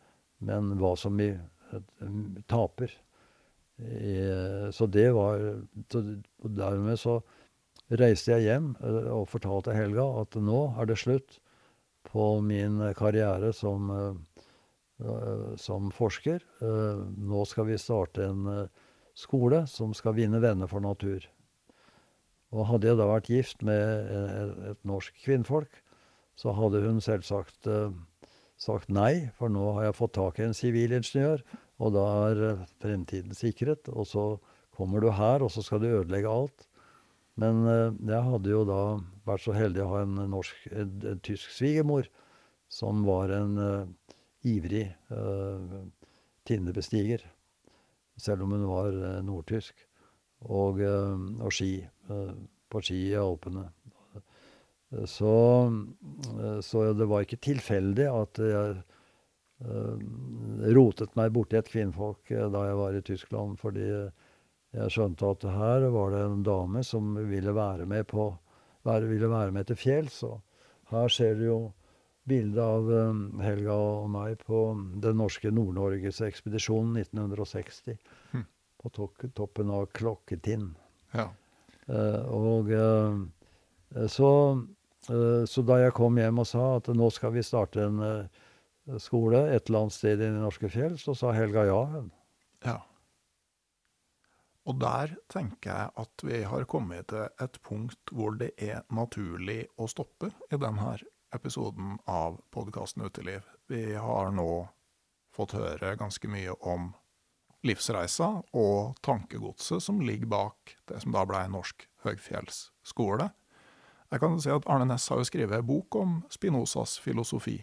men hva som vi eh, taper. Så det var Og dermed så reiste jeg hjem eh, og fortalte Helga at nå er det slutt på min karriere som, eh, som forsker. Nå skal vi starte en skole som skal vinne venner for natur. Og hadde jeg da vært gift med et norsk kvinnfolk, så hadde hun selvsagt sagt nei, for nå har jeg fått tak i en sivilingeniør, og da er fremtiden sikret. Og så kommer du her, og så skal du ødelegge alt. Men eh, jeg hadde jo da vært så heldig å ha en, norsk, en, en tysk svigermor som var en uh, ivrig uh, tinnebestiger. Selv om hun var uh, nordtysk. Og, og ski. på ski i Alpene. Så, så, det var ikke tilfeldig at jeg rotet meg borti et kvinnfolk da jeg var i Tyskland. fordi jeg skjønte at her var det en dame som ville være med, på, ville være med til fjells. Her ser du jo bilde av Helga og meg på den norske Nord-Norges ekspedisjonen 1960. På to toppen av Klokketind. Ja. Uh, og uh, så, uh, så, da jeg kom hjem og sa at nå skal vi starte en skole et eller annet sted i de norske fjell, så sa Helga ja. ja. Og der tenker jeg at vi har kommet til et punkt hvor det er naturlig å stoppe i denne episoden av podkasten Uteliv. Vi har nå fått høre ganske mye om livsreisa og tankegodset som ligger bak det som da ble Norsk høgfjellsskole. Jeg kan si at Arne Næss har jo skrevet en bok om Spinozas filosofi.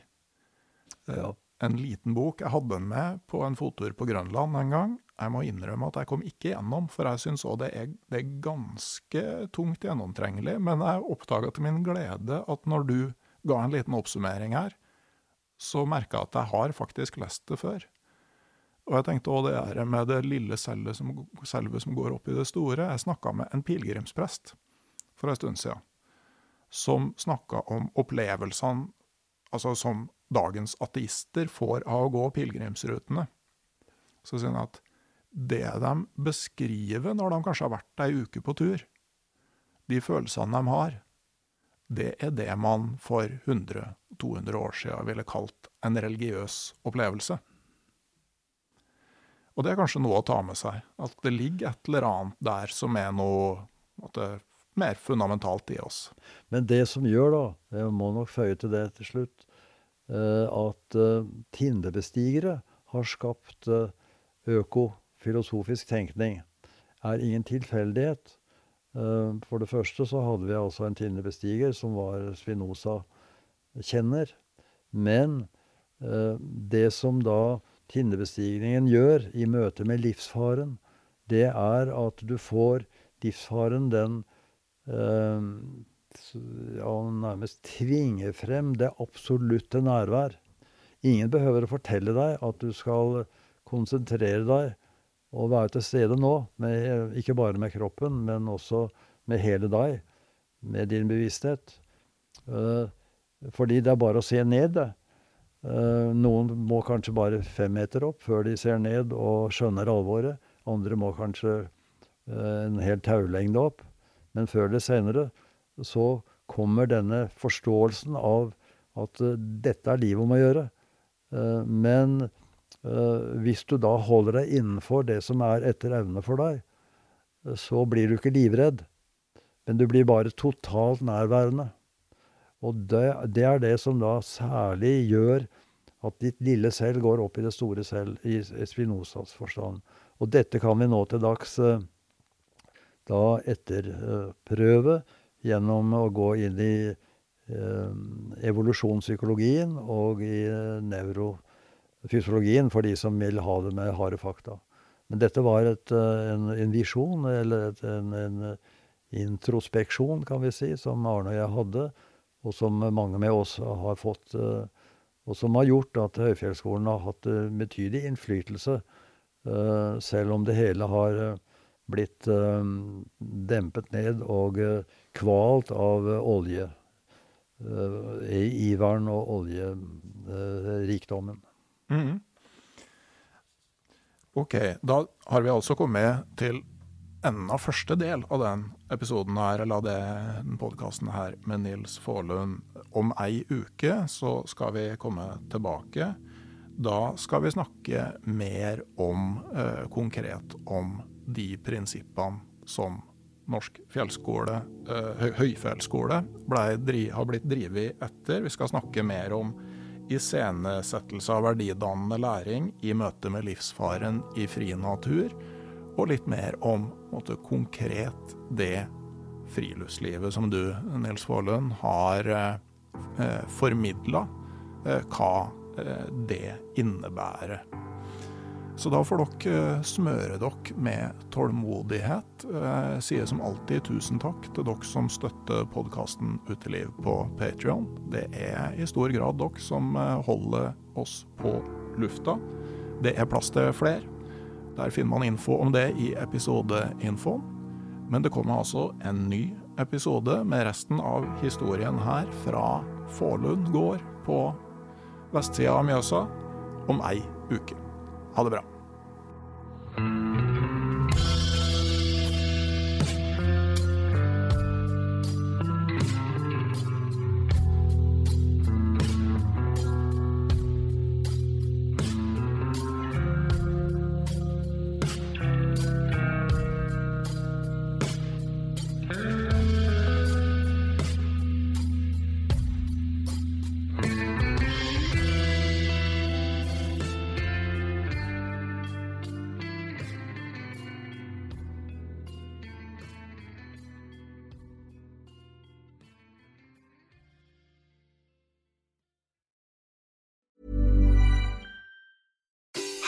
Ja. En liten bok. Jeg hadde den med på en fottur på Grønland en gang. Jeg må innrømme at jeg kom ikke gjennom, for jeg syns òg det, det, er ganske tungt gjennomtrengelig. Men jeg oppdaga til min glede at når du ga en liten oppsummering her, så merka jeg at jeg har faktisk lest det før. Og jeg tenkte òg det er med det lille selvet som, selve som går opp i det store. Jeg snakka med en pilegrimsprest for en stund siden, som snakka om opplevelsene altså som dagens ateister får av å gå pilegrimsrutene. Så sier han at det de beskriver når de kanskje har vært ei uke på tur, de følelsene de har, det er det man for 100-200 år siden ville kalt en religiøs opplevelse. Og det er kanskje noe å ta med seg, at det ligger et eller annet der som er noe er mer fundamentalt i oss. Men det som gjør, da, jeg må nok føye til det til slutt, eh, at uh, tindebestigere har skapt økofilosofisk øko filosofisk tenkning er ingen tilfeldighet. Eh, for det første så hadde vi altså en tindebestiger som var Spinoza-kjenner. Men eh, det som da tinnebestigningen gjør i møte med livsfaren, det er at du får livsfaren den eh, nærmest tvinger frem det absolutte nærvær. Ingen behøver å fortelle deg at du skal konsentrere deg og være til stede nå, med, ikke bare med kroppen, men også med hele deg, med din bevissthet. Uh, fordi det er bare å se ned, det. Uh, noen må kanskje bare fem meter opp før de ser ned og skjønner alvoret. Andre må kanskje uh, en hel taulengde opp. Men før eller senere så kommer denne forståelsen av at dette er livet om å gjøre. men Eh, hvis du da holder deg innenfor det som er etter evne for deg, eh, så blir du ikke livredd. Men du blir bare totalt nærværende. Og det, det, er det som da særlig gjør at ditt lille selv går opp i det store selv, i Spinozas forstand. Og dette kan vi nå til dags eh, da etterprøve gjennom å gå inn i evolusjonspsykologien og i nevrofysiologien for de som vil ha det med harde fakta. Men dette var et, eh, en, en visjon, eller et, en, en, introspeksjon, kan vi si, som Arne og jeg hadde, og som mange med oss har fått. Eh, og som har gjort at Høyfjellsskolen har hatt eh, betydelig innflytelse, selv om det hele har blitt dempet ned og kvalt av olje. Iveren og oljerikdommen. Mm. OK. Da har vi altså kommet til enda første del av den episoden her, eller av den podkasten her med Nils Faarlund. Om ei uke så skal vi komme tilbake. Da skal vi snakke mer om, eh, konkret om de prinsippene som Norsk fjellskole, eh, høyfjellsskole, har blitt drevet etter. Vi skal snakke mer om iscenesettelse av verdidannende læring i møte med livsfaren i fri natur og litt mer om måte, konkret det friluftslivet som du, Nils Vålund, har eh, formidla, eh, hva eh, det innebærer. Så da får dere eh, smøre dere med tålmodighet. Jeg eh, sier som alltid tusen takk til dere som støtter podkasten Uteliv på Patrion. Det er i stor grad dere som holder oss på lufta. Det er plass til flere. Der finner man info om det i episodeinfoen. Men det kommer altså en ny episode med resten av historien her fra Forlund gård på vestsida av Mjøsa om ei uke. Ha det bra.